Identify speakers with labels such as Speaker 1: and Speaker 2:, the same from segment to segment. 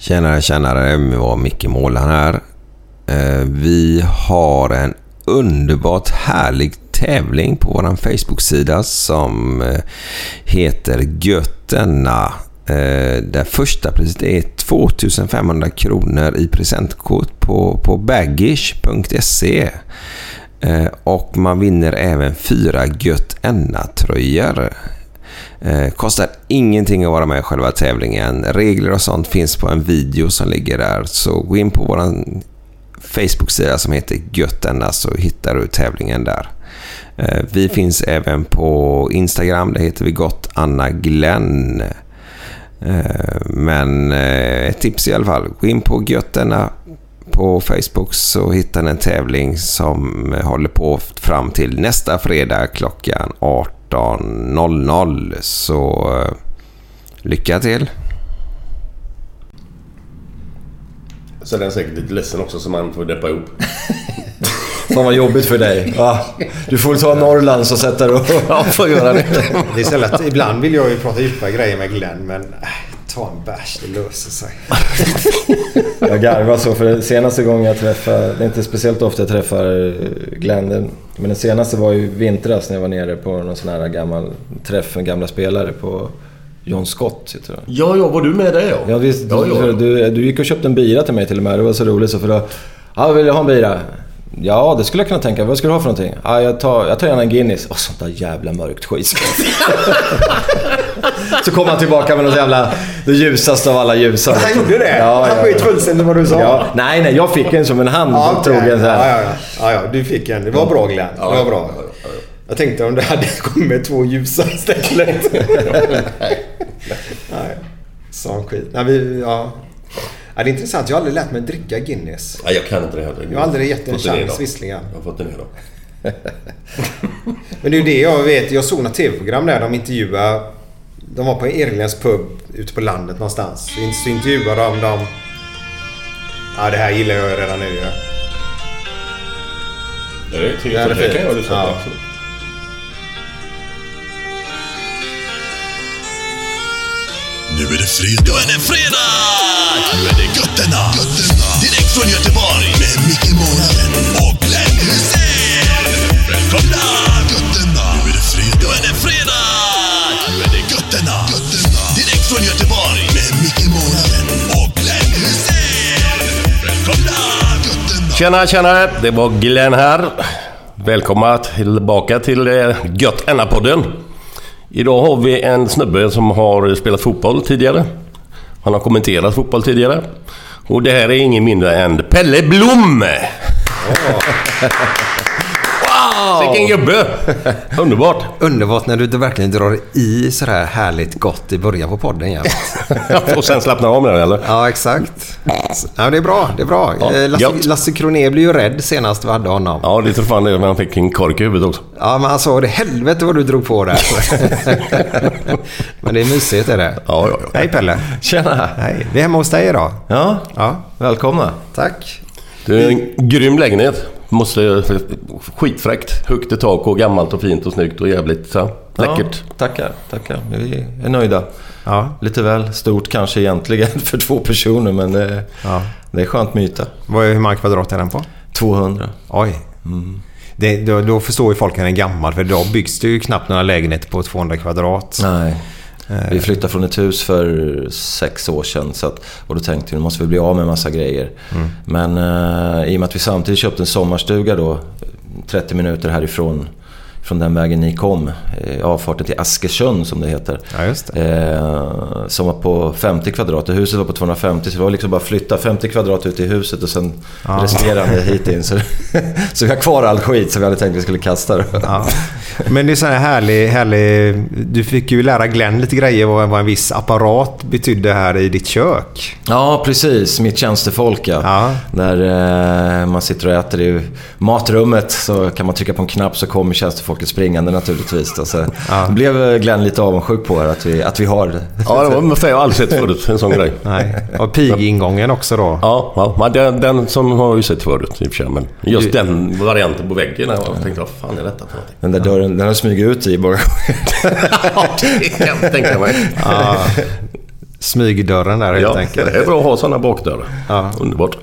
Speaker 1: Tjenare, tjenare. Det var Micke Målan här. Eh, vi har en underbart härlig tävling på vår Facebook-sida som eh, heter Götterna. Eh, där första priset är 2500 kronor i presentkort på, på baggish.se. Och man vinner även fyra Götterna-tröjor. Eh, kostar ingenting att vara med i själva tävlingen. Regler och sånt finns på en video som ligger där. Så gå in på vår Facebook-sida som heter Götterna så hittar du tävlingen där. Eh, vi finns även på Instagram. Där heter vi Gott Anna Glenn. Eh, men eh, ett tips i alla fall. Gå in på Götterna på Facebook så hittar ni en tävling som håller på fram till nästa fredag klockan 18. 18.00. Så eh, lycka till!
Speaker 2: Så den är säkert lite ledsen också så man får deppa ihop.
Speaker 3: Fan vad jobbigt för dig. Va? Du får ta Norrlands och sätta dig och...
Speaker 2: Ja, får göra det.
Speaker 4: Det är så lätt. Ibland vill jag ju prata djupa grejer med Glenn men äh, ta en bärs, det löser sig.
Speaker 3: Jag garvar så för senaste gången jag träffade... Det är inte speciellt ofta jag träffar Glenn. den- Men den senaste var ju vintras när jag var nere på någon sån här gammal träff med gamla spelare på John Scott. Heter det.
Speaker 2: Ja, ja, var du med där ja?
Speaker 3: Ja, visst,
Speaker 2: Ja, ja.
Speaker 3: Du, du, du gick och köpte en bira till mig till och med. Det var så roligt så för då... Ja, vill du ha en bira? Ja, det skulle jag kunna tänka. Vad ska du ha för någonting? Ja, jag tar, jag tar gärna en Guinness. Åh, sånt där jävla mörkt skit. så kom han tillbaka med något jävla... Det ljusaste av alla ljusa.
Speaker 4: Han gjorde det?
Speaker 3: Ja,
Speaker 4: han
Speaker 3: ja,
Speaker 4: skit
Speaker 3: ja.
Speaker 4: fullständigt vad du sa?
Speaker 3: Ja, nej, nej. Jag fick en som en hand.
Speaker 4: Ja,
Speaker 3: och tog en så här.
Speaker 4: ja, ja, ja. ja, ja. Du fick en. Det var bra Glenn. Det var bra. Jag tänkte om det hade kommit två ljusa istället. Nej. Sån skit. Nej, vi, ja. Ja, det är intressant. Jag har aldrig lärt mig dricka Guinness.
Speaker 2: Nej, jag kan inte det heller.
Speaker 4: Jag har aldrig gett en
Speaker 2: det
Speaker 4: chans visserligen.
Speaker 2: Jag har fått det ner då.
Speaker 4: Men det är ju det jag vet. Jag såg något tv-program där de intervjuade... De var på en irländsk pub ute på landet någonstans. Så in- Så intervjuade de dem. Ja, det här gillar jag redan nu ju.
Speaker 2: Det är
Speaker 4: Ja, det
Speaker 2: Det
Speaker 4: fint.
Speaker 2: kan jag lyssna på.
Speaker 4: Ja.
Speaker 5: Nu är det fredag. Nu är det fredag! Nu är det Götterna. Götterna. Direkt från Göteborg. Med Micke Månaden och Glenn Hysén. Välkomna! Götterna. Nu är det fredag. Nu är det fredag! Nu är det Götterna. Götterna. Direkt från Göteborg. Med Micke Månaden och Glenn Hysén. Välkomna! Götterna.
Speaker 2: Tjena, tjena! Det var Glenn här. Välkomna tillbaka till eh, Gött podden Idag har vi en snubbe som har spelat fotboll tidigare. Han har kommenterat fotboll tidigare. Och det här är ingen mindre än Pelle Blom! Wow! Vilken gubbe! Underbart!
Speaker 4: Underbart när du verkligen drar i sådär härligt gott i början på podden jämt.
Speaker 2: Och sen slappnar av med den eller?
Speaker 4: Ja, exakt. Ja, det är bra. Det är bra.
Speaker 2: Ja,
Speaker 4: Eh, Lasse. Lasse Kronér blev ju rädd senast vi hade honom.
Speaker 2: Ja, det tror fan det när han fick en kork i huvudet också.
Speaker 4: Ja, men han sa det helvete vad du drog på där. men det är mysigt är det.
Speaker 2: Ja, ja, ja.
Speaker 4: Hej Pelle.
Speaker 3: Tjena!
Speaker 4: Hej. Vi är hemma hos dig idag.
Speaker 3: Ja,
Speaker 4: Ja,
Speaker 3: välkomna.
Speaker 4: tack.
Speaker 2: Det är en grym lägenhet. Måste... Skitfräckt. Högt i tak och gammalt och fint och snyggt och jävligt så, läckert.
Speaker 3: Ja, tackar, tackar. Vi är nöjda.
Speaker 4: Ja.
Speaker 3: Lite väl stort kanske egentligen för två personer men det,
Speaker 4: Ja.
Speaker 3: det är skönt med yta.
Speaker 4: Vad är, hur många kvadrat är den på?
Speaker 3: 200.
Speaker 4: Oj. Det, då, då förstår ju folk att den är gammal för idag byggs det ju knappt några lägenheter på 200 kvadrat.
Speaker 3: Nej. Vi flyttade från ett hus för sex år sedan så att, och då tänkte vi nu måste vi bli av med en massa grejer. Men eh, i och med att vi samtidigt köpte en sommarstuga då 30 minuter härifrån från den vägen ni kom. Eh, avfarten till Askersund som det heter.
Speaker 4: Ja, det.
Speaker 3: Eh, som var på 50 kvadrat och huset var på 250 så det var liksom bara flytta 50 kvadrat ut i huset och sen resterande hit in. Så, så vi har kvar all skit som vi hade tänkt vi skulle kasta. Då.
Speaker 4: Ja. Men det är så här härlig, härlig... Du fick ju lära Glenn lite grejer vad, vad en viss apparat betydde här i ditt kök.
Speaker 3: Ja, precis. Mitt tjänstefolk ja.
Speaker 4: Ja.
Speaker 3: När eh, man sitter och äter i matrummet så kan man trycka på en knapp så kommer tjänstefolket springande naturligtvis. Då. Så Då blev Glenn lite avundsjuk på att vi, att vi har det.
Speaker 2: Ja, det var för jag har aldrig sett förut en sån grej.
Speaker 4: Nej. Och pigingången också då.
Speaker 2: Ja, ja den, den som har jag ju sett förut i och för sig. Men just den varianten på väggen. Jag tänkte, vad fan är detta för någonting?
Speaker 3: Den där dörren, den har smugit ut i bara.
Speaker 2: Ja, det kan jag tänka mig.
Speaker 4: Ja. Smygdörren där helt
Speaker 2: Ja,
Speaker 4: enkelt.
Speaker 2: det är bra att ha sådana bakdörrar.
Speaker 4: Ja.
Speaker 2: Underbart.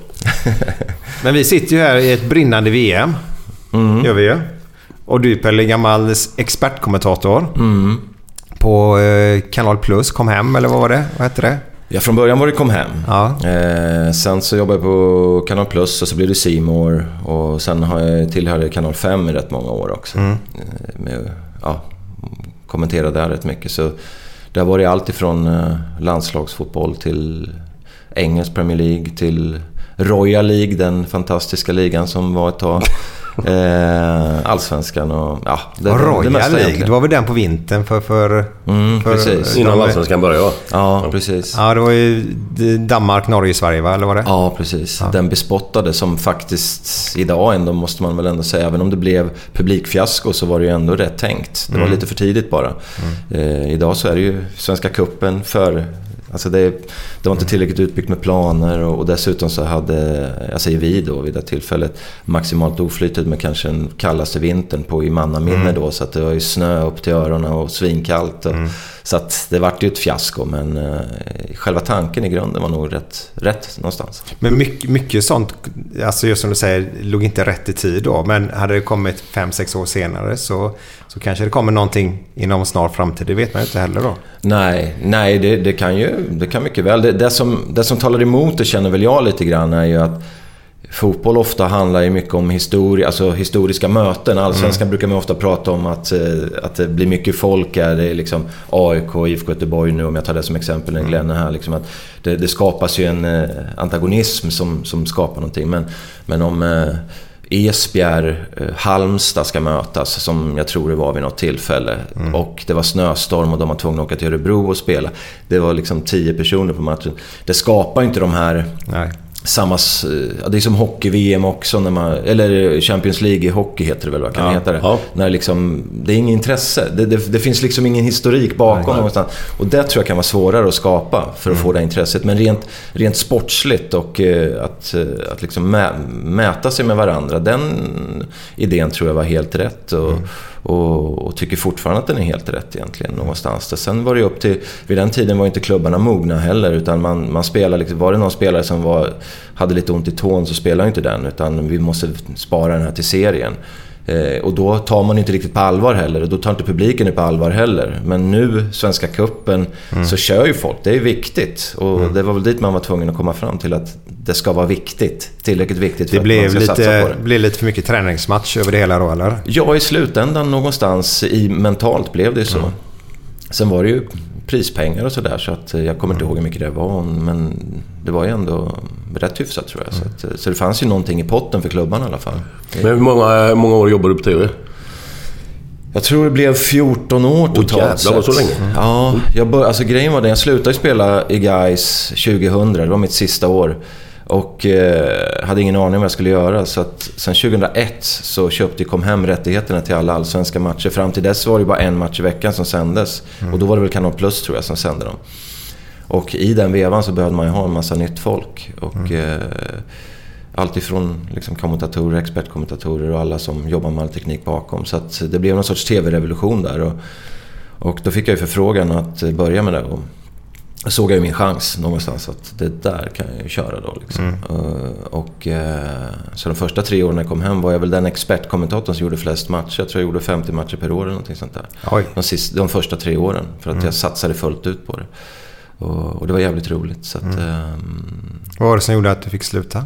Speaker 4: Men vi sitter ju här i ett brinnande VM. Gör vi ju. Och du Pelle, gammal expertkommentator. På eh, Kanal Plus, kom hem eller vad var det? Vad hette det?
Speaker 3: Ja, från början var det Kom Hem.
Speaker 4: Ja.
Speaker 3: Eh, sen så jobbade jag på Kanal Plus och så blev det More och sen har jag tillhörde Kanal 5 i rätt många år också. Eh, med, ja, kommentera där rätt mycket. Så det har varit allt ifrån eh, landslagsfotboll till engelsk Premier League till Royal League, den fantastiska ligan som var ett tag. Eh, Allsvenskan och ja, det,
Speaker 4: Och
Speaker 3: det
Speaker 4: Royal
Speaker 3: mesta
Speaker 4: League,
Speaker 3: egentligen.
Speaker 4: det var väl den på vintern för... för,
Speaker 3: Mm,
Speaker 4: för
Speaker 3: precis.
Speaker 2: Innan Allsvenskan började. ja.
Speaker 3: Ja, precis.
Speaker 4: Ja, det var ju Danmark, Norge, Sverige va? Eller var det?
Speaker 3: Ja, precis. Den bespottade som faktiskt idag ändå måste man väl ändå säga, även om det blev publikfiasko så var det ju ändå rätt tänkt. Det var lite för tidigt bara. Eh, idag så är det ju Svenska Cupen för Alltså det, det var inte tillräckligt utbyggt med planer och, och dessutom så hade, jag säger vi då vid det tillfället, maximalt oflytet med kanske den kallaste vintern på i mannaminne då. Så att det var ju snö upp till öronen och svinkallt. Och, Så att det vart ju ett fiasko men eh, själva tanken i grunden var nog rätt, rätt någonstans.
Speaker 4: Men mycket, mycket sånt, alltså just som du säger, låg inte rätt i tid då. Men hade det kommit fem sex år senare så, så kanske det kommer någonting inom snar framtid. Det vet man ju inte heller då.
Speaker 3: Nej, nej det, det kan ju det kan mycket väl. Det, det, som, det som talar emot det känner väl jag lite grann är ju att Fotboll ofta handlar ju mycket om historia, alltså historiska möten. Allsvenskan brukar man ofta prata om att, eh, att det blir mycket folk här. Det är liksom AIK, IFK Göteborg nu om jag tar det som exempel när Glenn är här. Liksom att det, det skapas ju en eh, antagonism som, som skapar någonting. Men, men om eh, Esbjerg, eh, Halmstad ska mötas, som jag tror det var vid något tillfälle. Och det var snöstorm och de var tvungna att åka till Örebro och spela. Det var liksom tio personer på matchen. Det skapar inte de här
Speaker 4: Nej.
Speaker 3: Samma... ja, Det är som hockey-VM också, när man, eller Champions League i hockey heter det väl, vad kan
Speaker 2: Ja,
Speaker 3: heta det?
Speaker 2: ja.
Speaker 3: När liksom, det är ingen intresse. Det, det, det finns liksom ingen historik bakom någonstans. Och det tror jag kan vara svårare att skapa för att
Speaker 2: Mm.
Speaker 3: få det intresset. Men rent, rent sportsligt och eh, att, eh, att liksom mä, mäta sig med varandra, den idén tror jag var helt rätt. Och,
Speaker 2: Mm
Speaker 3: och, och tycker fortfarande att den är helt rätt egentligen någonstans. Där. Sen var det upp till, vid den tiden var inte klubbarna mogna heller utan man, man spelade, liksom, var det någon spelare som var, hade lite ont i tån så spelade inte den utan vi måste spara den här till serien. Eh, och då tar man inte riktigt på allvar heller och då tar inte publiken det på allvar heller. Men nu, Svenska Cupen, så kör ju folk. Det är viktigt. Och det var väl dit man var tvungen att komma fram till att det ska vara viktigt. Tillräckligt viktigt för
Speaker 4: Det
Speaker 3: att man ska satsa på
Speaker 4: lite,
Speaker 3: det.
Speaker 4: blev lite för mycket träningsmatch över det hela då eller?
Speaker 3: Ja, i slutändan någonstans i mentalt blev det så. Sen var det ju prispengar och sådär så att eh, jag kommer inte ihåg hur mycket det var. Men det var ju ändå rätt hyfsat tror jag. Så, att, eh, så det fanns ju någonting i potten för klubban i alla fall.
Speaker 2: Men hur många, många år jobbar du på TV?
Speaker 3: Jag tror det blev 14 år totalt
Speaker 2: jävlar,
Speaker 3: sett.
Speaker 2: var så länge?
Speaker 3: Ja, jag bör, alltså grejen var den, jag slutade spela i Gais 2000. Det var mitt sista år. Och eh, hade ingen aning om vad jag skulle göra. Så att sen 2001 så köpte kom hem rättigheterna till alla allsvenska matcher. Fram till dess var det bara en match i veckan som sändes. Och då var det väl Kanal Plus tror jag som sände dem. Och i den vevan så behövde man ju ha en massa nytt folk. Och, eh, allt ifrån liksom, kommentatorer, expertkommentatorer och alla som jobbar med all teknik bakom. Så att det blev någon sorts TV-revolution där. Och, och då fick jag ju förfrågan att börja med det. Och såg jag ju min chans någonstans att det där kan jag ju köra då. Liksom. Uh, och, uh, så de första tre åren när jag kom hem var jag väl den expertkommentatorn som gjorde flest matcher. Jag tror jag gjorde 50 matcher per år eller någonting sånt där. De, sista, de första tre åren. För att jag satsade fullt ut på det. Och, och det var jävligt roligt. Så att, ehm,
Speaker 4: Vad var det som gjorde att du fick sluta?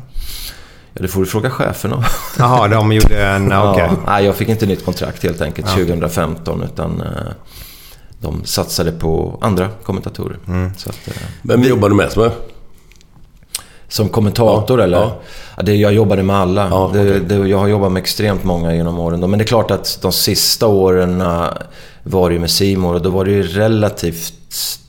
Speaker 3: Ja, det får du fråga cheferna
Speaker 4: Jaha, de gjorde en... Okej.
Speaker 3: ja, nej, jag fick inte nytt kontrakt helt enkelt
Speaker 4: Ja.
Speaker 3: 2015. Utan eh, de satsade på andra kommentatorer.
Speaker 4: Mm.
Speaker 3: Att, eh,
Speaker 2: Vem jobbar du mest med?
Speaker 3: som kommentator
Speaker 2: Ja,
Speaker 3: eller?
Speaker 2: ja.
Speaker 3: Ja, det, jag jobbade med alla.
Speaker 2: Ja,
Speaker 3: det,
Speaker 2: okej.
Speaker 3: det, jag har jobbat med extremt många genom åren. Men det är klart att de sista åren eh, var det ju med Simor och då var det ju relativt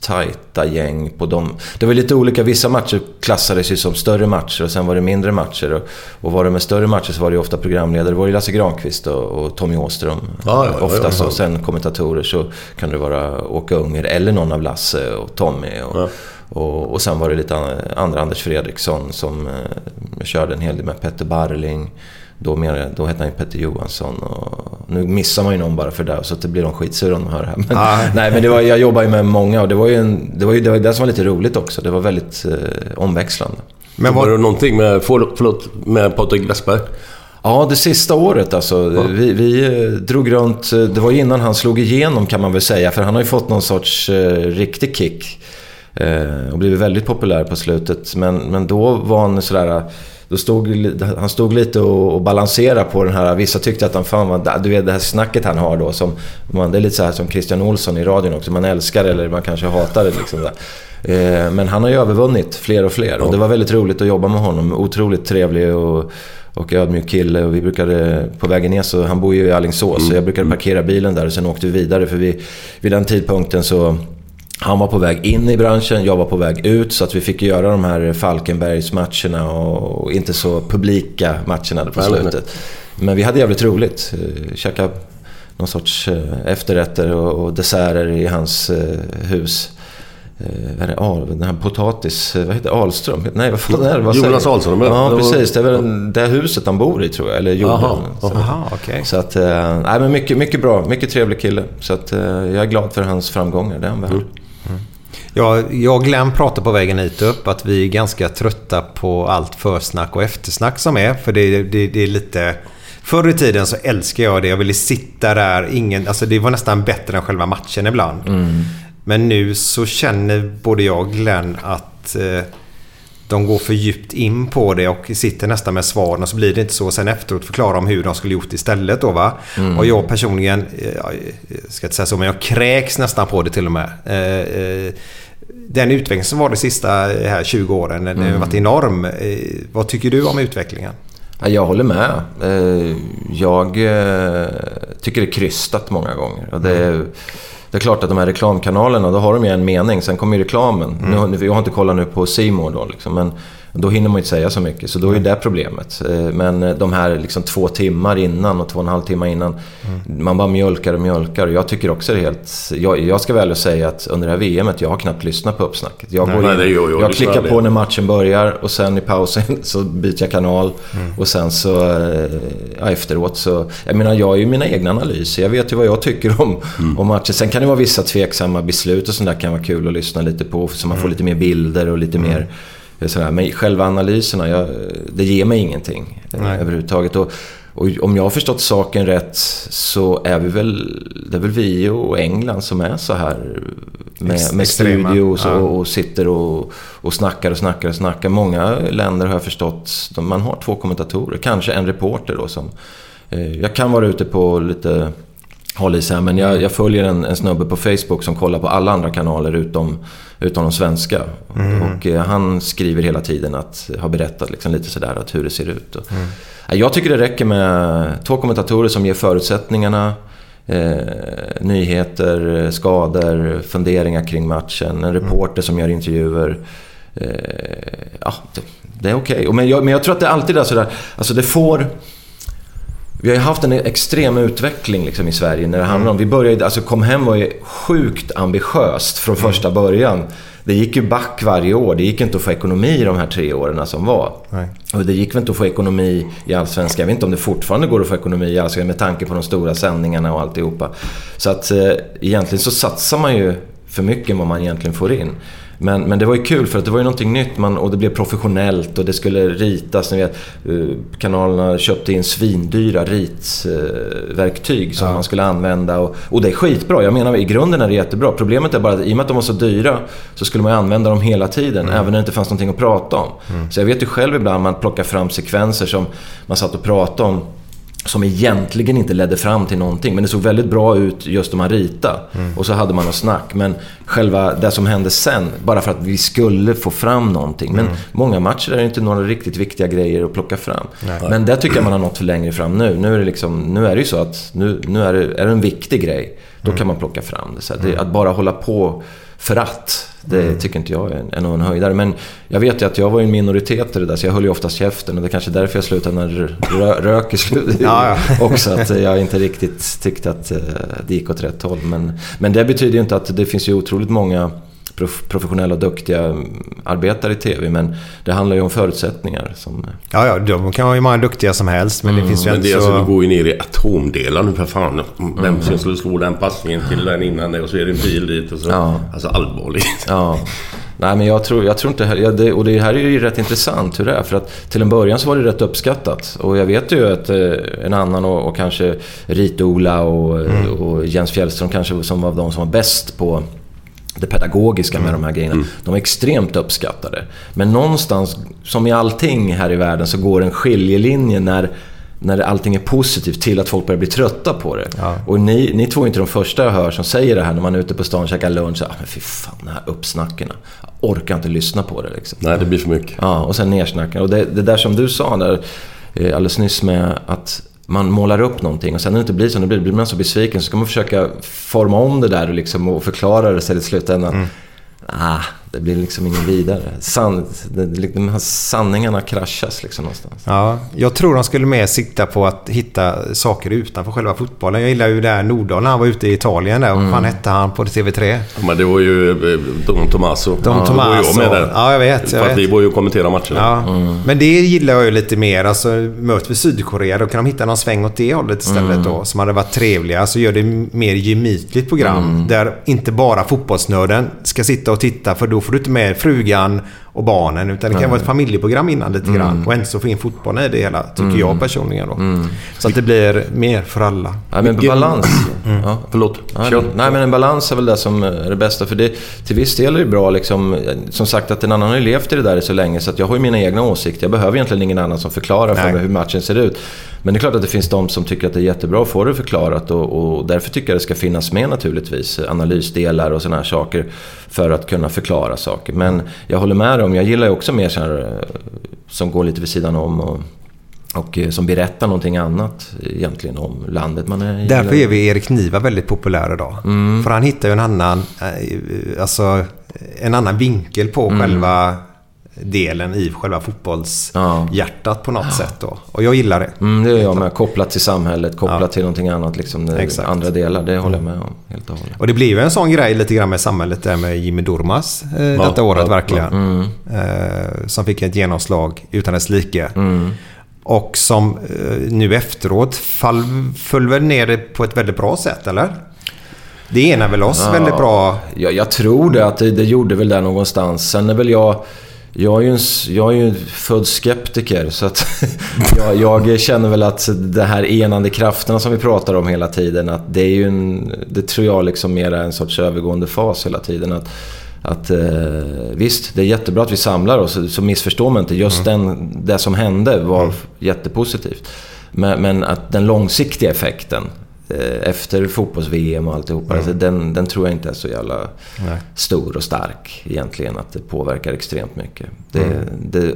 Speaker 3: tajta gäng på dem. Det var lite olika. Vissa matcher klassades ju som större matcher och sen var det mindre matcher. Och, och var det med större matcher så var det ju ofta programledare. Det var ju Lasse Granqvist och, och Tommy Åström.
Speaker 2: Ja, ja, ja,
Speaker 3: Oftast.
Speaker 2: ja.
Speaker 3: Och sen kommentatorer så kan det vara Åke Unger eller någon av Lasse och Tommy. Och,
Speaker 2: Ja.
Speaker 3: och, och sen var det lite an- andra Anders Fredriksson som eh, körde en hel del med Petter Barling. Då, mer, då hette han ju Petter Johansson. Och nu missar man ju någon bara för det, så att det blir de skitsura om de hör det här. Men,
Speaker 4: Ah.
Speaker 3: nej, men det var, jag jobbar ju med många och det var ju, en, det, var ju det, var det som var lite roligt också. Det var väldigt eh, omväxlande.
Speaker 4: Men
Speaker 2: var det någonting med, för- förlåt, med Patrik Westberg?
Speaker 3: Ja, det sista året alltså. Vi, vi eh, drog runt. Det var ju innan han slog igenom kan man väl säga. För han har ju fått någon sorts eh, riktig kick. Eh, och blivit väldigt populär på slutet. Men, men då var han sådär... Då stod, han stod lite och, och balanserade på den här... Vissa tyckte att han fan var... Du vet det här snacket han har då. Som, man, det är lite så här som Christian Olsson i radion också. Man älskar eller man kanske hatar det liksom. Där. Eh, men han har ju övervunnit fler och fler. Och det var väldigt roligt att jobba med honom. Otroligt trevlig och och ödmjuk kille och vi brukade på vägen ner så, han bor ju i Alingsås så jag brukade parkera bilen där och sen åkte vi vidare för vi, vid den tidpunkten så han var på väg in i branschen, jag var på väg ut så att vi fick göra de här Falkenbergs-matcherna och inte så publika matcherna på slutet. Men vi hade jävligt roligt. Eh, Käka någon sorts eh, efterrätter och, desserter i hans eh, hus. Eh, är det Al, den här potatis... Vad heter det? Ahlström? Nej, vad fan är det? Vad
Speaker 2: Jonas? Ahlström, ja.
Speaker 3: Precis. Det är väl det huset han bor i tror jag. Eller jorden.
Speaker 2: Jaha,
Speaker 3: Så-
Speaker 4: Jaha, okej.
Speaker 3: Så att... Nej, men mycket, mycket bra. Mycket trevlig kille. Så att jag är glad för hans framgångar. Det är han värd.
Speaker 2: Mm.
Speaker 4: Ja, jag och Glenn pratade på vägen hit upp att vi är ganska trötta på allt försnack och eftersnack som är. För det, det, det är lite... Förr i tiden så älskade jag det. Jag ville sitta där. Ingen, alltså det var nästan bättre än själva matchen ibland. Men nu så känner både jag och Glenn att eh, de går för djupt in på det och sitter nästan med svaren och så blir det inte så. Sen efteråt förklarar de hur de skulle gjort istället då va. Och jag personligen, eh, jag ska inte säga så, men jag kräks nästan på det till och med. Eh, eh, Den utveckling som var de sista eh, här 20 åren, den har varit enorm. Eh, Vad tycker du om utvecklingen?
Speaker 3: Ja, jag håller med. Eh, Jag tycker det är krystat många gånger. Det, är, det är klart att de här reklamkanalerna, då har de ju en mening. Sen kommer ju reklamen. Nu, har- jag har inte kollat nu på C då, liksom, men då hinner man ju inte säga så mycket. Så då är det problemet. Eh, Men eh, de här liksom två timmar innan och två och en halv timme innan. Man bara mjölkar och mjölkar. Jag tycker också det är helt... Jag, jag ska väl säga att under det här VMet, jag har knappt lyssnat på uppsnacket. Jag, går
Speaker 2: Nej,
Speaker 3: in,
Speaker 2: det gör jag.
Speaker 3: jag klickar på när matchen börjar och sen i pausen så byter jag kanal. Och sen så eh, ja, efteråt så... Jag menar, jag har ju mina egna analyser. Jag vet ju vad jag tycker om, om matchen. Sen kan det vara vissa tveksamma beslut och sånt där kan vara kul att lyssna lite på. Så man får lite mer bilder och lite mer... Sådär. Men själva analyserna, jag, det ger mig ingenting
Speaker 4: Nej.
Speaker 3: överhuvudtaget. Och, och om jag har förstått saken rätt så är vi väl, det är väl vi och England som är så här med, med
Speaker 4: extrema,
Speaker 3: studio och,
Speaker 4: ja.
Speaker 3: och sitter och, och snackar och snackar och snackar. Många länder har jag förstått, de, man har två kommentatorer, kanske en reporter då som... Eh, jag kan vara ute på lite håll i sig men jag, jag följer en, en snubbe på Facebook som kollar på alla andra kanaler utom, utom de svenska. Och eh, han skriver hela tiden att, har berättat liksom lite sådär att hur det ser ut. Och, Eh, Jag tycker det räcker med två kommentatorer som ger förutsättningarna. Eh, nyheter, skador, funderingar kring matchen. En reporter som gör intervjuer. Eh, ja, det, det är okej. Okay. Men, jag, men jag tror att det alltid är sådär, alltså det får... Vi har ju haft en extrem utveckling liksom i Sverige när det handlar om... Vi började, alltså Kom Hem var ju sjukt ambitiöst från första början. Det gick ju back varje år. Det gick inte att få ekonomi i de här tre åren som var.
Speaker 4: Nej.
Speaker 3: Och det gick väl inte att få ekonomi i Allsvenskan. Jag vet inte om det fortfarande går att få ekonomi i Allsvenskan med tanke på de stora sändningarna och alltihopa. Så att eh, egentligen så satsar man ju för mycket än vad man egentligen får in. Men, men det var ju kul för att det var ju någonting nytt man, och det blev professionellt och det skulle ritas. Ni vet, eh, kanalerna köpte in svindyra ritverktyg som
Speaker 4: Ja.
Speaker 3: man skulle använda. Och, och det är skitbra. Jag menar i grunden är det jättebra. Problemet är bara att i och med att de var så dyra så skulle man ju använda dem hela tiden. Även när det inte fanns någonting att prata om. Så jag vet ju själv ibland man plockar fram sekvenser som man satt och pratade om som egentligen inte ledde fram till någonting. Men det såg väldigt bra ut just om man ritade. Och så hade man något snack. Men själva det som hände sen, bara för att vi skulle få fram någonting. Men många matcher är det inte några riktigt viktiga grejer att plocka fram. Men det tycker jag man har nått för längre fram nu. Nu är det, liksom, nu är det ju så att nu, nu är, det, är det en viktig grej. Då kan man plocka fram det. Så här, det att bara hålla på för att, det tycker inte jag är, är någon höjdare. Men jag vet ju att jag var en minoritet i det där, så jag höll ju oftast käften. Och det är kanske därför jag slutade när rö, rök i slutet
Speaker 4: Ja,
Speaker 3: också. Att jag inte riktigt tyckte att eh, det gick åt rätt håll. Men, men det betyder ju inte att det finns ju otroligt många professionella och duktiga mm, arbetare i TV. Men det handlar ju om förutsättningar. Som,
Speaker 4: Ja, ja, de kan vara hur många duktiga som helst. Men det finns ju
Speaker 2: Men det, är
Speaker 4: så...
Speaker 2: alltså, det går ju ner i atomdelar nu för fan. Vem som skulle slå den passningen till den innan det och så är det en bil dit och så.
Speaker 3: Ja.
Speaker 2: Alltså allvarligt.
Speaker 3: Ja. Nej, men jag tror, jag tror inte... Ja, det, och det här är ju rätt intressant hur det är. För att till en början så var det rätt uppskattat. Och jag vet ju att eh, en annan och, och kanske Rit-Ola och, eh, och Jens Fjällström kanske som var de som var bäst på det pedagogiska med de här grejerna. De var extremt uppskattade. Men någonstans, som i allting här i världen, så går en skiljelinje när när allting är positivt till att folk börjar bli trötta på det.
Speaker 4: Ja.
Speaker 3: Och ni, ni två är inte de första jag hör som säger det här när man är ute på stan och käkar lunch. Så, ah, men fy fan, de här uppsnacken. Jag orkar inte lyssna på det liksom.
Speaker 2: Nej, det blir för mycket.
Speaker 3: Ja, och sen nersnacken. Och det, det där som du sa där eh, alldeles nyss med att man målar upp någonting och sen när det inte blir som det blir, blir man så besviken så ska man försöka forma om det där och, liksom, och förklara det sen i slutändan. Ah, det blir liksom ingen vidare. San, det, det- de här sanningarna kraschas liksom någonstans.
Speaker 4: Ja, jag tror de skulle mer sikta på att hitta saker utanför själva fotbollen. Jag gillar ju där Nordahl när han var ute i Italien där. Vad fan hette han på TV3?
Speaker 2: Men det var ju eh, Don Tomaso.
Speaker 4: Don
Speaker 2: Ja,
Speaker 4: Tomaso.
Speaker 2: Då var jag med där.
Speaker 4: Ja, jag vet, jag
Speaker 2: För att
Speaker 4: vet.
Speaker 2: vi var ju och kommenterade matcherna.
Speaker 4: Ja, men det gillar jag ju lite mer. Alltså, möter vi Sydkorea då kan de hitta någon sväng åt det hållet istället då. Som hade varit trevliga. Så gör det mer gemytligt program. Där inte bara fotbollsnörden ska sitta och titta. För då får du inte med frugan och barnen. Utan det kan vara ett familjeprogram innan lite grann. Och ändå få in fotbollen i det hela. Tycker jag personligen då. Så att det blir mer för alla.
Speaker 3: Ja, men balans. Ja.
Speaker 2: Förlåt.
Speaker 3: Ja, nej, men en balans är väl det som är det bästa. För det, till viss del är det bra liksom, som sagt att en annan har ju levt i det där så länge så att jag har ju mina egna åsikter. Jag behöver egentligen ingen annan som förklarar för
Speaker 4: Nej.
Speaker 3: mig hur matchen ser ut. Men det är klart att det finns de som tycker att det är jättebra att få det förklarat och, och därför tycker jag det ska finnas med naturligtvis analysdelar och sådana här saker för att kunna förklara saker. Men jag håller med om, jag gillar ju också mer så här, eh, som går lite vid sidan om och, och eh, som berättar någonting annat egentligen om landet man är i.
Speaker 4: Därför är vi Erik Niva väldigt populär idag. För han hittar ju en annan, eh, alltså, en annan vinkel på själva delen i själva fotbollshjärtat på något sätt. Då. Och jag gillar det.
Speaker 3: Mm, det gör jag med. Kopplat till samhället, kopplat
Speaker 4: Ja.
Speaker 3: till någonting annat. Liksom, det- andra delar, det håller jag med om helt och hållet.
Speaker 4: Och det blir ju en sån grej lite grann med samhället där med Jimmy Durmaz eh,
Speaker 2: Ja,
Speaker 4: detta året
Speaker 2: ja,
Speaker 4: verkligen. Eh, som fick ett genomslag utan dess like. Och som eh, nu efteråt fall, föll väl ner det på ett väldigt bra sätt, eller? Det enar väl oss väldigt bra.
Speaker 3: Jag, jag tror det, att det, det gjorde väl där någonstans. Sen är väl jag... Jag är ju en, jag är ju född skeptiker, så att jag, jag känner väl att de här enande krafterna som vi pratar om hela tiden, att det är ju en... Det tror jag liksom mer är en sorts övergående fas hela tiden. Att, att eh, visst, det är jättebra att vi samlar oss, så missförstå mig inte. Just den, det som hände var jättepositivt. Men, men att den långsiktiga effekten efter fotbolls-VM och alltihopa, alltså den, den tror jag inte är så jävla
Speaker 4: Nej.
Speaker 3: stor och stark egentligen. Att det påverkar extremt mycket. Det, det,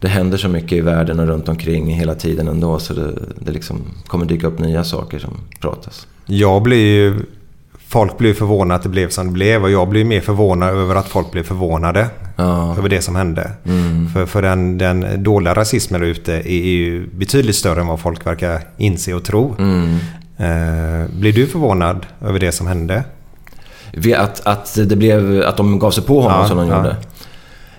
Speaker 3: det händer så mycket i världen och runt omkring hela tiden ändå så det, det liksom kommer dyka upp nya saker som pratas.
Speaker 4: Jag blir ju... Folk blir förvånade att det blev som det blev och jag blir mer förvånad över att folk blev förvånade.
Speaker 3: Ja.
Speaker 4: Över det som hände.
Speaker 3: Mm.
Speaker 4: För, för den, den dåliga rasismen där ute är, är ju betydligt större än vad folk verkar inse och tro.
Speaker 3: Mm.
Speaker 4: Eh, blir du förvånad över det som hände?
Speaker 3: Att, att, det blev, att de gav sig på honom
Speaker 4: Ja,
Speaker 3: som de
Speaker 4: ja.
Speaker 3: gjorde?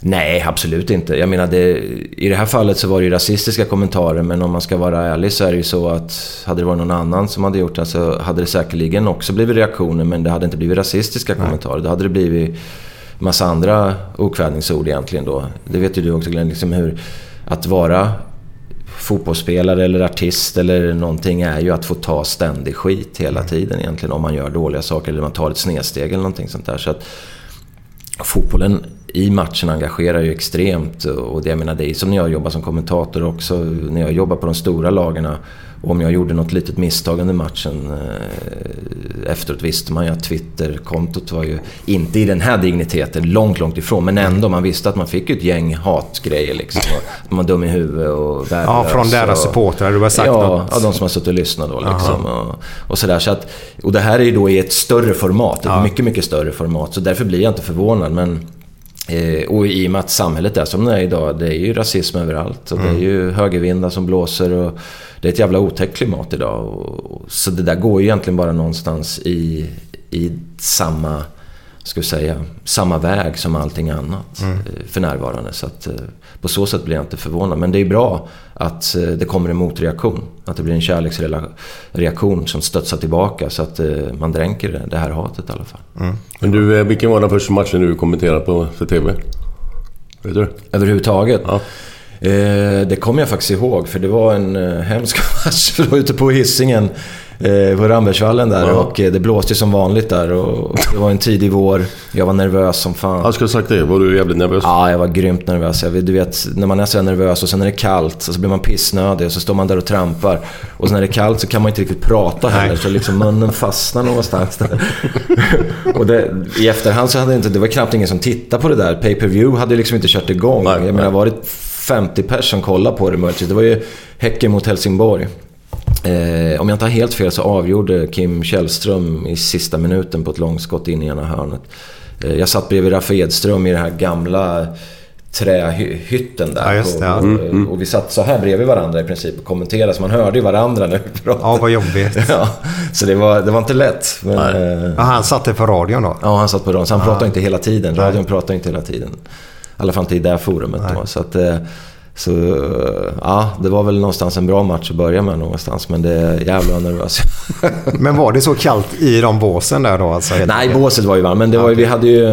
Speaker 3: Nej, absolut inte. Jag menar, det, i det här fallet så var det ju rasistiska kommentarer men om man ska vara ärlig så är det ju så att hade det varit någon annan som hade gjort det så hade det säkerligen också blivit reaktioner men det hade inte blivit rasistiska kommentarer. Då hade det blivit massa andra okvädningsord egentligen då. Det vet ju du också Glenn, liksom hur att vara fotbollsspelare eller artist eller någonting är ju att få ta ständig skit hela tiden egentligen om man gör dåliga saker eller man tar ett snedsteg eller någonting sånt där. Så att fotbollen i matchen engagerar ju extremt och det, jag menar, det är som när jag jobbar som kommentator också. När jag jobbar på de stora lagarna om jag gjorde något litet misstag under matchen eh, efteråt visste man ju att Twitterkontot var ju inte i den här digniteten, långt, långt ifrån. Men ändå, man visste att man fick ett gäng hatgrejer liksom. Och att man var dum i huvudet och värdelös.
Speaker 4: Ja, från deras supportrar. Du har sagt
Speaker 3: ja,
Speaker 4: något.
Speaker 3: ja, de som har suttit och lyssnat då liksom. Och, och sådär. Så att, och det här är ju då i ett större format. Ett mycket, mycket större format. Så därför blir jag inte förvånad. Men, eh, och i och med att samhället är som det är idag. Det är ju rasism överallt. Och det är
Speaker 4: Mm.
Speaker 3: ju högervindar som blåser. Och det är ett jävla otäckt klimat idag. Och, och, så det där går ju egentligen bara någonstans i, i samma ska vi säga, samma väg som allting annat
Speaker 4: Mm.
Speaker 3: eh, för närvarande. Så att, eh, på så sätt blir jag inte förvånad. Men det är bra att eh, det kommer en motreaktion. Att det blir en kärleksreaktion som studsar tillbaka så att eh, man dränker det- här hatet i alla fall.
Speaker 2: Men du, eh, vilken var den första matchen du kommenterade på för TV? Vet du?
Speaker 3: Överhuvudtaget?
Speaker 2: Ja.
Speaker 3: Eh, det kommer jag faktiskt ihåg för det var en hemsk match. Det var ute på Hisingen eh, på Rambergsvallen där
Speaker 2: Ja.
Speaker 3: och eh, det blåste som vanligt där och det var en tidig vår. Jag var nervös som fan.
Speaker 2: Jag skulle ha sagt det. Var du jävligt nervös?
Speaker 3: Ja, jag var grymt nervös. Jag, du vet, när man är så nervös och sen är det kallt och så blir man pissnödig och så står man där och trampar. Och sen när det är kallt så kan man inte riktigt prata heller så liksom munnen fastnar någonstans där. och det, i efterhand så hade det inte, det var knappt ingen som tittade på det där. Pay-per-view hade liksom inte kört igång.
Speaker 2: Nej,
Speaker 3: jag
Speaker 2: nej.
Speaker 3: menar, var det 50 pers som kollade på det möjligtvis? Det var ju Häcken mot Helsingborg. Eh, om jag inte har helt fel så avgjorde Kim Källström i sista minuten på ett långskott in i ena hörnet. Eh, jag satt bredvid Raffa Edström i den här gamla trähytten där.
Speaker 4: Ja, just det, ja.
Speaker 3: Och,
Speaker 4: Mm,
Speaker 3: och, och vi satt så här bredvid varandra i princip och kommenterade så man hörde ju varandra när vi pratade.
Speaker 4: Ja, vad jobbigt.
Speaker 3: Ja, så det var, det var inte lätt. Men, eh,
Speaker 4: Ja, han satte för radion då?
Speaker 3: Ja, han satt på radion. Så han pratade inte hela tiden. Radion pratade inte hela tiden. I alla fall inte i det här forumet då. Så att, eh, så, eh, ja, det var väl någonstans en bra match att börja med någonstans. Men det är jävla nervös.
Speaker 4: Men var det så kallt i de båsen där då? Alltså,
Speaker 3: Nej,
Speaker 4: enkelt?
Speaker 3: båset var ju varmt. Men det var ju, vi hade ju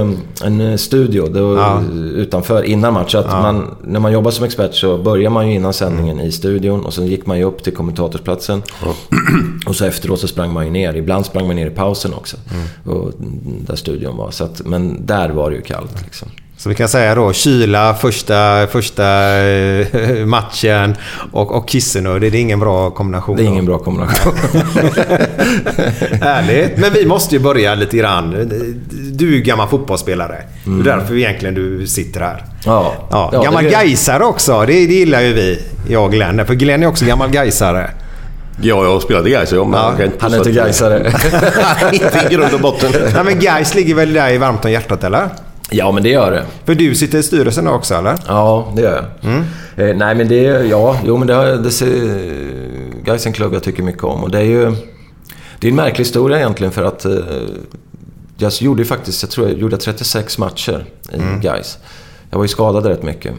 Speaker 3: en- eh, studio det var
Speaker 4: Ja.
Speaker 3: utanför innan match. Så att man, när man jobbar som expert så börjar man ju innan sändningen i studion. Och sen gick man ju upp till kommentatorsplatsen. Och så efteråt så sprang man ju ner. Ibland sprang man ner i pausen också. Och där studion var. Så att, men där var det ju kallt liksom.
Speaker 4: Så vi kan säga då kyla första, första eh, matchen och, och kissenödig. Det är ingen bra kombination.
Speaker 3: Det är ingen bra kombination.
Speaker 4: Härligt. Men vi måste ju börja lite grann. Du är ju gammal fotbollsspelare. Det är därför egentligen du sitter här.
Speaker 3: Ja.
Speaker 4: Ja,
Speaker 3: Ja,
Speaker 4: gammal
Speaker 3: det-
Speaker 4: gaisare också. Det, det gillar ju vi. Jag och Glenn. För Glenn är också gammal gaisare.
Speaker 2: Ja, jag har spelat i Gais jag, men
Speaker 4: Ja,
Speaker 2: inte
Speaker 3: Han är inte gaisare.
Speaker 2: Inte i grund och botten.
Speaker 4: Nej, men Gais ligger väl där i varmt om hjärtat eller?
Speaker 3: Ja, men det gör det.
Speaker 4: För du sitter i styrelsen också eller?
Speaker 3: Ja, det gör jag. Eh, nej, men det. Ja, jo men det, har- det ser... Gais klubb jag tycker mycket om. Och det är ju... Det är en märklig historia egentligen för att... Eh, jag gjorde ju faktiskt, jag tror jag gjorde 36 matcher i Gais. Jag var ju skadad rätt mycket.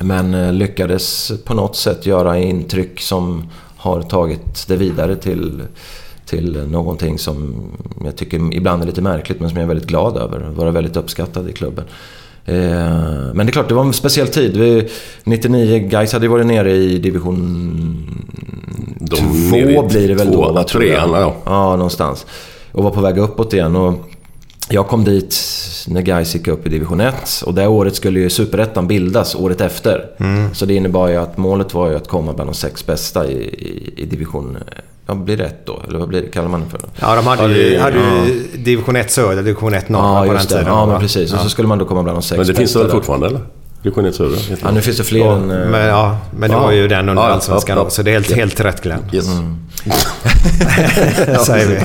Speaker 3: Men eh, lyckades på något sätt göra intryck som har tagit det vidare till, till någonting som jag tycker ibland är lite märkligt men som jag är väldigt glad över. Vara väldigt uppskattad i klubben. Eh, Men det är klart, det var en speciell tid. Vi, 99, Gais hade ju varit nere i division
Speaker 2: De
Speaker 3: 2
Speaker 2: nere i
Speaker 3: blir det väl
Speaker 2: två,
Speaker 3: då, jag.
Speaker 2: trean, ja.
Speaker 3: Ja, någonstans. Och var på väg uppåt igen. Och jag kom dit när Gais gick upp i division 1 och det året skulle ju Superettan bildas året efter. Så det innebar ju att målet var ju att komma bland de sex bästa i, i, i division... Ja, blir ett då? Eller vad blir det? kallar man det för? Då?
Speaker 4: Ja, de hade,
Speaker 3: Ja,
Speaker 4: ju, hade
Speaker 3: ja.
Speaker 4: ju division 1 söder, division 1 norr
Speaker 3: Ja,
Speaker 4: på den tiden.
Speaker 3: Ja, men precis. Och så skulle man då komma bland de sex
Speaker 2: Men det finns det väl fortfarande eller? Division 1 Södra.
Speaker 3: Ja, nu finns det fler än... eh,
Speaker 4: Men, ja, men det
Speaker 2: Ja.
Speaker 4: var ju den under Allsvenskan
Speaker 2: ja.
Speaker 4: Så det är helt, helt rätt Glenn.
Speaker 2: Yes.
Speaker 4: Säger vi.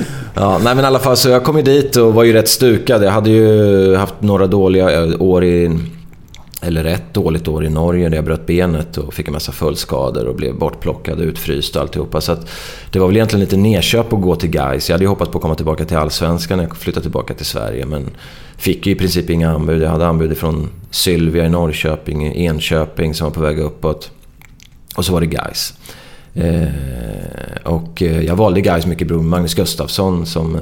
Speaker 3: Ja, nej men i alla fall så jag kom ju dit och var ju rätt stukad. Jag hade ju haft några dåliga eh, år i... Eller ett dåligt år i Norge där jag bröt benet och fick en massa följdskador och blev bortplockad, utfryst och alltihopa. Så att det var väl egentligen lite nedköp att gå till Gais. Jag hade ju hoppats på att komma tillbaka till Allsvenskan när jag flyttade tillbaka till Sverige. Men fick ju i princip inga anbud. Jag hade anbud från Sylvia i Norrköping, Enköping som var på väg uppåt. Och så var det Gais. Eh, och eh, jag valde Gais mycket beroende på Magnus Gustafsson som eh,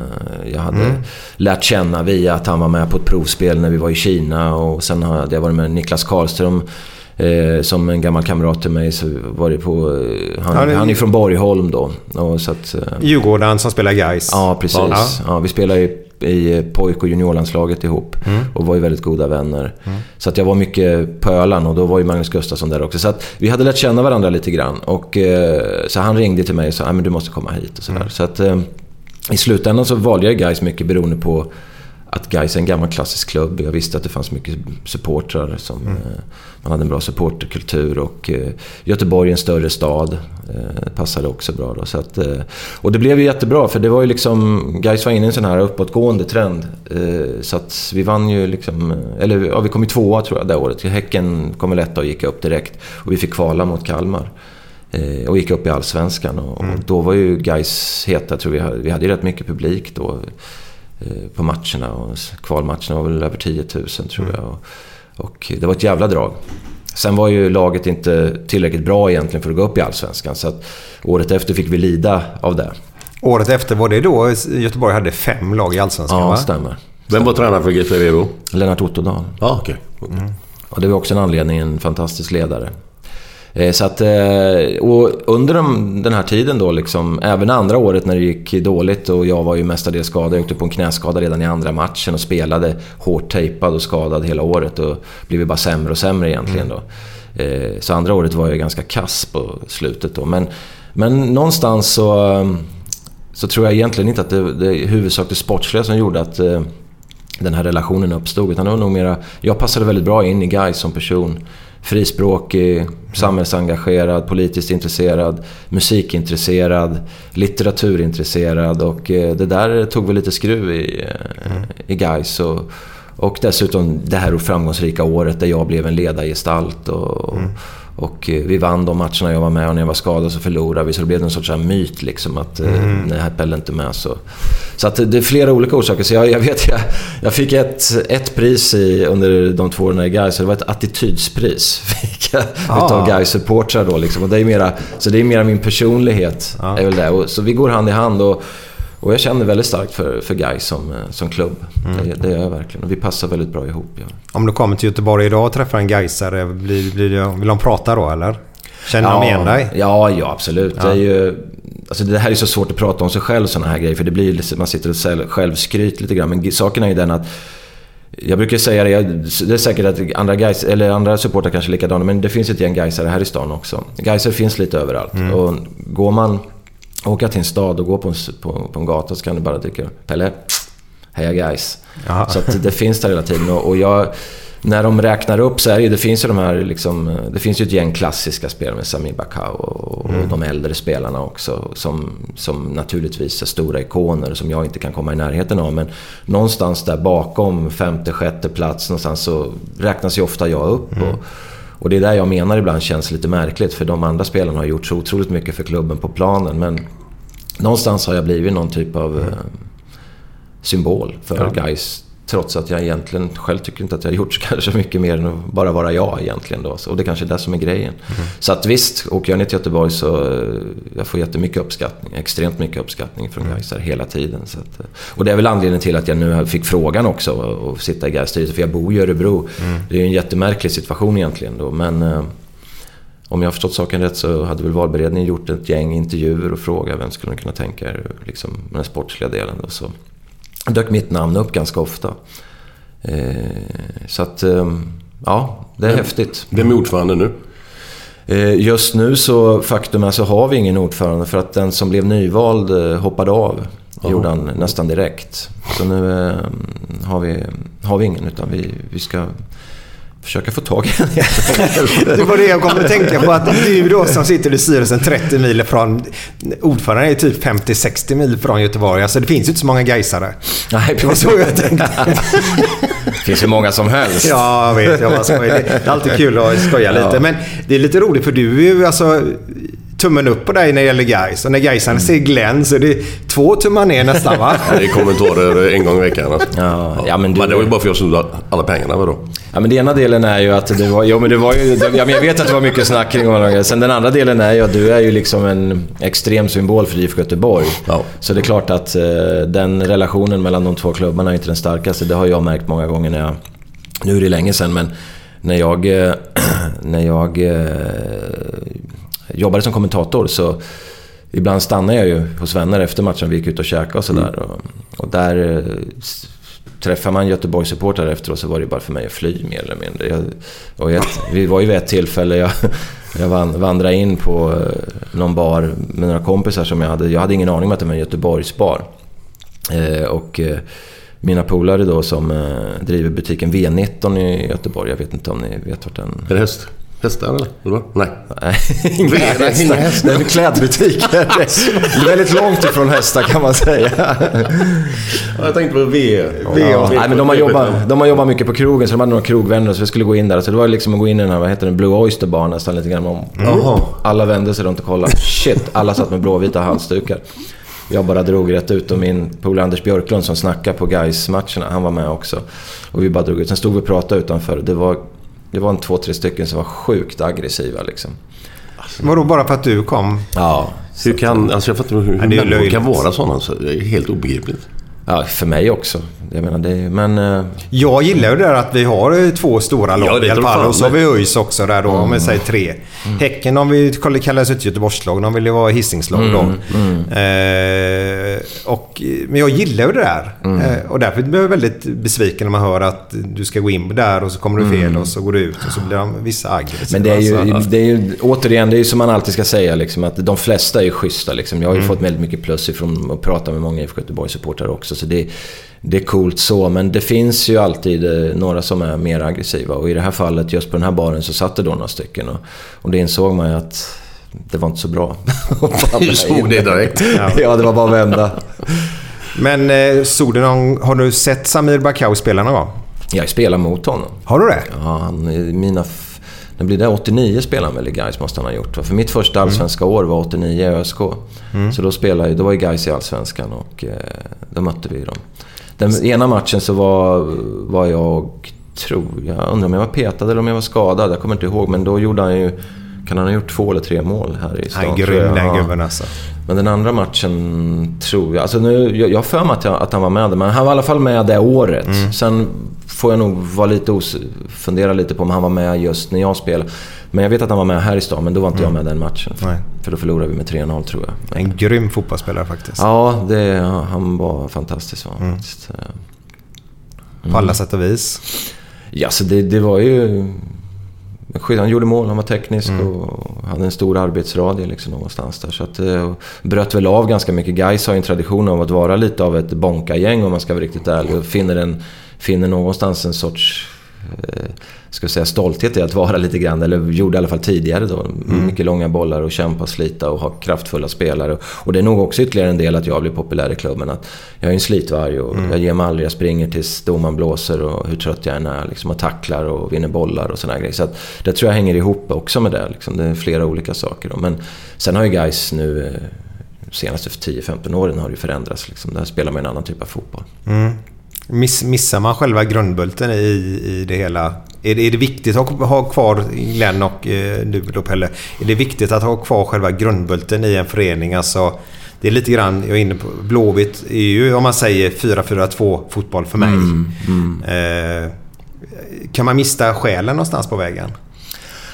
Speaker 3: jag hade lärt känna via att han var med på ett provspel när vi var i Kina. Och sen hade jag varit med Niklas Karlström eh, som en gammal kamrat till mig. Så var det på, eh, han,
Speaker 4: Ja, det-
Speaker 3: han är från Borgholm då. Och så att, eh,
Speaker 4: Djurgården som spelar Gais.
Speaker 3: Ja, precis.
Speaker 4: Ja.
Speaker 3: Ja. vi spelade i, i pojk och juniorlandslaget ihop och var ju väldigt goda vänner. Så att jag var mycket på Öland och då var ju Magnus Gustafsson där också. Så att vi hade lärt känna varandra lite grann. Och, eh, så han ringde till mig och sa att du måste komma hit. Och sådär. Så att, eh, I slutändan så valde jag Gais mycket beroende på att Gais är en gammal klassisk klubb. Jag visste att det fanns mycket supportrar. Som, eh, man hade en bra supporterkultur och eh, Göteborg är en större stad. Eh, passade också bra då. Så att, och det blev ju jättebra för det var ju liksom... Gais var inne i en sån här uppåtgående trend. Så att vi vann ju liksom... Eller ja, vi kom ju tvåa tror jag det året. Häcken kom väl etta och gick upp direkt. Och vi fick kvala mot Kalmar. Och gick upp i Allsvenskan. Och, och då var ju Gais heta. Jag tror vi hade, vi hade ju rätt mycket publik då på matcherna. Och kvalmatcherna var väl över 10 000 tror jag. Och, och det var ett jävla drag. Sen var ju laget inte tillräckligt bra egentligen för att gå upp i Allsvenskan. Så att året efter fick vi lida av det.
Speaker 4: Året efter var det då Göteborg hade fem lag i Allsvenskan
Speaker 3: Ja,
Speaker 4: va?
Speaker 3: stämmer.
Speaker 2: Vem var tränare för Vevo?
Speaker 3: Lennart Ottodal.
Speaker 2: Ja, okej.
Speaker 3: Och det var också en anledning, en fantastisk ledare. Eh, Så att, eh, och under de, den här tiden då, liksom, även andra året när det gick dåligt och jag var ju mestadels skadad. Jag åkte på en knäskada redan i andra matchen och spelade hårt tejpad och skadad hela året och blev bara sämre och sämre egentligen då. Eh, Så andra året var jag ganska kass på slutet då. Men, men någonstans så, så tror jag egentligen inte att det, det huvudsakligen sportsliga som gjorde att den här relationen uppstod. Utan det var nog mera, jag passade väldigt bra in i Guy som person. Frispråkig, samhällsengagerad, politiskt intresserad, musikintresserad, litteraturintresserad och eh, det där tog väl lite skruv i, eh, i Gais. Och, och dessutom det här framgångsrika året där jag blev en ledargestalt. Och, mm och eh, vi vann de matcherna jag var med och när jag var skadad så förlorade vi. Så det blev en sorts här myt liksom att mm. när Heppel inte är med så... Så att det är flera olika orsaker. Så jag, jag vet, jag, jag fick ett, ett pris i, under de två åren i Gais. Det var ett attitydspris. Fick jag
Speaker 4: Ah.
Speaker 3: utav Gais supportrar då liksom. Och det är mera, så det är mera min personlighet. Är väl det. Och, så vi går hand i hand. Och, och jag känner väldigt starkt för, för Gais som, eh, som klubb. Det, det gör jag verkligen. Och vi passar väldigt bra ihop. Ja.
Speaker 4: Om du kommer till Göteborg idag och träffar en Gaisare, blir, blir det, vill de prata då eller? Känner de igen dig?
Speaker 3: Ja, ja absolut. Det, är ju, alltså det här är så svårt att prata om sig själv sådana här grejer. För det blir lite- man sitter och själv- självskryt lite grann. Men saken är ju den att jag brukar säga det, jag, det är säkert att andra, guys, eller andra supportrar kanske är likadana, men det finns ett gäng Gaisare här i stan också. Gaisare finns lite överallt. Och går man, åka till en stad och gå på en, på, på en gata så kan du bara tycka Pelle, heja guys.
Speaker 4: Jaha.
Speaker 3: Så att det finns där hela tiden. Och, och jag, när de räknar upp så är det ju, det finns ju de här liksom, det finns ju ett gäng klassiska spelare med Sami Bakao och, och de äldre spelarna också. Som, som naturligtvis är stora ikoner som jag inte kan komma i närheten av. Men någonstans där bakom femte, sjätte plats någonstans så räknas ju ofta jag upp. Och, och det är där jag menar ibland känns lite märkligt för de andra spelarna har gjort så otroligt mycket för klubben på planen. Men någonstans har jag blivit någon typ av eh, symbol för
Speaker 4: Ja.
Speaker 3: guys Trots att jag egentligen själv tycker inte att jag har gjort så kanske mycket mer än att bara vara jag egentligen då. Och det kanske är det som är grejen. Så att visst, åker jag ner till Göteborg så eh, jag får jättemycket uppskattning. Extremt mycket uppskattning från mm. Gaisar hela tiden. Så att, eh, och det är väl anledningen till att jag nu fick frågan också att sitta i Gais styrelse. För jag bor i Örebro. Det är ju en jättemärklig situation egentligen då. Men eh, om jag har förstått saken rätt så hade väl valberedningen gjort ett gäng intervjuer och frågat vem skulle kunna tänka er liksom, med den sportsliga delen. Då. Så dök mitt namn upp ganska ofta. Eh, så att, eh, ja, det är
Speaker 2: Vem-
Speaker 3: häftigt.
Speaker 2: Vem är ordförande nu?
Speaker 3: Eh, just nu så faktum är så har vi ingen ordförande för att den som blev nyvald eh, hoppade av. Det gjorde han nästan direkt. Så nu eh, har, vi, har vi ingen utan vi, vi ska försöka få tag i en.
Speaker 4: det var det jag kom att tänka på. Att du då som sitter i styrelsen 30 mil från... Ordföranden är typ 50-60 mil från Göteborg. Alltså det finns ju inte så många gaisare.
Speaker 3: Nej,
Speaker 4: det var så jag tänkte.
Speaker 3: det finns ju många som helst.
Speaker 4: Ja, jag vet. Jag bara skojar. Det är alltid kul att skoja lite. Ja. Men det är lite roligt för du är ju alltså tummen upp på dig när det gäller guys. Och när Gaisarna ser Glenn så är det två tummar ner nästan va?
Speaker 2: det är kommentarer en gång i veckan. Alltså.
Speaker 3: Ja, ja, men, du...
Speaker 2: men det var ju bara för att jag snodde alla pengarna vadå?
Speaker 3: Ja men den ena delen är ju att det var, jo, men det var ju, ja, men jag vet att det var mycket snack kring honom. Sen den andra delen är ju att du är ju liksom en extrem symbol för IFK Göteborg. Ja. Så det är klart att eh, den relationen mellan de två klubbarna är inte den starkaste. Det har jag märkt många gånger när jag... Nu är det länge sedan men när jag, eh, när jag eh, jobbade som kommentator så ibland stannade jag ju hos vänner efter matchen. Vi gick ut och käkade och sådär. Mm. Och, och, där eh, träffar man Göteborgssupportrar efteråt så var det bara för mig att fly mer eller mindre. Jag, och ett, vi var ju vid ett tillfälle, jag, jag vandrade in på eh, någon bar med några kompisar som jag hade. Jag hade ingen aning om att det var en Göteborgsbar. Eh, och eh, mina polare då som eh, driver butiken V19 i Göteborg, jag vet inte om ni vet vart den...
Speaker 2: Är det häst? Hästar eller? Nej.
Speaker 3: Nej, inga hästar. Inga hästar. Det är en klädbutik. det är väldigt långt ifrån hästar kan man säga.
Speaker 2: jag tänkte på V.
Speaker 3: v ja. Nej, men de, har jobbat, de har jobbat mycket på krogen, så de hade några krogvänner så vi skulle gå in där. Så det var liksom att gå in i den här, vad heter den, Blue Oyster Bar nästan lite grann. Om. Mm. Alla vände sig runt och kollade. Shit, alla satt med blåvita halsdukar. Jag bara drog rätt ut och min polare Anders Björklund som snackade på guys matcherna han var med också. Och vi bara drog ut. Sen stod vi och pratade utanför. Det var det var en två, tre stycken som var sjukt aggressiva liksom.
Speaker 4: Vadå, bara för att du kom?
Speaker 3: Ja.
Speaker 2: Hur kan, alltså jag fattar hur, hur människor kan vara sådana. Så det är helt obegripligt.
Speaker 3: Ja, för mig också. Jag menar, det, men... Uh...
Speaker 4: Jag gillar ju det där att vi har två stora lag ja, i alla fall. Och så har vi ÖIS också där då, mm. om vi säger tre. Mm. Häcken, om vi kallar ett Göteborgslag, de vill ju vara Hisingslag då. Mm. mm. Eh, och, men jag gillar ju det där. Mm. Eh, och därför blir jag väldigt besviken när man hör att du ska gå in där och så kommer du fel mm. och så går du ut och så blir de vissa aggressiva.
Speaker 3: Men det är, ju, det är ju, återigen, det är ju som man alltid ska säga liksom, att de flesta är ju schyssta. Liksom. Jag har ju fått väldigt mycket plus ifrån att prata med många IFK Göteborg-supportrar också. Så det, det är coolt så, men det finns ju alltid eh, några som är mer aggressiva. Och i det här fallet, just på den här baren, så satt det då några stycken. Och, och det insåg man ju att det var inte så bra.
Speaker 2: du såg det direkt?
Speaker 3: Ja. ja, det var bara att vända.
Speaker 4: Men eh, såg du någon, har du sett Samir Bakau spela någon gång?
Speaker 3: Jag spelar mot honom.
Speaker 4: Har du det?
Speaker 3: Ja, han, mina... Det blir det 89 spelade han väl i Gais måste han ha gjort. För mitt första mm. allsvenska mm. år var 89 i ÖSK. Mm. Så då, spelade, då var ju Gais i Allsvenskan och eh, då mötte vi dem. Den ena matchen så var, var jag, tror jag, undrar om jag var petad eller om jag var skadad. Jag kommer inte ihåg. Men då gjorde han ju, kan han ha gjort två eller tre mål här i stan?
Speaker 4: Han är grym den gubben alltså.
Speaker 3: Men den andra matchen tror jag... Alltså nu, jag har för mig att, jag, att han var med men han var i alla fall med det året. Mm. Sen får jag nog vara lite os fundera lite på om han var med just när jag spelade. Men jag vet att han var med här i stan, men då var inte mm. jag med den matchen. Nej. För då förlorade vi med 3-0 tror jag.
Speaker 4: En grym fotbollsspelare faktiskt.
Speaker 3: Ja, det, han var fantastisk. Var mm.
Speaker 4: Mm. På alla sätt och vis.
Speaker 3: Ja, så det, det var ju... Han gjorde mål, han var teknisk mm. och hade en stor arbetsradie liksom någonstans där. Så att, eh, bröt väl av ganska mycket. Gais har ju en tradition av att vara lite av ett bonka-gäng om man ska vara riktigt ärlig. Och finner, en, finner någonstans en sorts eh, ska säga, stolthet i att vara lite grann, eller gjorde i alla fall tidigare då. Mm. Mycket långa bollar och kämpa slita och ha kraftfulla spelare. Och det är nog också ytterligare en del att jag blir populär i klubben. Att jag är en slitvarg och mm. jag ger mig aldrig. Jag springer tills domaren blåser och hur trött jag än är. Liksom, och tacklar och vinner bollar och sådana grejer. Så att, det tror jag hänger ihop också med det. Liksom. Det är flera olika saker. Då. Men sen har ju guys nu eh, senaste 10-15 åren har det förändrats. Liksom. Där spelar man en annan typ av fotboll.
Speaker 4: Mm. Miss, missar man själva grundbulten i, i det hela? Är det, är det viktigt att ha, ha kvar, Glenn och eh, du då Pelle, är det viktigt att ha kvar själva grundbulten i en förening? Alltså, det är lite grann, jag är inne på, Blåvitt är ju om man säger 4-4-2 fotboll för mig. Mm, mm. Eh, kan man mista själen någonstans på vägen?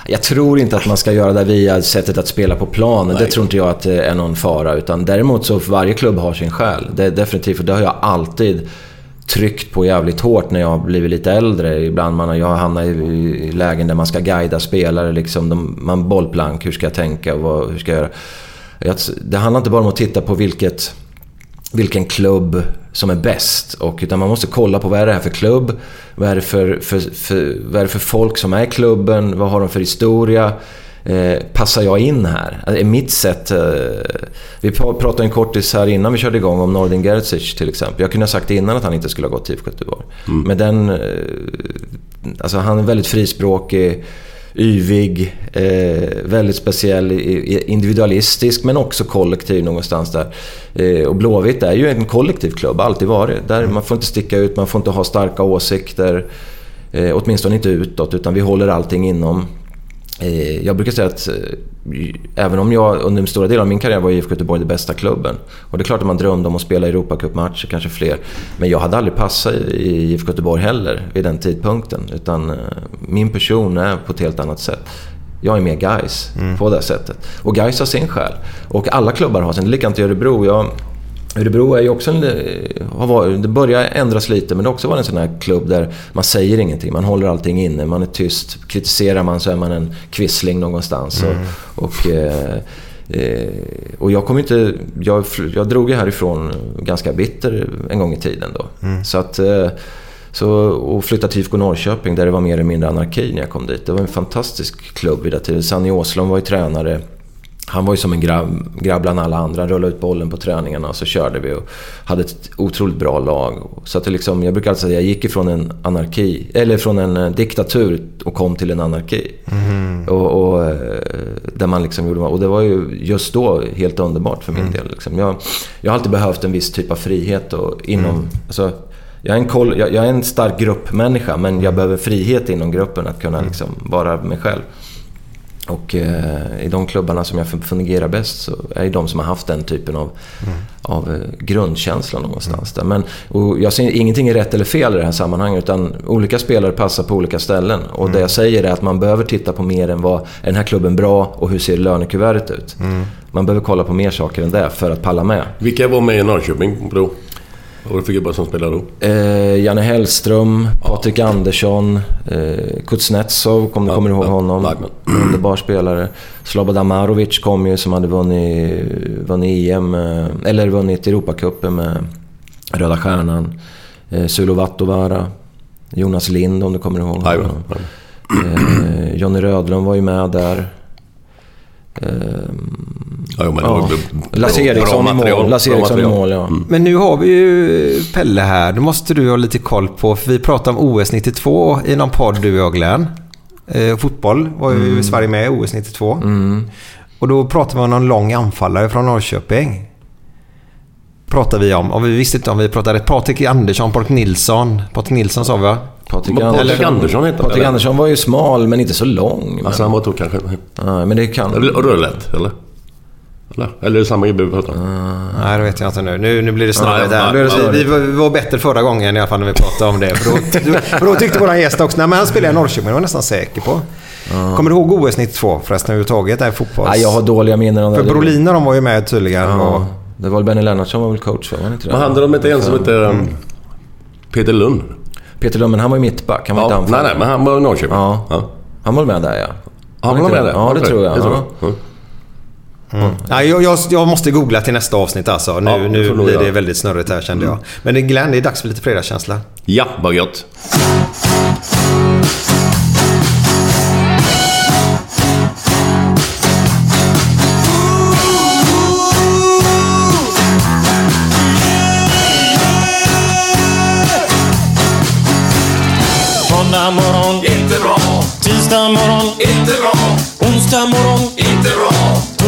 Speaker 3: Jag tror inte att man ska göra det via sättet att spela på planen. Det tror inte jag att det är någon fara. Utan däremot så varje klubb har sin själ. Det är definitivt, för det har jag alltid tryckt på jävligt hårt när jag har blivit lite äldre. Ibland man, jag hamnar i lägen där man ska guida spelare. Liksom, de, man bollplank, hur ska jag tänka och vad, hur ska jag göra? Det handlar inte bara om att titta på vilket vilken klubb som är bäst. Och, utan man måste kolla på vad är det här för klubb? Vad är det för, för, för, vad är det för folk som är i klubben? Vad har de för historia? Eh, passar jag in här? Är mitt sätt... Eh, vi pratade en kortis här innan vi körde igång om Nordin Gerzic till exempel. Jag kunde ha sagt innan att han inte skulle ha gått till IFK Göteborg. Mm. Men den... Eh, alltså han är väldigt frispråkig yvig, eh, väldigt speciell, individualistisk men också kollektiv någonstans där. Eh, och Blåvitt är ju en kollektiv klubb, alltid varit. Där man får inte sticka ut, man får inte ha starka åsikter. Åtminstone inte utåt, utan vi håller allting inom jag brukar säga att eh, även om jag under en stora del av min karriär var IFK Göteborg den bästa klubben. Och det är klart att man drömde om att spela Europacupmatcher, kanske fler. Men jag hade aldrig passat i IFK Göteborg heller vid den tidpunkten. Utan eh, min person är på ett helt annat sätt. Jag är mer guys mm. på det sättet. Och guys har sin själ. Och alla klubbar har sin. Det är likadant i Örebro. Jag Örebro är ju också en, har varit, det börjar ändras lite men det har också varit en sån här klubb där man säger ingenting. Man håller allting inne, man är tyst. Kritiserar man så är man en kvissling någonstans. Mm. Och, och, eh, eh, och, jag kom inte... Jag, jag drog ju härifrån ganska bitter en gång i tiden då. Mm. Så att... Eh, så, och flyttade till IFK Norrköping där det var mer eller mindre anarki när jag kom dit. Det var en fantastisk klubb vid det tiden. Sanny Åslund var ju tränare. Han var ju som en grabb, grabb bland alla andra. Rullade ut bollen på träningarna och så körde vi och hade ett otroligt bra lag. Så att det liksom, jag brukar alltid säga att jag gick ifrån en anarki, eller från en eh, diktatur och kom till en anarki. Mm. Och, och, eh, där man liksom gjorde, och det var ju just då helt underbart för min mm. del. Liksom. Jag, jag har alltid behövt en viss typ av frihet och inom... Mm. Alltså, jag är, en koll, jag, jag, är en stark gruppmänniska men jag behöver frihet inom gruppen att kunna mm. liksom vara mig själv. Och eh, i de klubbarna som jag fungerar bäst så är det de som har haft den typen av, mm. av eh, grundkänsla någonstans. Mm. Där. Men, och jag ser ingenting är rätt eller fel i det här sammanhanget utan olika spelare passar på olika ställen. Och mm. det jag säger är att man behöver titta på mer än vad, är den här klubben bra och hur ser lönekuvertet ut? Mm. Man behöver kolla på mer saker än det för att palla med.
Speaker 2: Vilka var med i Norrköping, Bro? Vad var det för gubbar som spelade då?
Speaker 3: Eh, Janne Hellström, Patrik Andersson, eh, Kuznetsov, kom, ja, kommer du ihåg ja, honom? Underbar spelare. Slobodan Marovic kom ju som hade vunnit, vunnit EM, eh, eller vunnit Europacupen med Röda Stjärnan. Eh, Sulo Vattovara. Jonas Lind om du kommer ihåg honom. Eh, Jonny Rödlund var ju med där.
Speaker 2: Ehm, ja, men ja.
Speaker 3: Lasse Eriksson i mål. Lasse Eriksson i mål, ja. Mm.
Speaker 4: Men nu har vi ju Pelle här. Det måste du ha lite koll på. För vi pratade om OS 92 i någon podd, du och Glenn. Eh, fotboll var ju mm. Sverige med i OS 92. Mm. Och då pratade vi om någon lång anfallare från Norrköping. Pratade vi om. Och vi visste inte om vi pratade Patrik Andersson, Patrik Nilsson. Patrik Nilsson sa vi va?
Speaker 2: Patrik Andersson, Andersson heter
Speaker 3: Patrik Andersson var ju smal men inte så lång. Men...
Speaker 2: Alltså han var då kanske...
Speaker 3: Nej, men det kan...
Speaker 2: Rödlätt, eller? Eller? Eller är det samma gubbe vi pratar om?
Speaker 4: Uh, nej, det vet jag inte nu. Nu, nu blir det snarare där. Vi, vi, vi, var bättre förra gången i alla fall när vi pratade om det. För då, för då tyckte vår gäst också... Nej, men han spelade i Norrköping, det var jag nästan säker på. Uh. Kommer du ihåg OS 92 förresten överhuvudtaget? Där fotbolls...
Speaker 3: Nej, jag har dåliga minnen.
Speaker 4: För Brolin och de var ju med tydligen. Uh. Och...
Speaker 3: Det var väl Benny Lennartsson var väl coach, var inte
Speaker 2: det? Men hade de inte en som hette mm. Peter Lund?
Speaker 3: Peter Lund, men han var ju mittback. Han var
Speaker 2: ja, inte Nej, nej, men han var i Norrköping.
Speaker 3: Ja. ja. Han var med där, ja.
Speaker 2: Han var med där?
Speaker 3: Ja, det, tror jag.
Speaker 4: Mm. Mm. Ja, jag, jag, jag, måste googla till nästa avsnitt alltså. Nu, ja, nu blir det väldigt snurrigt här kände jag. Men Glenn, det är dags för lite fredagskänsla.
Speaker 2: Ja, vad gött.
Speaker 6: Onsdag morgon, inte bra.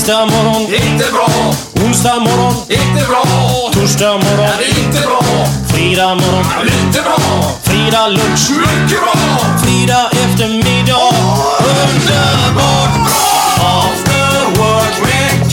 Speaker 6: Tisdag morgon, inte bra. Onsdag morgon, inte bra. Torsdag morgon, är inte bra. Fredag morgon, är lite bra. Fredag lunch, mycket bra. Fredag eftermiddag, underbart bra.
Speaker 7: After work med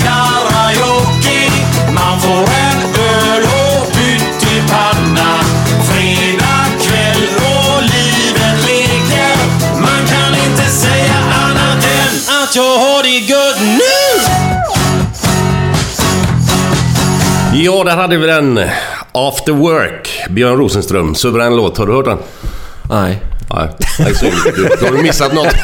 Speaker 2: Ja, där hade vi den. After Work, Björn Rosenström. Suverän låt. Har du hört den?
Speaker 3: Nej.
Speaker 2: Nej, synd. Du, du har du missat något.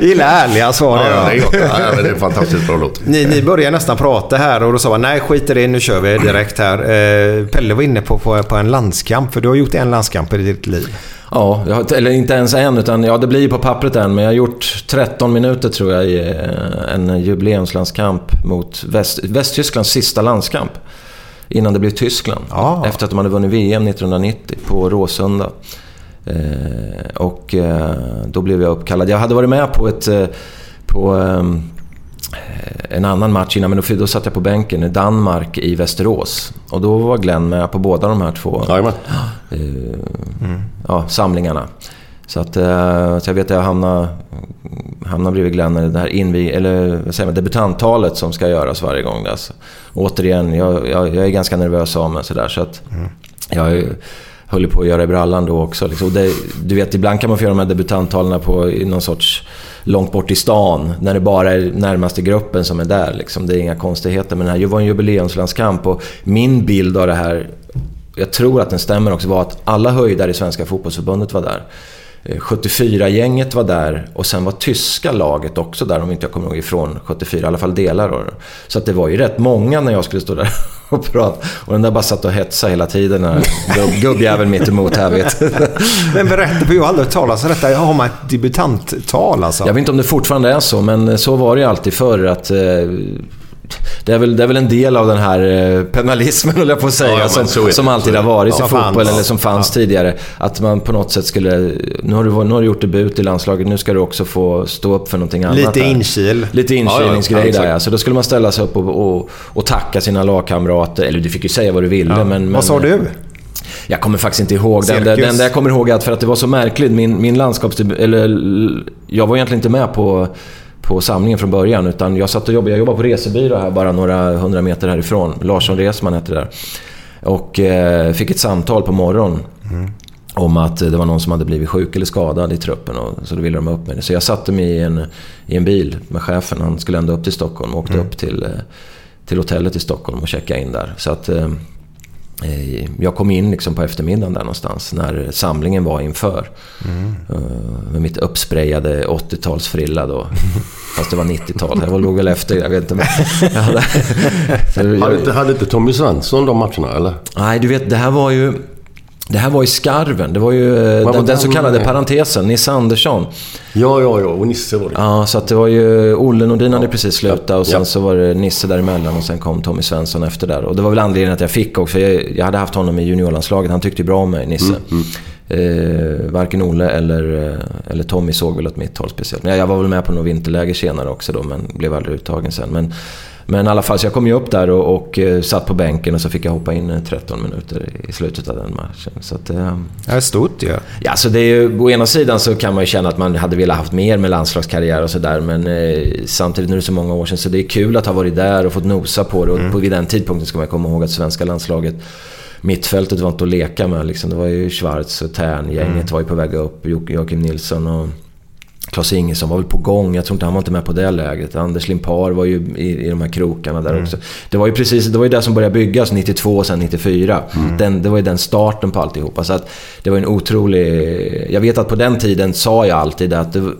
Speaker 4: Gillar ärliga svar.
Speaker 2: Ja, det är
Speaker 4: Ja,
Speaker 2: gott. Ja, men det är en fantastiskt bra låt.
Speaker 4: Ni, ni började nästan prata här och då sa man nej skit i det, nu kör vi direkt här. Eh, Pelle var inne på, på, på en landskamp, för du har gjort en landskamp i ditt liv.
Speaker 3: Ja, har, eller inte ens en, utan ja, det blir ju på pappret än. Men jag har gjort 13 minuter tror jag i eh, en jubileumslandskamp mot Väst, Västtysklands sista landskamp. Innan det blev Tyskland.
Speaker 4: Ja.
Speaker 3: Efter att de hade vunnit VM 1990 på Råsunda. Eh, och eh, då blev jag uppkallad. Jag hade varit med på ett... Eh, på, ehm, en annan match innan, men då, då satt jag på bänken i Danmark i Västerås. Och då var Glenn med på båda de här två
Speaker 2: Jajamän.
Speaker 3: eh, ja, samlingarna. Så, att, eh, så jag vet att jag hamnade, hamnade bredvid Glenn i det här invi, eller vad säger man, debutanttalet som ska göras varje gång. Där. Så, återigen, jag, jag, jag är ganska nervös av mig sådär. Så att jag är- höll på att göra i brallan då också. Liksom. Det, du vet, ibland kan man få göra de här debutanttalen på i någon sorts långt bort i stan. När det bara är närmaste gruppen som är där. Liksom. Det är inga konstigheter. Men det här var en jubileumslandskamp och min bild av det här jag tror att den stämmer också, var att alla höjdare i Svenska fotbollsförbundet var där. Eh, 74-gänget var där och sen var tyska laget också där, om inte jag kommer ihåg ifrån 74, i alla fall delar av det. Så att det var ju rätt många när jag skulle stå där och prata. Och den där bara satt och hetsade hela tiden, den gubb, gubbjäveln mitt emot här vet.
Speaker 4: Men berätta, för jag har aldrig hört talas om detta. Har man ett debutanttal alltså?
Speaker 3: Jag vet inte om det fortfarande är så, men så var det ju alltid förr att... Det är, väl, det är väl en del av den här eh, penalismen, höll jag på att säga,
Speaker 2: Ja, ja, så
Speaker 3: som, som alltid har varit
Speaker 4: Ja,
Speaker 3: i fotboll,
Speaker 4: fanns.
Speaker 3: eller som fanns tidigare. Att man på något sätt skulle... Nu har, du, nu har du gjort debut i landslaget, nu ska du också få stå upp för någonting annat.
Speaker 4: Lite inkil.
Speaker 3: Lite
Speaker 2: Ja, ja,
Speaker 3: inkilningsgrej
Speaker 2: ja,
Speaker 3: där ja. Så då skulle man ställa sig upp och, och, och tacka sina lagkamrater. Eller du fick ju säga vad du ville, men... men
Speaker 4: Vad sa du?
Speaker 3: jag kommer faktiskt inte ihåg. Den, den, den där jag kommer ihåg är att för att det var så märkligt. Min, min landskapsdebut... Eller... Jag var egentligen inte med på, på samlingen från början. Utan jag satt och jobbade. Jag jobbade på resebyrå här bara några hundra meter härifrån. Larsson Resman hette det där. Och eh, fick ett samtal på morgonen. Om att det var någon som hade blivit sjuk eller skadad i truppen. Och, så då ville de upp mig. Så jag satte mig i en, i en bil med chefen. Han skulle ändå upp till Stockholm. Och åkte upp till, eh, till hotellet i Stockholm och checkade in där. Så att... Eh, Jag kom in liksom på eftermiddagen där någonstans när samlingen var inför. Eh, Med mitt uppsprayade 80-talsfrilla då. Fast det var 90-tal. Jag låg väl efter, jag vet inte. Men jag hade,
Speaker 2: inte, hade inte Tommy Svensson de matcherna, eller?
Speaker 3: nej, du vet, det här var ju... Det här var i skarven. Det var ju eh,
Speaker 2: var
Speaker 3: den, den så
Speaker 2: den-
Speaker 3: kallade parentesen, Nisse Andersson.
Speaker 2: Ja, ja, ja. Och Nisse var det.
Speaker 3: Ja, så att det var ju... Olle Nordin hade precis slutat och sen
Speaker 2: Ja.
Speaker 3: så var det Nisse däremellan och sen kom Tommy Svensson efter där. Och det var väl anledningen att jag fick också. Jag, jag hade haft honom i juniorlandslaget. Han tyckte ju bra om mig, Nisse. Eh, varken Olle eller, eh, eller Tommy såg väl åt mitt håll speciellt. Men jag, jag var väl med på något vinterläger senare också då, men blev aldrig uttagen sen. Men, men i alla fall, så jag kom ju upp där och, och eh, satt på bänken och så fick jag hoppa in eh, 13 minuter i slutet av den matchen. Så att, eh,
Speaker 4: Det är stort ju.
Speaker 3: Ja, så det är ju, å ena sidan så kan man ju känna att man hade velat haft mer med landslagskarriär och sådär. Men eh, samtidigt, nu är det så många år sedan, så det är kul att ha varit där och fått nosa på det. Och på, vid den tidpunkten ska man komma ihåg att svenska landslaget, mittfältet var inte att leka med. Liksom. Det var ju Schwarz och Tern, gänget var ju på väg upp. Jo- Joakim Nilsson och Klas Ingesson var väl på gång. Jag tror inte han var inte med på det läget. Anders Limpar var ju i, i de här krokarna där också. Det var ju precis det var ju det som började byggas 92 och sen 94. Den, det var ju den starten på alltihopa. Så att det var en otrolig... Jag vet att på den tiden sa jag alltid att det,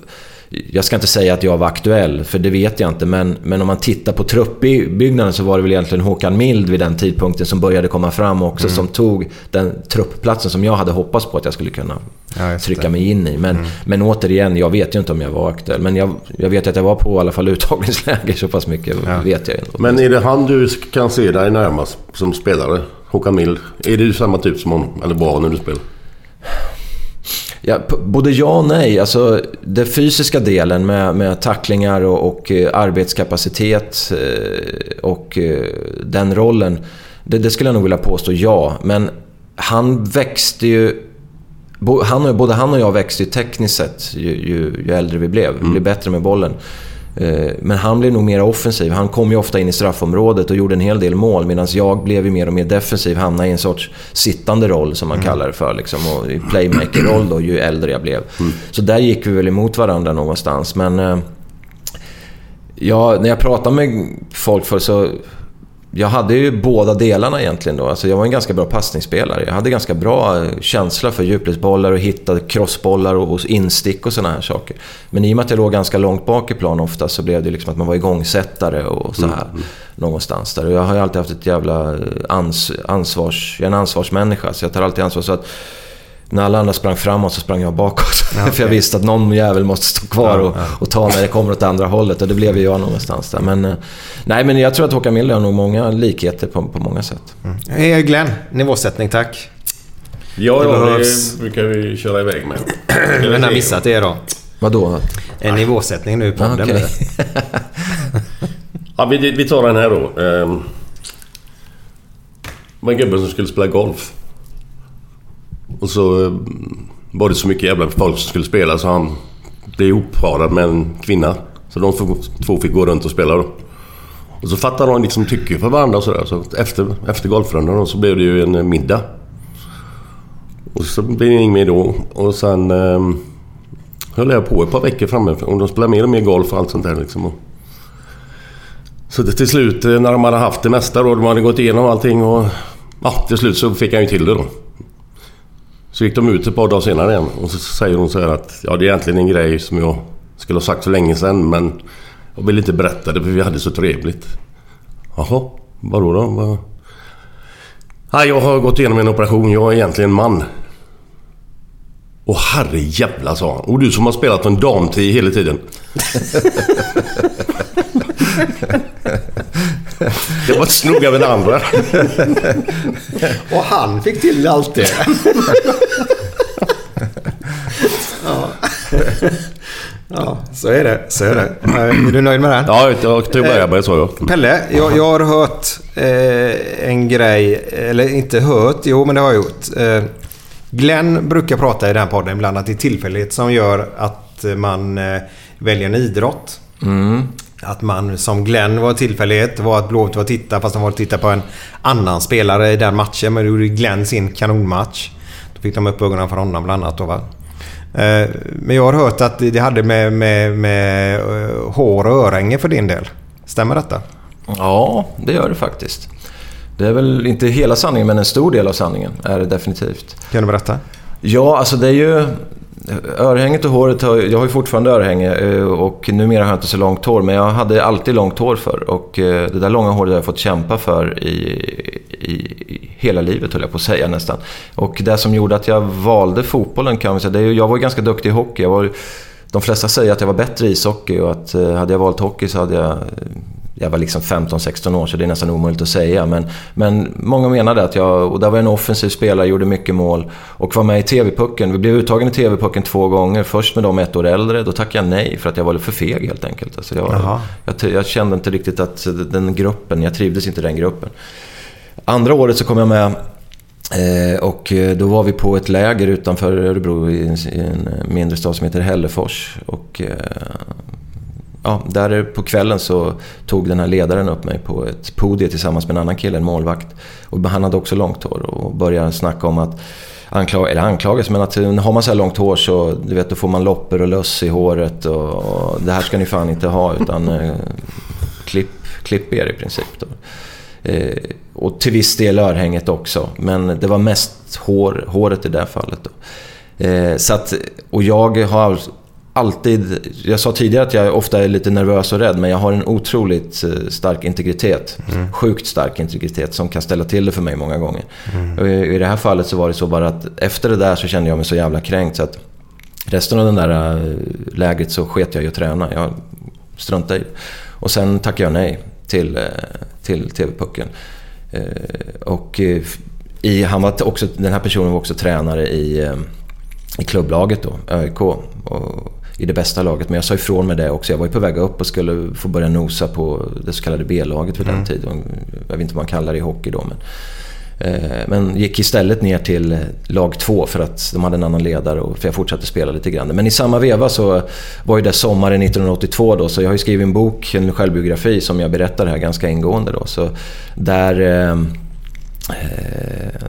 Speaker 3: jag ska inte säga att jag var aktuell, för det vet jag inte. Men, men om man tittar på truppbyggnaden så var det väl egentligen Håkan Mild vid den tidpunkten som började komma fram också. Som tog den truppplatsen som jag hade hoppats på att jag skulle kunna
Speaker 4: Ja,
Speaker 3: trycka mig in i. Men, men återigen, jag vet ju inte om jag var aktuell. Men jag, jag vet att jag var på i alla fall uttagningsläger, så pass mycket vet jag ändå.
Speaker 2: Men är det han du kan se dig närmast som spelare? Håkan Mild. Är du samma typ som honom? Eller var när du spelar?
Speaker 3: Ja, både ja och nej. Alltså, den fysiska delen med, med tacklingar och, och eh, arbetskapacitet eh, och eh, den rollen. Det, det skulle jag nog vilja påstå ja. Men han växte ju... han, och- både han och jag växte ju tekniskt sett ju, ju, ju äldre vi blev. Vi blev bättre med bollen. Eh, Men han blev nog mer offensiv. Han kom ju ofta in i straffområdet och gjorde en hel del mål. Medan jag blev ju mer och mer defensiv. Hamnade i en sorts sittande roll som man kallar det för. Liksom, och i playmaker-roll då, ju äldre jag blev. Så där gick vi väl emot varandra någonstans. Men eh, ja, när jag pratar med folk för så... Jag hade ju båda delarna egentligen då. Alltså jag var en ganska bra passningsspelare. Jag hade ganska bra eh, känsla för djupledsbollar och hitta crossbollar och, instick och sådana här saker. Men i och med att jag låg ganska långt bak i plan ofta så blev det liksom att man var igångsättare och så här. Någonstans där. Och jag har ju alltid haft ett jävla eh, ans, ansvars... Jag är en ansvarsmänniska så jag tar alltid ansvar. Så att när alla andra sprang framåt så sprang jag bakåt.
Speaker 4: Ja,
Speaker 3: För jag visste att någon jävel måste stå kvar
Speaker 4: Ja,
Speaker 3: och,
Speaker 4: ja.
Speaker 3: och ta när det kommer åt andra hållet. Och det blev ju jag någonstans där. Men, eh, nej, men jag tror att Håkan Mild har nog många likheter på, på många sätt.
Speaker 4: Eh, Glenn, nivåsättning tack.
Speaker 2: Ja,
Speaker 4: Det
Speaker 2: ja
Speaker 4: behövs.
Speaker 2: det brukar vi köra iväg med.
Speaker 4: Men har missat det då.
Speaker 3: Vadå?
Speaker 4: En nivåsättning nu podden.
Speaker 3: Ah,
Speaker 4: det.
Speaker 2: Ja, vi, vi tar den här då. Um, var en gubbe som skulle spela golf. Och så eh, var det så mycket jävla folk som skulle spela så han blev ihopparad med en kvinna. Så de två- fick gå runt och spela då. Och så fattade de liksom tycke för varandra och sådär. Så efter, efter golfrundan då, så blev det ju en eh, middag. Och så blev det inget mer då. Och sen eh, höll jag på ett par veckor framme. Och de spelade mer och mer golf och allt sånt där liksom. Och, så det, till slut eh, när de hade haft det mesta då, de hade gått igenom allting och... Ja, till slut så fick han ju till det då. Så gick de ut ett par dagar senare igen och så säger hon så här att ja, det är egentligen en grej som jag skulle ha sagt för länge sedan men jag vill inte berätta det för vi hade så trevligt. Jaha, vadå då? Vad... Nej, jag har gått igenom en operation. Jag är egentligen man. Åh herre jävla sa han. Och du som har spelat en damtid hela tiden. Det var ett snog över den andra.
Speaker 4: Och han fick till allt det. ja. ja, så är det. Så är det. Eh, Är du nöjd med den?
Speaker 2: Ja, jag tog börja med det så ja.
Speaker 4: Pelle, jag, jag har hört eh, en grej, eller inte hört, jo men det har jag gjort. Eh, Glenn brukar prata i den här podden ibland att det är tillfällighet som gör att man eh, väljer en idrott. Att man som Glenn var tillfällighet var att Blåvitt var att titta fast de var titta på en annan spelare i den matchen. Men då gjorde Glenn sin kanonmatch. Då fick de upp ögonen för honom bland annat. Då, va? Eh, Men jag har hört att det hade med, med, med eh, hår och örhänge för din del. Stämmer detta?
Speaker 3: Ja, det gör det faktiskt. Det är väl inte hela sanningen, men en stor del av sanningen är det definitivt.
Speaker 4: Kan du berätta?
Speaker 3: Ja, alltså det är ju... Örhänget och håret, har, jag har ju fortfarande örhänge eh, och numera har jag inte så långt hår. Men jag hade alltid långt hår för och eh, det där långa håret har jag fått kämpa för i, i, i hela livet höll jag på att säga nästan. Och det som gjorde att jag valde fotbollen kan man säga, det är, jag var ju ganska duktig i hockey. Jag var, de flesta säger att jag var bättre i ishockey och att eh, hade jag valt hockey så hade jag jag var liksom 15-16 år så det är nästan omöjligt att säga. Men, men många menade att jag, och där var jag en offensiv spelare, gjorde mycket mål och var med i TV-pucken. Vi blev uttagen i TV-pucken två gånger. Först med de ett år äldre, då tackade jag nej för att jag var för feg helt enkelt. Alltså jag, jag, jag kände inte riktigt att den gruppen, jag trivdes inte i den gruppen. Andra året så kom jag med Eh, och då var vi på ett läger utanför Örebro i en, i en mindre stad som heter Hällefors. Och eh, ja, där på kvällen så tog den här ledaren upp mig på ett podium tillsammans med en annan kille, en målvakt. Och han hade också långt hår och började snacka om att anklaga, eller anklagas, men att har man så här långt hår så du vet, då får man loppor och löss i håret och, och det här ska ni fan inte ha utan eh, klipp, klipp er i princip. Då. Eh, och till viss del örhänget också, men det var mest hår, håret i det här fallet. Då. Eh, så att, och jag har alltid... Jag sa tidigare att jag ofta är lite nervös och rädd, men jag har en otroligt eh, stark integritet. Sjukt stark integritet som kan ställa till det för mig många gånger. Och i, I det här fallet så var det så bara att efter det där så kände jag mig så jävla kränkt så att resten av den där eh, lägret så sket jag i att träna. Jag struntade i det. Och sen tackade jag nej till, eh, till TV-pucken. Och i, han var också, den här personen var också tränare i, i klubblaget då, ÖIK. Och I det bästa laget. Men jag sa ifrån med det också. Jag var ju på väg upp och skulle få börja nosa på det så kallade B-laget vid den tiden. Jag vet inte vad man kallar det i hockey då. Men, Eh, Men gick istället ner till lag två för att de hade en annan ledare och för jag fortsatte spela lite grann. Men i samma veva så var ju det sommaren 1982 då, så jag har ju skrivit en bok, en självbiografi, som jag berättar här ganska ingående då. Så där... Eh, eh,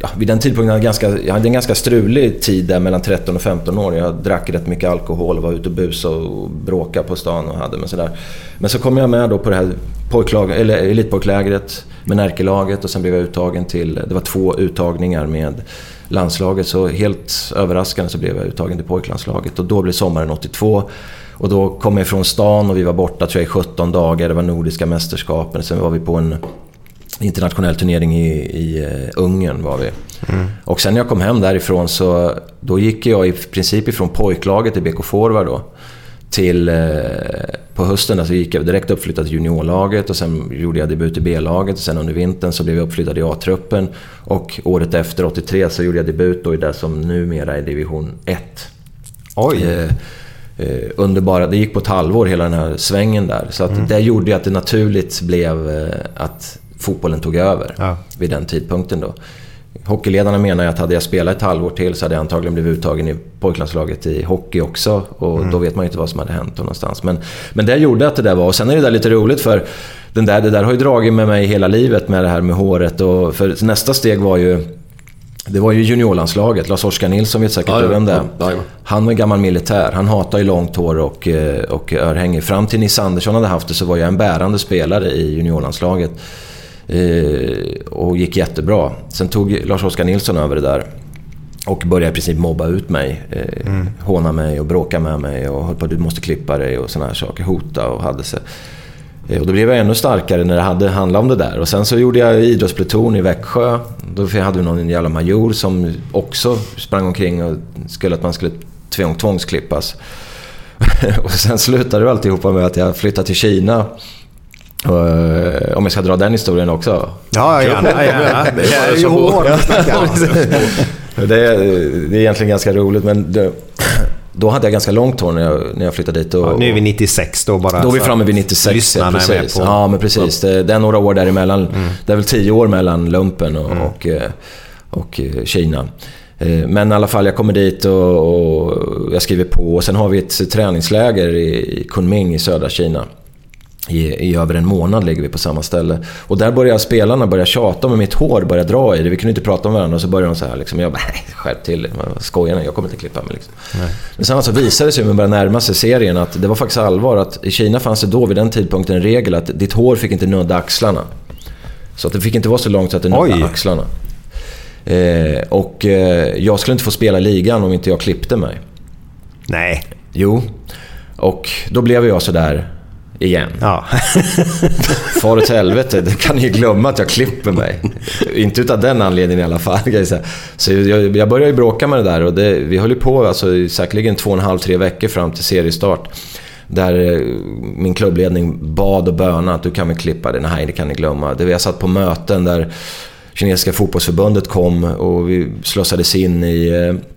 Speaker 3: ja, vid den tidpunkten hade jag, ganska, jag hade en ganska strulig tid där mellan 13 och 15 år. Jag drack rätt mycket alkohol, var ute och busade och bråkade på stan och hade mig sådär. Men så kom jag med då på det här pojklag, eller elitpojklägret med Närkelaget och sen blev jag uttagen till, det var två uttagningar med landslaget. Så helt överraskande så blev jag uttagen till pojklandslaget och då blev sommaren 82. Och då kom jag från stan och vi var borta tror jag, i 17 dagar. Det var Nordiska mästerskapen. Sen var vi på en internationell turnering i, i uh, Ungern var vi.
Speaker 4: Mm.
Speaker 3: Och sen när jag kom hem därifrån så då gick jag i princip ifrån pojklaget i BK Forward då. Till, eh, på hösten så gick jag direkt uppflyttad till juniorlaget och sen gjorde jag debut i B-laget och sen under vintern så blev jag uppflyttad i A-truppen. Och året efter, 83, så gjorde jag debut då i det som numera är division 1.
Speaker 4: Oj!
Speaker 3: Eh, eh, underbara, det gick på ett halvår hela den här svängen där. Så att
Speaker 4: Mm.
Speaker 3: det gjorde ju att det naturligt blev eh, att fotbollen tog över
Speaker 4: Ja.
Speaker 3: vid den tidpunkten då. Hockeyledarna menar att hade jag spelat ett halvår till så hade jag antagligen blivit uttagen i pojklandslaget i hockey också. Och
Speaker 4: Mm.
Speaker 3: då vet man ju inte vad som hade hänt någonstans. Men, men det gjorde att det där var. Och sen är det där lite roligt för den där, det där har ju dragit med mig hela livet med det här med håret. Och för nästa steg var ju det var ju juniorlandslaget. Lars-Oskar Nilsson vet säkert
Speaker 2: ja,
Speaker 3: vem det är. Han var gammal militär. Han hatar ju långt hår och, eh, och örhänge. Fram till Nisse Andersson hade haft det så var jag en bärande spelare i juniorlandslaget. Eh, och gick jättebra. Sen tog Lars-Oskar Nilsson över det där. Och började i princip mobba ut mig. Eh,
Speaker 4: Mm.
Speaker 3: Håna mig och bråka med mig och höll på du måste klippa dig och såna här saker. Hota och hade sig. Eh, Och då blev jag ännu starkare när det hade handlat om det där. Och sen så gjorde jag idrottspluton i Växjö. Då hade vi någon jävla major som också sprang omkring och skulle att man skulle tvång, tvångsklippas. och sen slutade det alltihopa med att jag flyttade till Kina. Eh, om jag ska dra den historien också.
Speaker 4: Ja, gärna. gärna. Det är ju hårt att snacka om.
Speaker 3: det, är, det är egentligen ganska roligt men det, då hade jag ganska långt hår när jag, när jag flyttade dit. Och,
Speaker 4: Ja, nu är vi 96 då bara.
Speaker 3: då är vi framme vid
Speaker 4: att
Speaker 3: 96. Ja,
Speaker 4: Lyssnarna är med
Speaker 3: precis.
Speaker 4: på... Mm.
Speaker 3: Ja, men precis. Det, det är några år däremellan. Det är väl tio år mellan lumpen och, och, eh, och eh, Kina. Men i alla fall, jag kommer dit och, och jag skriver på. Och sen har vi ett träningsläger i, i Kunming i södra Kina. I, I över en månad ligger vi på samma ställe. Och där börjar spelarna börja tjata med mitt hår, börja dra i det. Vi kunde inte prata med varandra och så börjar de så här liksom. Jag bara, nej, skärp till. Skojar ni? Jag kommer inte klippa mig liksom. Men sen så visade det sig när man började närma sig serien att det var faktiskt allvar. Att I Kina fanns det då vid den tidpunkten en regel att ditt hår fick inte nudda axlarna. Så att det fick inte vara så långt så att det nuddade
Speaker 4: Oj.
Speaker 3: axlarna. Eh, och eh, jag skulle inte få spela ligan om inte jag klippte mig.
Speaker 4: Nej.
Speaker 3: Jo. Och då blev jag sådär igen.
Speaker 4: Ja.
Speaker 3: Far åt helvete, det kan ni ju glömma att jag klipper mig. Inte utav den anledningen i alla fall. Så jag, jag började ju bråka med det där och det, vi höll ju på alltså, säkerligen två och en halv, tre veckor fram till seriestart. Där eh, min klubbledning bad och bönade att du kan väl klippa det. Nej, det kan ni glömma. Det, jag satt på möten där kinesiska fotbollsförbundet kom och vi slussades in i eh,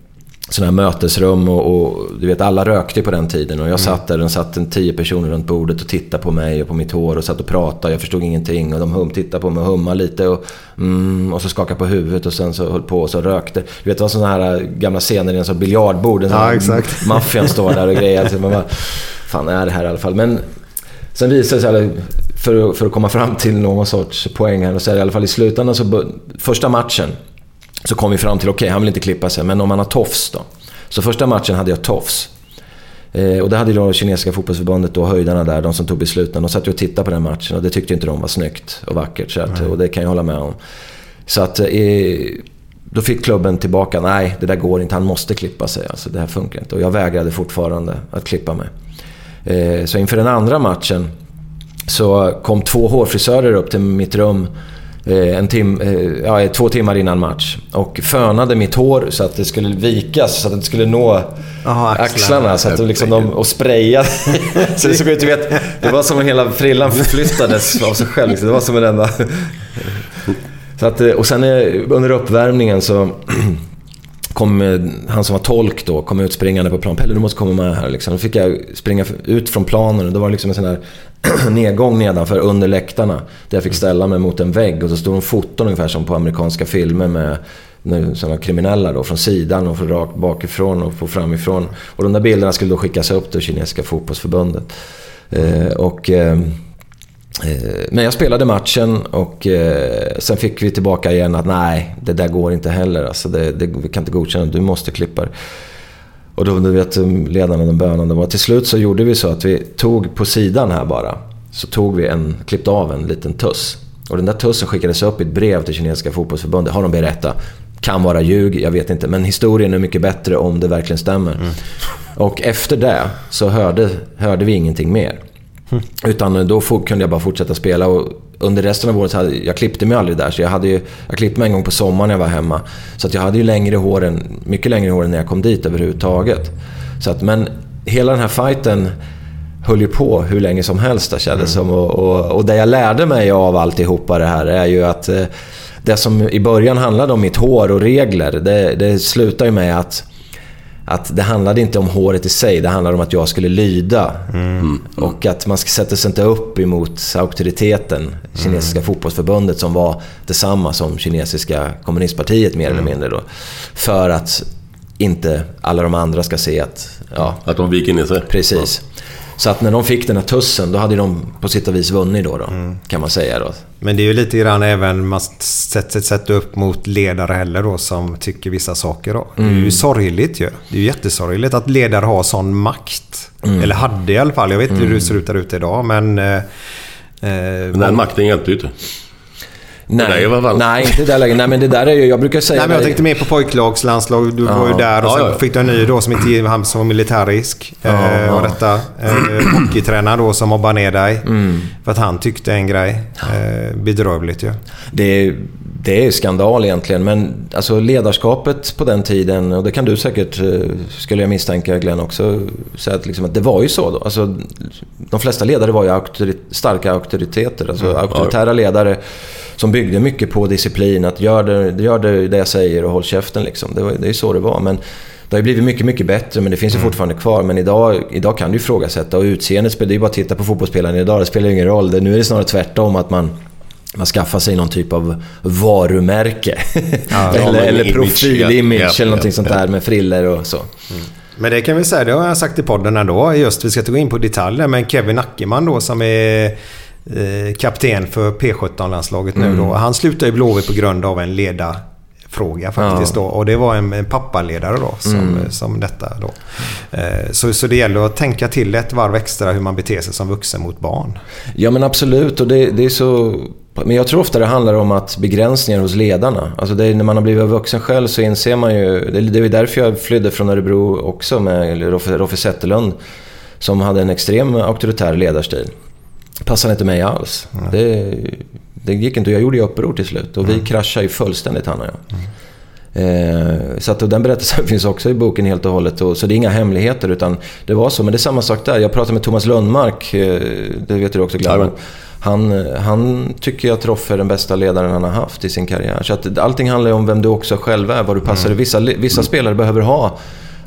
Speaker 3: sådana här mötesrum och, och du vet alla rökte på den tiden och jag satt där och det satt en tio personer runt bordet och tittade på mig och på mitt hår och satt och pratade. Jag förstod ingenting och de hum, tittade på mig och hummade lite och, mm, och så skakade på huvudet och sen så höll på och så rökte. Du vet det var sådana här gamla scener i en sån biljardbord.
Speaker 4: Ja, exakt.
Speaker 3: Maffian står där och grejer. Så man bara, fan är det här i alla fall? Men sen visade det sig, för, att- för att komma fram till någon sorts poäng här, så är det i alla fall i slutändan så, första matchen så kom vi fram till, okej han vill inte klippa sig, men om han har tofs då? Så första matchen hade jag tofs. Eh, och det hade ju då kinesiska fotbollsförbundet och höjdarna där, de som tog besluten. De satt ju och tittade på den matchen och det tyckte inte de var snyggt och vackert. Så att, och det kan jag hålla med om. Så att eh, då fick klubben tillbaka, nej det där går inte, han måste klippa sig. Alltså, det här funkar inte. Och jag vägrade fortfarande att klippa mig. Eh, så inför den andra matchen så kom två hårfrisörer upp till mitt rum en tim, eh, ja, två timmar innan match och fönade mitt hår så att det skulle vikas, så att det skulle nå
Speaker 4: Aha,
Speaker 3: axlarna.
Speaker 4: axlarna.
Speaker 3: så att de liksom de, och sprayade. så det såg ut, du vet, det var som om hela frillan förflyttades av sig själv. Det var som en enda... Så att, eh, och sen eh, under uppvärmningen så kom han som var tolk då, kom ut springande på plan. Pelle du måste komma med här liksom. Då fick jag springa ut från planen och då var det liksom en sån här nedgång nedanför under läktarna. Där jag fick ställa mig mot en vägg och så stod de foton ungefär som på amerikanska filmer med sådana kriminella då, från sidan och från rakt bakifrån och från framifrån. Och de där bilderna skulle då skickas upp till kinesiska fotbollsförbundet. Eh, och, eh, men jag spelade matchen och eh, sen fick vi tillbaka igen att nej, det där går inte heller. Alltså det, det, vi kan inte godkänna du måste klippa det. Och då, du vet ledarna, de bönande var. Till slut så gjorde vi så att vi tog på sidan här bara. Så tog vi en, klippte av en liten tuss. Och den där tussen skickades upp i ett brev till kinesiska fotbollsförbundet, har de berättat. Kan vara ljug, jag vet inte. Men historien är mycket bättre om det verkligen stämmer. Mm. Och efter det så hörde, hörde vi ingenting mer. Mm. Utan då kunde jag bara fortsätta spela. Och under resten av året hade jag klippte mig aldrig där. Så jag, hade ju, jag klippte mig en gång på sommaren när jag var hemma. Så att jag hade ju längre hår än, mycket längre hår än när jag kom dit överhuvudtaget. Så att, men hela den här fighten höll ju på hur länge som helst det kändes mm. som. Och, och, och det jag lärde mig av alltihopa det här är ju att eh, det som i början handlade om mitt hår och regler, det, det slutar ju med att att det handlade inte om håret i sig, det handlade om att jag skulle lyda. Mm. Och att man sätter sig inte upp emot auktoriteten, kinesiska mm. fotbollsförbundet som var detsamma som kinesiska kommunistpartiet mer mm. eller mindre då. För att inte alla de andra ska se att... Ja,
Speaker 2: att de viker ner sig?
Speaker 3: Precis. Ja. Så att när de fick den här tussen, då hade de på sitt och vis vunnit då, då mm. kan man säga. Då.
Speaker 4: Men det är ju lite grann även, man sätter sätt upp mot ledare heller då som tycker vissa saker då. Mm. Det är ju mm. sorgligt ju. Det är ju jättesorgligt att ledare har sån makt. Mm. Eller hade i alla fall. Jag vet inte hur det mm. ser ut där ute idag, men... Eh,
Speaker 2: men den makten hjälpte ju inte.
Speaker 3: Nej, nej, inte i det läget. Nej, men det där är ju... Jag brukar säga...
Speaker 4: Nej, men jag tänkte mer på pojklagslandslag. Du ja. var ju där och sen ja, ja. fick du en ny då som inte han som var militärisk. Ja, eh, och detta. Eh, hockeytränare då som mobbar ner dig. Mm. För att han tyckte en grej. Eh, bedrövligt ju.
Speaker 3: Det är, det är skandal egentligen. Men alltså ledarskapet på den tiden, och det kan du säkert, eh, skulle jag misstänka Glenn också, säga att, liksom, att det var ju så då. Alltså, de flesta ledare var ju auktorit starka auktoriteter. Alltså mm. auktoritära ledare som byggde mycket på disciplin. Att gör det, gör det, det jag säger och håll käften liksom. Det, var, det är så det var. Men det har blivit mycket, mycket bättre men det finns ju mm. fortfarande kvar. Men idag, idag kan du ifrågasätta och utseendet, det är bara att titta på fotbollsspelaren idag. Det spelar ingen roll. Det, nu är det snarare tvärtom att man man skaffar sig någon typ av varumärke. Ja, eller, eller profil, image ja, eller någonting ja, sånt där med friller och så. Mm.
Speaker 4: Men det kan vi säga, det har jag sagt i podden ändå. Just, vi ska inte gå in på detaljer, men Kevin Ackerman då som är kapten för P17-landslaget nu mm. då. Han slutade i Blåvitt på grund av en ledarfråga faktiskt ja. då. Och det var en, en pappaledare då som, mm. som detta då. Eh, så, så det gäller att tänka till ett varv extra hur man beter sig som vuxen mot barn.
Speaker 3: Ja men absolut och det, det är så... Men jag tror ofta det handlar om att begränsningar hos ledarna. Alltså det, när man har blivit vuxen själv så inser man ju... Det, det är därför jag flydde från Örebro också med Roffe, Roffe Zetterlund. Som hade en extrem auktoritär ledarstil passade inte mig alls. Mm. Det, det gick inte. Jag gjorde ju uppror till slut och mm. vi kraschade ju fullständigt han och jag. Mm. Eh, så att, den berättelsen finns också i boken helt och hållet. Och, så det är inga hemligheter utan det var så. Men det är samma sak där. Jag pratade med Thomas Lundmark, eh, det vet du också Glenn. Han, han tycker att Roffe är den bästa ledaren han har haft i sin karriär. Så att allting handlar ju om vem du också själv är, vad du passar. Mm. Vissa, vissa spelare behöver ha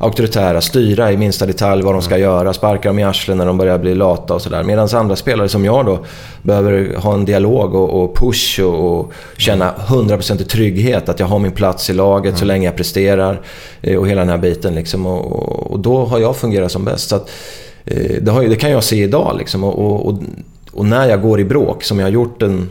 Speaker 3: auktoritära, styra i minsta detalj vad de ska mm. göra, sparka dem i arslen när de börjar bli lata och sådär. Medan andra spelare som jag då behöver ha en dialog och, och push och, och känna 100% trygghet att jag har min plats i laget mm. så länge jag presterar eh, och hela den här biten. Liksom. Och, och, då har jag fungerat som bäst. Så att, eh, det, har, det, kan jag se idag liksom. och när jag går i bråk, som jag har gjort en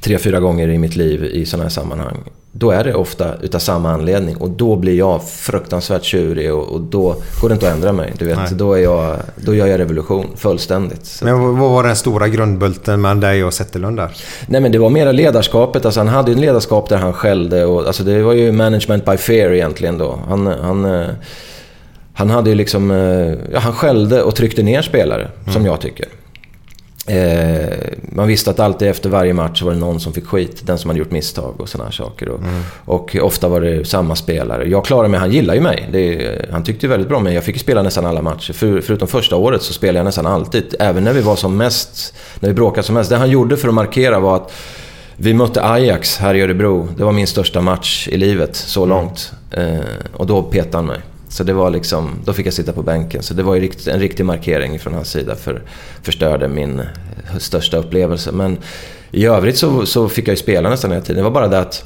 Speaker 3: tre, fyra gånger i mitt liv i sådana här sammanhang. Då är det ofta utav samma anledning och då blir jag fruktansvärt tjurig och, och då går det inte att ändra mig. Du vet, då, är jag, då gör jag revolution fullständigt. Så.
Speaker 4: Men vad var den stora grundbulten mellan dig och Zetterlund där?
Speaker 3: Nej men det var mera ledarskapet. Alltså, han hade ju en ledarskap där han skällde och alltså, det var ju management by fear egentligen då. Han, han, eh, han hade ju liksom... Eh, ja, han skällde och tryckte ner spelare, mm. som jag tycker. Eh, man visste att alltid efter varje match var det någon som fick skit. Den som hade gjort misstag och sådana saker. Och, mm. och, ofta var det samma spelare. Jag klarade mig, han gillar ju mig. Det, han tyckte väldigt bra om mig. Jag fick ju spela nästan alla matcher. För, förutom första året så spelade jag nästan alltid. Även när vi var som mest, när vi bråkade som mest. Det han gjorde för att markera var att Vi mötte Ajax här i Örebro. Det var min största match i livet så
Speaker 4: Mm.
Speaker 3: långt. Eh, och då petade han mig. Så det var liksom, då fick jag sitta på bänken. Så det var en riktig markering från hans sida. För förstörde min eh, största upplevelse. Men i övrigt så, så fick jag ju spela nästan hela tiden. Det var bara det att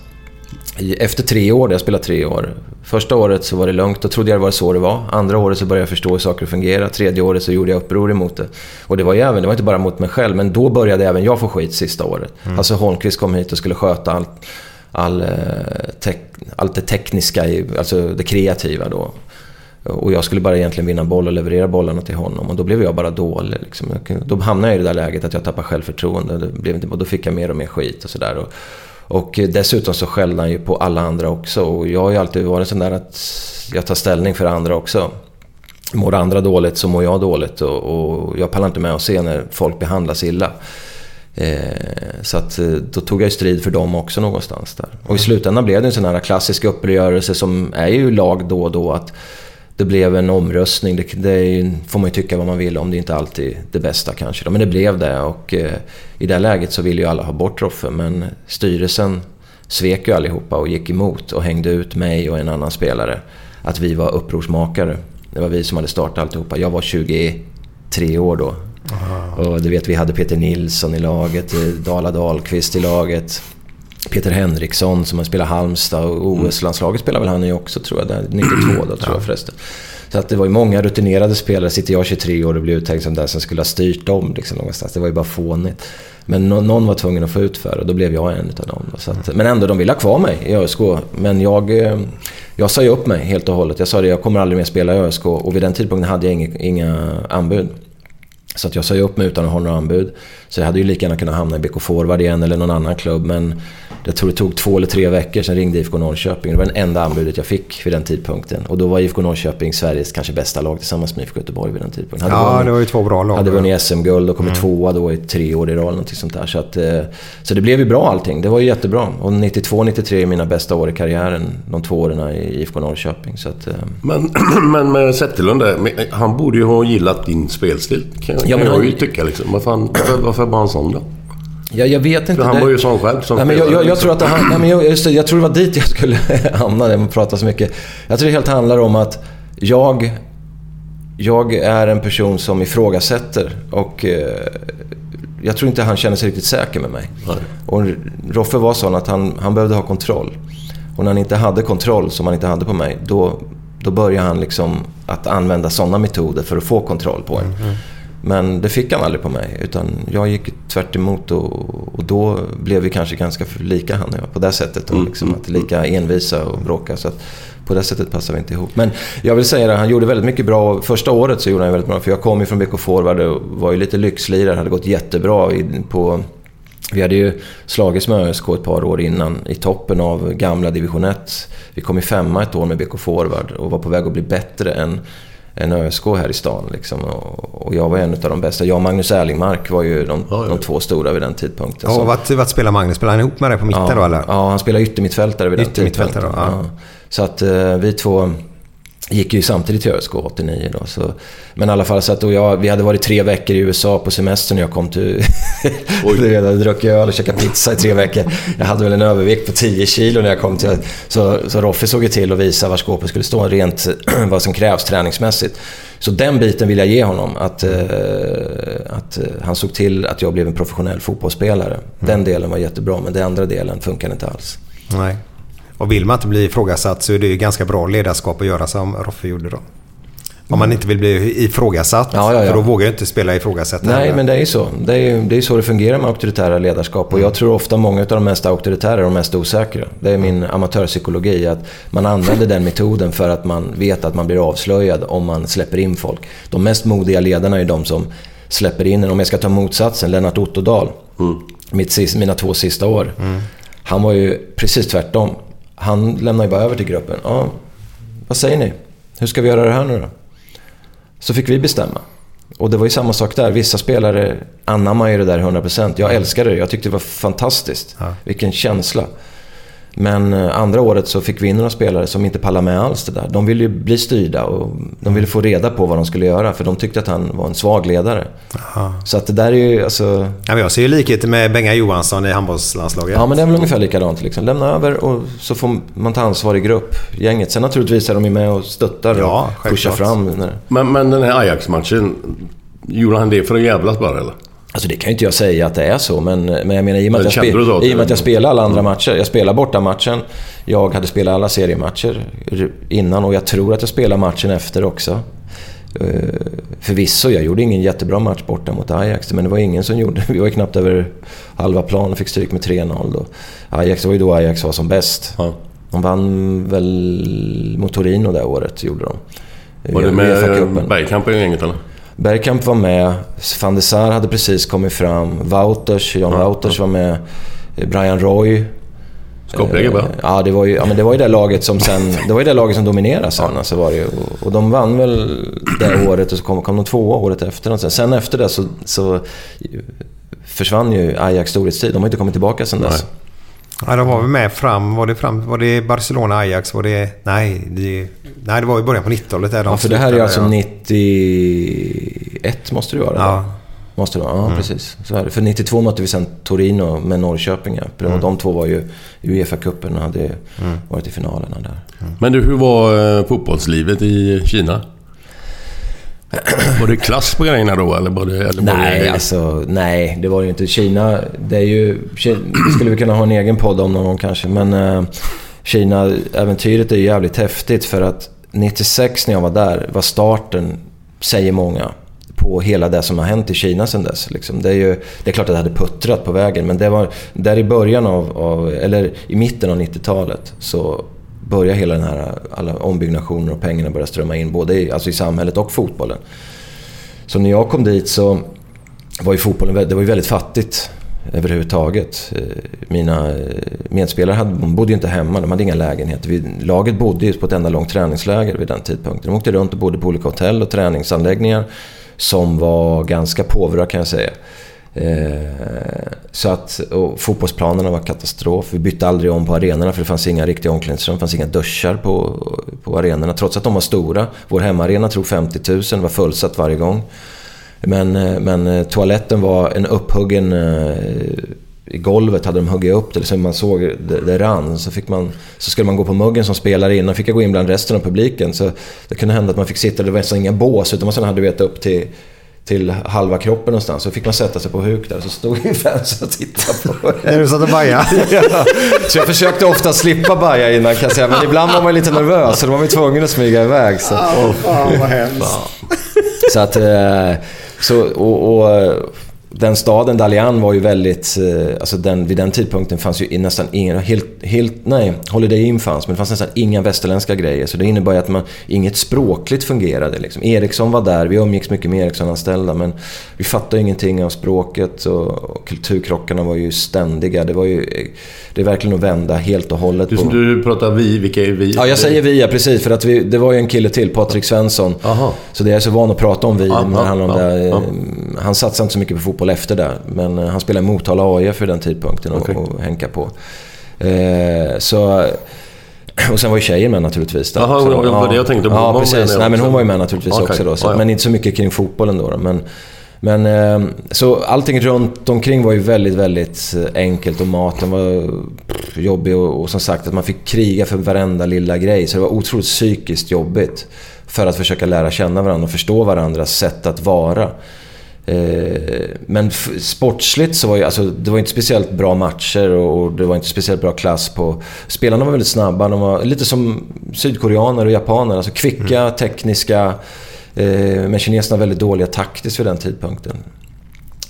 Speaker 3: efter tre år, jag spelade tre år. Första året så var det lugnt, då trodde jag det var så det var. Andra året så började jag förstå hur saker fungerar. Tredje året så gjorde jag uppror emot det. Och det var ju även, det var inte bara mot mig själv, men då började även jag få skit sista året.
Speaker 4: Mm.
Speaker 3: Alltså Holmqvist kom hit och skulle sköta allt, all, eh, tek, allt det tekniska, alltså det kreativa då. Och jag skulle bara egentligen vinna boll och leverera bollarna till honom. Och då blev jag bara dålig. Liksom. Då hamnade jag i det där läget att jag tappade självförtroende. Det blev inte, och då fick jag mer och mer skit och sådär. Och, och dessutom så skällde han ju på alla andra också. Och jag har ju alltid varit sån där att jag tar ställning för andra också. Mår andra dåligt så mår jag dåligt. Och, och jag pallar inte med att se när folk behandlas illa. Eh, så att eh, då tog jag ju strid för dem också någonstans där. Och i slutändan blev det en sån här klassisk uppgörelse som är ju lag då och då att det blev en omröstning. Det, det får man ju tycka vad man vill om. Det är inte alltid det bästa kanske. Men det blev det och eh, i det läget så ville ju alla ha bort Roffe. Men styrelsen svek ju allihopa och gick emot och hängde ut mig och en annan spelare. Att vi var upprorsmakare. Det var vi som hade startat alltihopa. Jag var 23 år då. Och du vet, vi hade Peter Nilsson i laget, Dala Dahlqvist i laget. Peter Henriksson som har spelat Halmstad och OS-landslaget spelar väl han ju också tror jag, där, 92 då tror jag förresten. Så att det var ju många rutinerade spelare. Sitter jag 23 år och blir uttänkt som den som skulle ha styrt dem liksom någonstans. Det var ju bara fånigt. Men nå- någon var tvungen att få ut för och då blev jag en utav dem. då. Att, men ändå, de ville ha kvar mig i ÖSK. Men jag, eh, jag sa ju upp mig helt och hållet. Jag sa det, jag kommer aldrig mer spela i ÖSK. Och vid den tidpunkten hade jag inga, inga anbud. Så att jag sa ju upp mig utan att ha några anbud. Så jag hade ju lika gärna kunnat hamna i BK Forward igen eller någon annan klubb. Men jag tror det tog två eller tre veckor, sen ringde IFK Norrköping. Det var det enda anbudet jag fick vid den tidpunkten. Och då var IFK Norrköping Sveriges kanske bästa lag tillsammans med IFK Göteborg vid den tidpunkten. Hade
Speaker 4: Ja,
Speaker 3: vunnit-
Speaker 4: det var ju två bra lag.
Speaker 3: hade vunnit SM-guld och kommit
Speaker 4: Mm.
Speaker 3: tvåa då i tre år i rad. Någonting sånt där. Så, att, eh, så det blev ju bra allting. Det var ju jättebra. Och 92-93 är mina bästa år i karriären. De två åren i IFK Norrköping. Så att, eh,
Speaker 2: Men, men med Zetterlund där, men han borde ju ha gillat din spelstil. Kan,
Speaker 3: Ja,
Speaker 2: kan
Speaker 3: men
Speaker 2: jag
Speaker 3: han-
Speaker 2: ju tycka liksom. Varför, han, varför, varför var han sån då?
Speaker 3: Ja, jag vet inte.
Speaker 2: För han var ju sån själv som
Speaker 3: nej, men jag, jag, jag
Speaker 2: liksom.
Speaker 3: tror att det, han- nej, men jag, just det, jag tror det var dit jag skulle hamna när man pratar så mycket. Jag tror det helt handlar om att jag, jag är en person som ifrågasätter och eh, jag tror inte han känner sig riktigt säker med mig. Och Roffe var sån att han, han behövde ha kontroll. Och när han inte hade kontroll, som han inte hade på mig, då, då började han liksom att använda sådana metoder för att få kontroll på en. Men det fick han aldrig på mig. Utan jag gick tvärt emot och, och då blev vi kanske ganska lika han och jag på det sättet. Då, liksom, att lika envisa och bråka. Så att på det sättet passar vi inte ihop. Men jag vill säga det, han gjorde väldigt mycket bra. Första året så gjorde han väldigt bra. För jag kom ju från BK Forward och var ju lite lyxlirare. Hade gått jättebra i, på... Vi hade ju slagits med ÖSK ett par år innan i toppen av gamla division 1. Vi kom i femma ett år med BK Forward och var på väg att bli bättre än än ÖSK här i stan. Liksom. Och, och jag var en av de bästa. Jag och Magnus Erlingmark var ju de, de två stora vid den tidpunkten.
Speaker 4: Och
Speaker 3: Så-
Speaker 4: vad, vad spelar Magnus? Spelar han ihop med dig på mitten
Speaker 3: ja,
Speaker 4: då eller?
Speaker 3: Ja, han spelar yttermittfältare vid den tidpunkten.
Speaker 4: ja.
Speaker 3: Så att eh, vi två gick ju samtidigt till ÖSK 89 då. Så, men i alla fall så att och jag, vi hade varit tre veckor i USA på semester när jag kom till... jag hade druckit öl och käkat pizza i tre veckor. Jag hade väl en övervikt på 10 kilo när jag kom till... Så, så Roffe såg ju till att visa var skåpet skulle stå rent vad som krävs träningsmässigt. Så den biten vill jag ge honom. Att, eh, att eh, han såg till att jag blev en professionell fotbollsspelare. Den delen var jättebra, men den andra delen funkar inte alls.
Speaker 4: Nej. Och vill man inte bli ifrågasatt så är det ju ganska bra ledarskap att göra som Roffe gjorde då. Om man inte vill bli ifrågasatt.
Speaker 3: Ja, ja, ja.
Speaker 4: För då vågar jag inte spela ifrågasättande.
Speaker 3: Nej, men det är ju så. Det är det är så det fungerar med auktoritära ledarskap. Och jag tror ofta många av de mest auktoritära är de mest osäkra. Det är min amatörpsykologi. Att man använder den metoden för att man vet att man blir avslöjad om man släpper in folk. De mest modiga ledarna är de som släpper in en. Om jag ska ta motsatsen, Lennart Ottodal. Mitt, sis- mina två sista år. Han var ju precis tvärtom. Han lämnade ju bara över till gruppen. Ja, vad säger ni? Hur ska vi göra det här nu då? Så fick vi bestämma. Och det var ju samma sak där. Vissa spelare anammar ju det där 100%. Jag älskade det. Jag tyckte det var fantastiskt. Vilken känsla. Men eh, andra året så fick vi in några spelare som inte pallade med alls det där. De ville ju bli styrda och de ville få reda på vad de skulle göra för de tyckte att han var en svag ledare.
Speaker 4: Aha.
Speaker 3: Så att det där är ju alltså...
Speaker 4: Ja, men jag ser ju likheter med Benga Johansson i handbollslandslaget.
Speaker 3: Ja, men det är väl ungefär likadant. Liksom. Lämna över och så får man ta ansvar i grupp, gänget. Sen naturligtvis är de ju med och stöttar
Speaker 4: Ja,
Speaker 3: och pushar fram. När...
Speaker 2: Men, men den här Ajax-matchen, gjorde han det för att jävlas bara eller?
Speaker 3: Alltså det kan ju inte jag säga att det är så, men, men jag menar i och med att jag, spe, i och med att jag spelar alla andra matcher. Jag spelar borta matchen. Jag hade spelat alla seriematcher innan och jag tror att jag spelar matchen efter också. Uh, förvisso, jag gjorde ingen jättebra match borta mot Ajax, men det var ingen som gjorde... Vi var ju knappt över halva plan och fick stryk med 3-0 då. Ajax, det var ju då Ajax var som bäst.
Speaker 2: Ja.
Speaker 3: De vann väl mot Torino det året, gjorde de.
Speaker 2: Var det med Bergkamp i gänget eller?
Speaker 3: Bergkamp var med, van de Sar hade precis kommit fram, Wouters, John
Speaker 2: Ja,
Speaker 3: Wouters var med, eh, Brian Roy.
Speaker 2: Skapliga
Speaker 3: Eh,
Speaker 2: bara.
Speaker 3: Ja, det var ju ja, men det, var ju det laget som sen... Det var ju det laget som dominerade sen. Alltså var det ju. Och, och de vann väl det året och så kom, kom de tvåa året efter. Sen, sen efter det så, så försvann ju Ajax storhetstid. De har inte kommit tillbaka sen dess.
Speaker 4: Ja, de var väl med fram. Var det, fram, var det Barcelona, Ajax? Var det... Nej, det, nej, det var i början på 90-talet. Där de
Speaker 3: Ja, för det här är alltså
Speaker 4: ja.
Speaker 3: 91 måste det vara.
Speaker 4: Ja.
Speaker 3: Måste det vara, ja precis. Så är det. För 92 mötte vi sen Torino med Norrköping. Ja. För De två var ju i Uefa-cupen och hade varit i finalerna där.
Speaker 2: Men du, hur var eh, fotbollslivet i Kina? Var det klass på grejerna då eller var det... Eller var
Speaker 3: Nej,
Speaker 2: det...
Speaker 3: alltså nej. Det var det ju inte. Kina, det är ju... Skulle vi kunna ha en egen podd om någon gång kanske. Men eh, Kina-äventyret är ju jävligt häftigt för att 96 när jag var där var starten, säger många, på hela det som har hänt i Kina sedan dess. Liksom. Det, är ju, det är klart att det hade puttrat på vägen men det var där i början av, av eller i mitten av 90-talet så började hela den här, alla ombyggnationer och pengarna började strömma in både i, alltså i samhället och fotbollen. Så när jag kom dit så var ju fotbollen det var ju väldigt fattigt överhuvudtaget. Eh, mina eh, medspelare hade, bodde ju inte hemma, de hade inga lägenheter. Vi, laget bodde ju på ett enda långt träningsläger vid den tidpunkten. De åkte runt och bodde på olika hotell och träningsanläggningar som var ganska påvra kan jag säga. Eh, så att, och fotbollsplanerna var katastrof. Vi bytte aldrig om på arenorna för det fanns inga riktiga omklädningsrum, det fanns inga duschar på, på arenorna. Trots att de var stora. Vår hemmaarena tror 50 000, det var fullsatt varje gång. Men, eh, men eh, toaletten var en upphuggen... Eh, I golvet hade de huggit upp det så man såg det, det rann. Så, fick man, så skulle man gå på muggen som spelare innan fick jag gå in bland resten av publiken. Så det kunde hända att man fick sitta, det var nästan inga bås utan man sen hade vet upp till till halva kroppen någonstans. Så fick man sätta sig på huk där. Så stod ju fans och tittade på
Speaker 4: När du satt och bajade?
Speaker 3: ja. Så jag försökte ofta slippa baja innan kan jag säga. Men ibland var man lite nervös så då var man tvungen att smyga iväg. Så.
Speaker 4: Ja, vad hemskt.
Speaker 3: Så att... eh, Så, och, och den staden, Dalian, var ju väldigt... eh, Alltså den, vid den tidpunkten fanns ju nästan inga... Helt, helt, nej, Holiday Inn fanns, men det fanns nästan inga västerländska grejer. Så det innebar ju att man, inget språkligt fungerade. Liksom. Ericsson var där, vi umgicks mycket med Ericsson-anställda, men vi fattade ingenting av språket och, och kulturkrockarna var ju ständiga. Det var ju... Det är verkligen att vända helt och hållet
Speaker 2: Du,
Speaker 3: på...
Speaker 2: du pratar vi, vilka är vi?
Speaker 3: Ja, jag säger vi, ja, precis. För att vi, det var ju en kille till, Patrik Svensson.
Speaker 2: Aha.
Speaker 3: Så det är jag så van att prata om vi när det handlar om
Speaker 2: ja,
Speaker 3: det.
Speaker 2: ja.
Speaker 3: Han satsade inte så mycket på fotboll efter det. Men eh, han spelade i Motala AIF för den tidpunkten och,
Speaker 2: Okej.
Speaker 3: och hänka på. Eh, så... Och sen var ju tjejen med naturligtvis. Där.
Speaker 2: Jaha,
Speaker 3: Så
Speaker 2: det var det jag tänkte
Speaker 3: Ja, precis.
Speaker 2: där
Speaker 3: Nej, men hon var ju med naturligtvis
Speaker 2: Okej.
Speaker 3: också då. Så,
Speaker 2: Ja, ja.
Speaker 3: Men inte så mycket kring fotbollen då. då. Men, men, eh, så allting runt omkring var ju väldigt, väldigt eh, enkelt och maten var pff, jobbig och, och som sagt att man fick kriga för varenda lilla grej. Så det var otroligt psykiskt jobbigt för att försöka lära känna varandra och förstå varandras sätt att vara. Eh, Men sportsligt så var ju, alltså, det var inte speciellt bra matcher och det var inte speciellt bra klass på... Spelarna var väldigt snabba, de var lite som sydkoreaner och japaner. Alltså kvicka, tekniska. eh, Men kineserna var väldigt dåliga taktiskt vid den tidpunkten.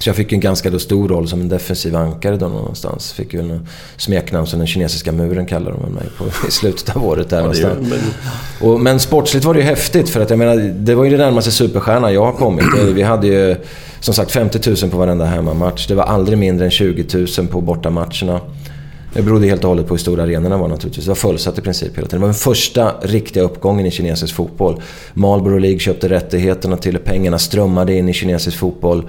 Speaker 3: Så jag fick en ganska då stor roll som en defensiv ankare då någonstans. Fick ju en smeknamn som den kinesiska muren kallade de mig på i slutet av året där
Speaker 2: Ja,
Speaker 3: någonstans.
Speaker 2: men-
Speaker 3: Och, men sportsligt var det ju häftigt för att jag menar, det var ju det närmaste superstjärna jag har kommit. Vi hade ju som sagt 50 000 på varenda hemmamatch. Det var aldrig mindre än 20 000 på bortamatcherna. Det berodde helt och hållet på hur stora arenorna var naturligtvis. Det var fullsatt i princip hela tiden. Det var den första riktiga uppgången i kinesisk fotboll. Marlboro League köpte rättigheterna till pengarna strömmade in i kinesisk fotboll.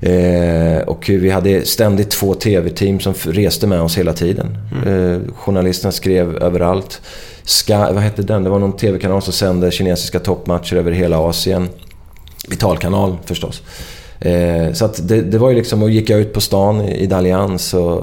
Speaker 3: Eh, och vi hade ständigt två TV-team som reste med oss hela tiden. Eh, journalisterna skrev överallt. Sky, vad hette den? Det var någon TV-kanal som sände kinesiska toppmatcher över hela Asien. Betalkanal förstås. Eh, så att det, det var ju liksom, och gick jag ut på stan i, i Dalians och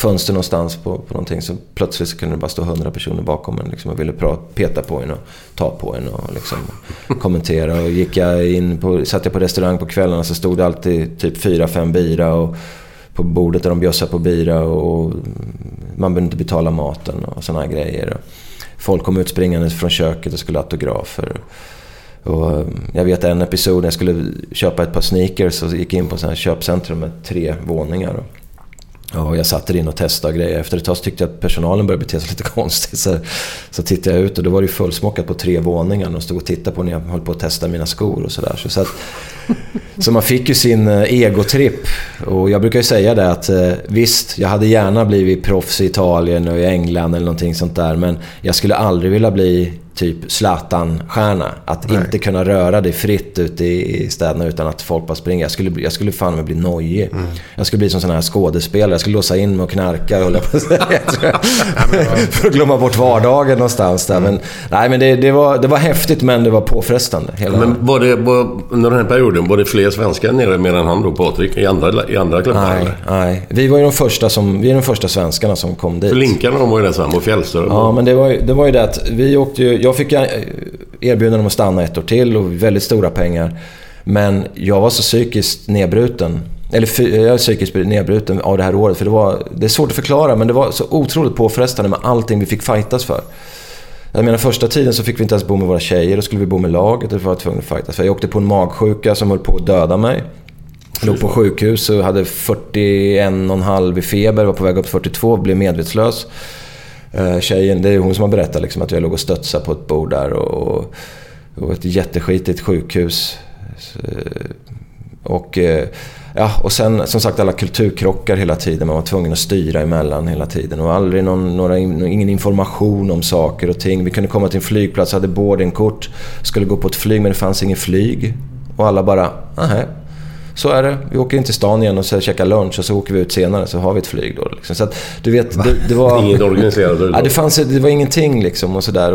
Speaker 3: fönster någonstans på, på någonting så plötsligt så kunde det bara stå hundra personer bakom en liksom, och ville pra, peta på en och ta på en och liksom, kommentera. Och gick jag in på, satt jag på restaurang på kvällarna så stod det alltid typ fyra, fem bira och på bordet där de bjössade på bira och man behövde inte betala maten och sådana grejer. Folk kom utspringande från köket och skulle ha autografer. Och eh, jag vet en episod när jag skulle köpa ett par sneakers och gick in på ett köpcentrum med tre våningar. Och jag satt där inne och testade grejer. Efter ett tag så tyckte jag att personalen började bete sig lite konstigt. Så, så tittade jag ut och då var det fullsmockat på tre våningar. Och stod och tittade på när jag höll på att testa mina skor och sådär. Så, så, att, så man fick ju sin egotripp. Och jag brukar ju säga det att visst, jag hade gärna blivit proffs i Italien och i England eller någonting sånt där. Men jag skulle aldrig vilja bli typ Zlatan-stjärna. Att Nej. inte kunna röra dig fritt ute i städerna utan att folk bara springer. Jag skulle, jag skulle fan med bli nojig. Mm. Jag skulle bli som sån här skådespelare. Jag skulle låsa in mig och knarka och på För att glömma bort vardagen någonstans där. Mm. Men, nej, men det, det, var, det var häftigt men det var påfrestande.
Speaker 2: Hela... Men var det, var, under den här perioden, var det fler svenskar nere mer än han då, Patrik? I andra, i andra klubbar?
Speaker 3: Nej, nej. Vi var ju de första, som, vi är de första svenskarna som kom dit.
Speaker 2: För Linkarna de var ju där samma och Fjällström.
Speaker 3: Ja, men det var, det var ju det att vi åkte ju... Jag fick eh, erbjudande om att stanna ett år till och väldigt stora pengar. Men jag var så psykiskt nedbruten. Eller jag är psykiskt nedbruten av det här året. För det, var, det är svårt att förklara men det var så otroligt påfrestande med allting vi fick fightas för. Jag menar första tiden så fick vi inte ens bo med våra tjejer. Då skulle vi bo med laget. och var tvungna att fightas för. Jag åkte på en magsjuka som höll på att döda mig. Jag låg på sjukhus och hade 41,5 i feber. Var på väg upp till 42 blev medvetslös. Eh, tjejen, det är hon som har berättat liksom, att jag låg och studsade på ett bord där och, och ett jätteskitigt sjukhus. Eh, och, eh, ja, och sen som sagt alla kulturkrockar hela tiden. Man var tvungen att styra emellan hela tiden. Och aldrig någon, några, ingen information om saker och ting. Vi kunde komma till en flygplats, hade boardingkort, skulle gå på ett flyg men det fanns ingen flyg. Och alla bara, nej så är det. Vi åker in till stan igen och så käkar lunch och så åker vi ut senare så har vi ett flyg då. Liksom. Så att, du vet, det, det, var...
Speaker 2: Inget organiserat?
Speaker 3: Ja, det, fanns, det var ingenting liksom och sådär.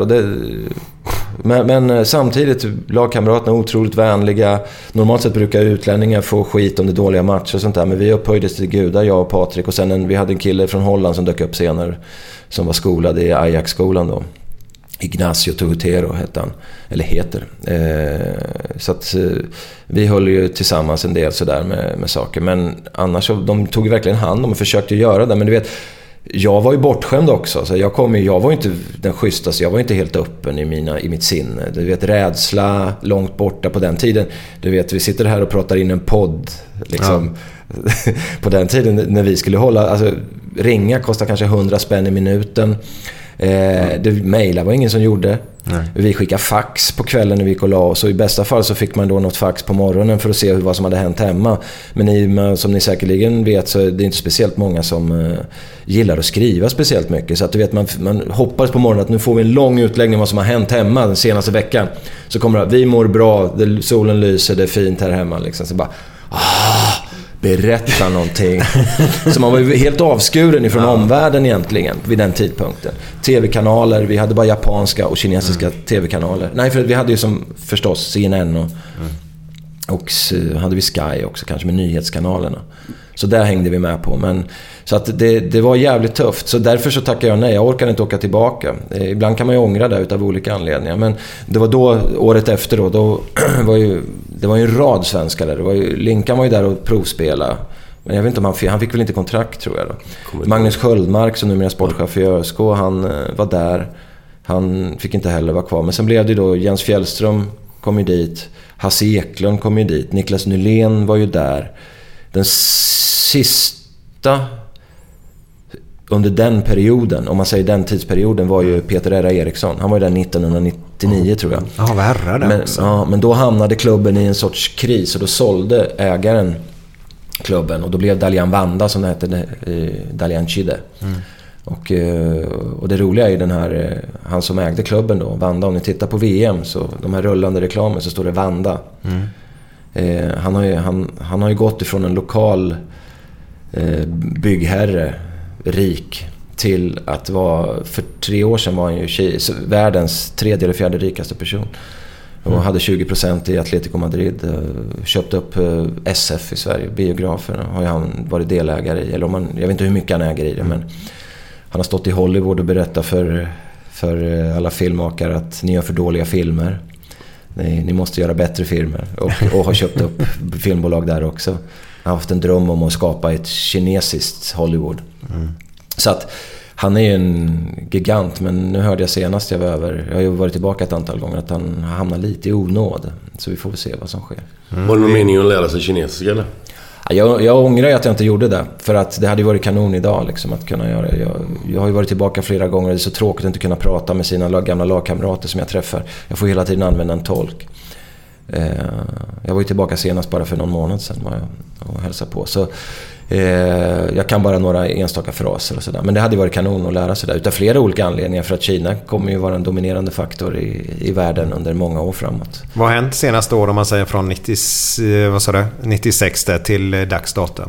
Speaker 3: Men, men, eh, samtidigt, lagkamraterna är otroligt vänliga. Normalt sett brukar utlänningar få skit om det dåliga matcher och sånt där. Men vi upphöjdes till gudar, jag och Patrik. Och sen en, vi hade en kille från Holland som dök upp senare. Som var skolad i Ajax-skolan då. Ignacio Tuhutero hette han, eller heter. Eh, så att eh, vi höll ju tillsammans en del sådär med, med saker. Men annars så, de tog verkligen hand om och försökte göra det. Men du vet, jag var ju bortskämd också. Så jag, kom, jag var ju inte den schysstaste, jag var inte helt öppen i, mina, i mitt sinne. Du vet, rädsla långt borta på den tiden. Du vet, vi sitter här och pratar in en podd. Liksom. Ja. på den tiden när vi skulle hålla, alltså ringa kostar kanske 100 spänn i minuten. Eh, det mejlade var ingen som gjorde.
Speaker 4: Nej.
Speaker 3: Vi skickade fax på kvällen när vi gick och la oss och i bästa fall så fick man då något fax på morgonen för att se vad som hade hänt hemma. Men i, som ni säkerligen vet så är det inte speciellt många som eh, gillar att skriva speciellt mycket. Så att du vet, man, man hoppades på morgonen att nu får vi en lång utläggning om vad som har hänt hemma den senaste veckan. Så kommer det vi mår bra, det, solen lyser, det är fint här hemma. Liksom. Så bara, ah, berätta någonting. Så man var ju helt avskuren ifrån omvärlden egentligen vid den tidpunkten. TV-kanaler, vi hade bara japanska och kinesiska TV-kanaler. Nej, för vi hade ju som förstås CNN och, och så hade vi Sky också kanske med nyhetskanalerna. Så där hängde vi med på. Men, så att det, det var jävligt tufft. Så därför så tackade jag nej. Jag orkade inte åka tillbaka. Eh, Ibland kan man ju ångra det utav olika anledningar. Men det var då, året efter då, då var ju, det var ju en rad svenskar där. Det var ju, Linkan var ju där och provspela. Men jag vet inte om han fick, han fick väl inte kontrakt tror jag. Då. Magnus Sköldmark som numera är sportchef i ÖSK, han eh, var där. Han fick inte heller vara kvar. Men sen blev det då Jens Fjällström kom ju dit. Hasse Eklund kom ju dit. Niklas Nylén var ju där. Den sista under den perioden, om man säger den tidsperioden, var ju Peter R. Eriksson. Han var ju där 1999 tror jag.
Speaker 4: Ja, vad herrar det
Speaker 3: Men,
Speaker 4: också.
Speaker 3: ja, men då hamnade klubben i en sorts kris och då sålde ägaren klubben och då blev Dalian Vanda som det hette, eh, Dalian Chide.
Speaker 4: Mm.
Speaker 3: Och, eh, och det roliga är ju den här, eh, han som ägde klubben då, Vanda. Om ni tittar på VM, så de här rullande reklamen så står det Vanda.
Speaker 4: Mm.
Speaker 3: Eh, han, har ju, han, han har ju gått ifrån en lokal eh, byggherre, rik, till att vara... För tre år sedan var han ju Ki- världens tredje eller fjärde rikaste person. Och
Speaker 4: Mm.
Speaker 3: hade 20% i Atletico Madrid. eh, Köpte upp eh, SF i Sverige, biograferna har ju han varit delägare i. Eller om man, jag vet inte hur mycket han äger i det men han har stått i Hollywood och berättat för, för eh, alla filmmakare att ni gör för dåliga filmer. Ni, ni måste göra bättre filmer. Och, och har köpt upp filmbolag där också. Han har haft en dröm om att skapa ett kinesiskt Hollywood. Så att han är ju en gigant, men nu hörde jag senast jag var över, jag har ju varit tillbaka ett antal gånger, att han har hamnat lite i onåd. Så vi får väl se vad som sker.
Speaker 2: Var det någon mening att lära sig kinesiska eller?
Speaker 3: Jag, jag ångrar ju att jag inte gjorde det. För att det hade ju varit kanon idag liksom, att kunna göra det. Jag, jag har ju varit tillbaka flera gånger och det är så tråkigt att inte kunna prata med sina gamla lagkamrater som jag träffar. Jag får hela tiden använda en tolk. Eh, jag var ju tillbaka senast bara för någon månad sedan var jag och hälsade på. Så, jag kan bara några enstaka fraser och sådär. Men det hade varit kanon att lära sig det. Utav flera olika anledningar. För att Kina kommer ju vara en dominerande faktor i, i världen under många år framåt.
Speaker 4: Vad har hänt senaste år om man säger från 90, eh, vad sa du? 96 där till eh, dags dato?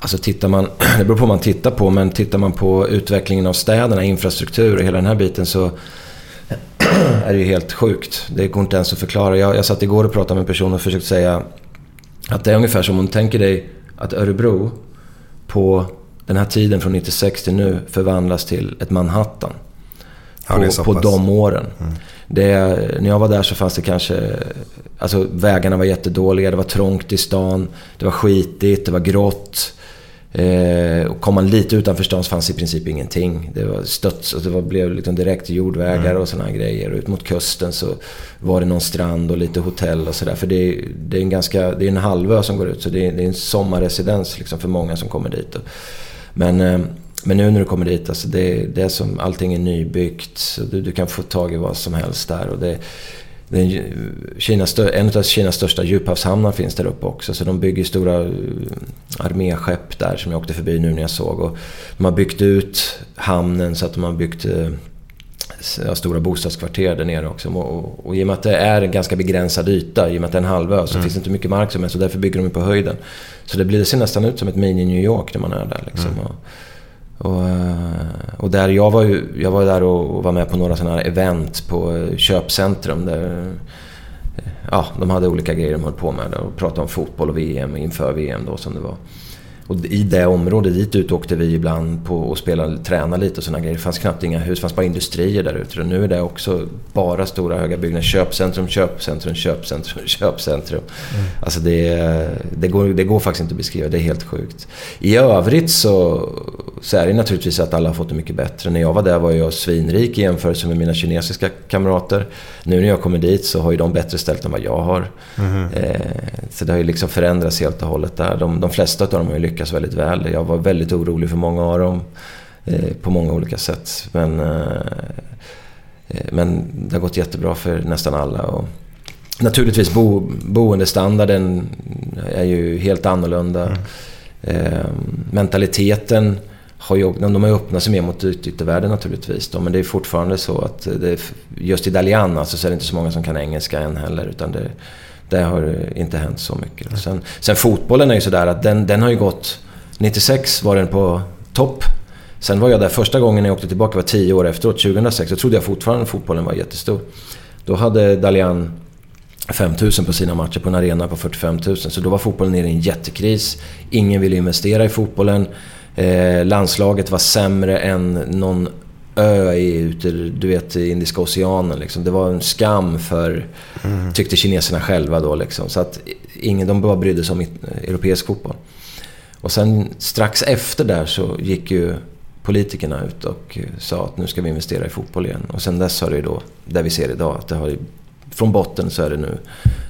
Speaker 3: Alltså tittar man, det beror på vad man tittar på, men tittar man på utvecklingen av städerna, infrastruktur och hela den här biten så är det ju helt sjukt. Det går inte ens att förklara. Jag, jag satt igår och pratade med en person och försökte säga att det är ungefär som om du tänker dig att Örebro på den här tiden från 96 till nu förvandlas till ett Manhattan.
Speaker 4: Ja,
Speaker 3: på,
Speaker 4: så
Speaker 3: på.
Speaker 4: Mm.
Speaker 3: de åren. Det, när jag var där så fanns det kanske... Alltså vägarna var jättedåliga, det var trångt i stan, det var skitigt, det var grått. Eh, kom man lite utanför stan så fanns i princip ingenting. Det var stöts och det var, blev liksom direkt jordvägar
Speaker 4: Mm.
Speaker 3: och sådana grejer. Ut mot kusten så var det någon strand och lite hotell och sådär. För det, är- det är en ganska... Det är en halvö som går ut så det är, det är en sommarresidens liksom för många som kommer dit. Men, eh, men nu när du kommer dit, alltså det, det är som allting är nybyggt. Så du, du kan få tag i vad som helst där. Och det, det är en, av Kinas största djuphavshamnar finns där uppe också. Så de bygger stora eh, arméskepp där som jag åkte förbi nu när jag såg. Och de har byggt ut hamnen så att de har byggt eh, stora bostadskvarter där nere också. Och, och, och i och med att det är en ganska begränsad yta, i och med att det är en halvö, så
Speaker 4: Mm.
Speaker 3: finns det inte mycket mark som helst. Så därför bygger de på höjden. Så det, blir, ser nästan ut som ett mini-New York när man är där. Liksom.
Speaker 4: Mm.
Speaker 3: Och, och, eh, och där, jag var ju jag var där och, var med på några sådana här event på eh, köpcentrum. Där, eh, ja, de hade olika grejer de höll på med och pratade om fotboll och VM inför VM då som det var. Och i det området dit ut åkte vi ibland på och spelade, tränade lite och sådana grejer. Det fanns knappt inga hus, det fanns bara industrier där ute. Och Nu är det också bara stora höga byggnader. Köpcentrum, köpcentrum, köpcentrum, köpcentrum. Alltså det, det, går, det går faktiskt inte att beskriva, det är helt sjukt. I övrigt så, så är det naturligtvis att alla har fått det mycket bättre. När jag var där var jag svinrik i jämförelse med mina kinesiska kamrater. Nu när jag kommer dit så har ju de bättre ställt än vad jag har. Eh, så det har ju liksom förändrats helt och hållet där. De, de flesta av dem har ju lyckats väldigt väl. Jag var väldigt orolig för många av dem. eh, på många olika sätt. Men, eh, eh, men det har gått jättebra för nästan alla. Och naturligtvis bo, boendestandarden är ju helt annorlunda. Mm. Eh, mentaliteten har ju, de har ju öppnat sig mer mot yttervärlden naturligtvis. Då, men det är fortfarande så att det, just i Dalian alltså, så är det inte så många som kan engelska än heller. Utan det, det har inte hänt så mycket. Sen, sen fotbollen är ju sådär att den, den har ju gått... 96 var den på topp. Sen var jag där första gången jag åkte tillbaka, var tio år efteråt, 2006. Då trodde jag fortfarande att fotbollen var jättestor. Då hade Dalian 5000 på sina matcher på en arena på 45 000. Så då var fotbollen nere i en jättekris. Ingen ville investera i fotbollen. Eh, landslaget var sämre än någon ö i, ute, du vet, i Indiska oceanen. Liksom. Det var en skam för, mm. tyckte kineserna själva då. Liksom. Så att ingen, de bara brydde sig om europeisk fotboll. Och sen strax efter där så gick ju politikerna ut och sa att nu ska vi investera i fotboll igen. Och sen dess har det ju då, där vi ser idag, att det har från botten så är det nu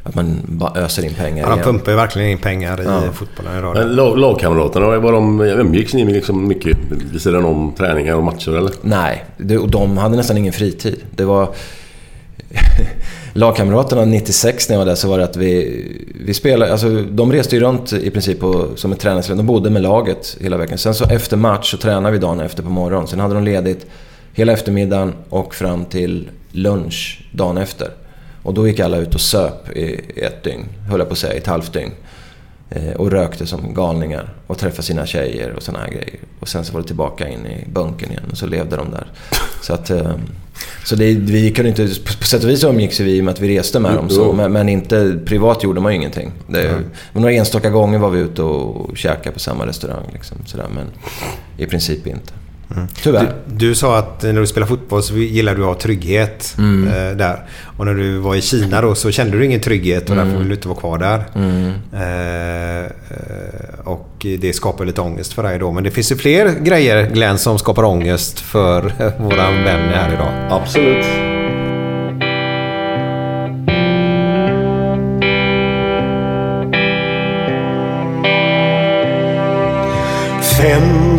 Speaker 3: att man bara öser in pengar
Speaker 4: ja, De pumpar ju verkligen in pengar i ja. fotbollen idag.
Speaker 2: Men lag, lagkamraterna, var de, umgicks ni liksom mycket vid sidan om träningar och matcher eller?
Speaker 3: Nej, det, och de hade nästan ingen fritid. Det var... lagkamraterna 96 när jag var där så var det att vi, vi spelade, alltså de reste ju runt i princip på, som ett träningslag. De bodde med laget hela veckan. Sen så efter match så tränade vi dagen efter på morgonen. Sen hade de ledigt hela eftermiddagen och fram till lunch dagen efter. Och då gick alla ut och söp i ett dygn, höll jag på att säga, i ett halvt dygn. Eh, och rökte som galningar och träffade sina tjejer och såna här grejer. Och sen så var det tillbaka in i bunkern igen och så levde de där. Så att... Eh, så det, vi kunde inte... På sätt och vis umgicks vi med att vi reste med dem så. Men, men, inte... Privat gjorde man ju ingenting. Det, mm. Några enstaka gånger var vi ute och käkade på samma restaurang. Liksom, sådär, men i princip inte.
Speaker 4: Mm. Tyvärr. Du, du, sa att när du spelar fotboll så gillar du att ha trygghet mm. eh, där. Och när du var i Kina då så kände du ingen trygghet och mm. därför ville du inte vara kvar där. Mm. Eh, eh, och det skapar lite ångest för dig då. Men det finns ju fler grejer Glenn som skapar ångest för våran vän här idag.
Speaker 2: Absolut.
Speaker 7: Fem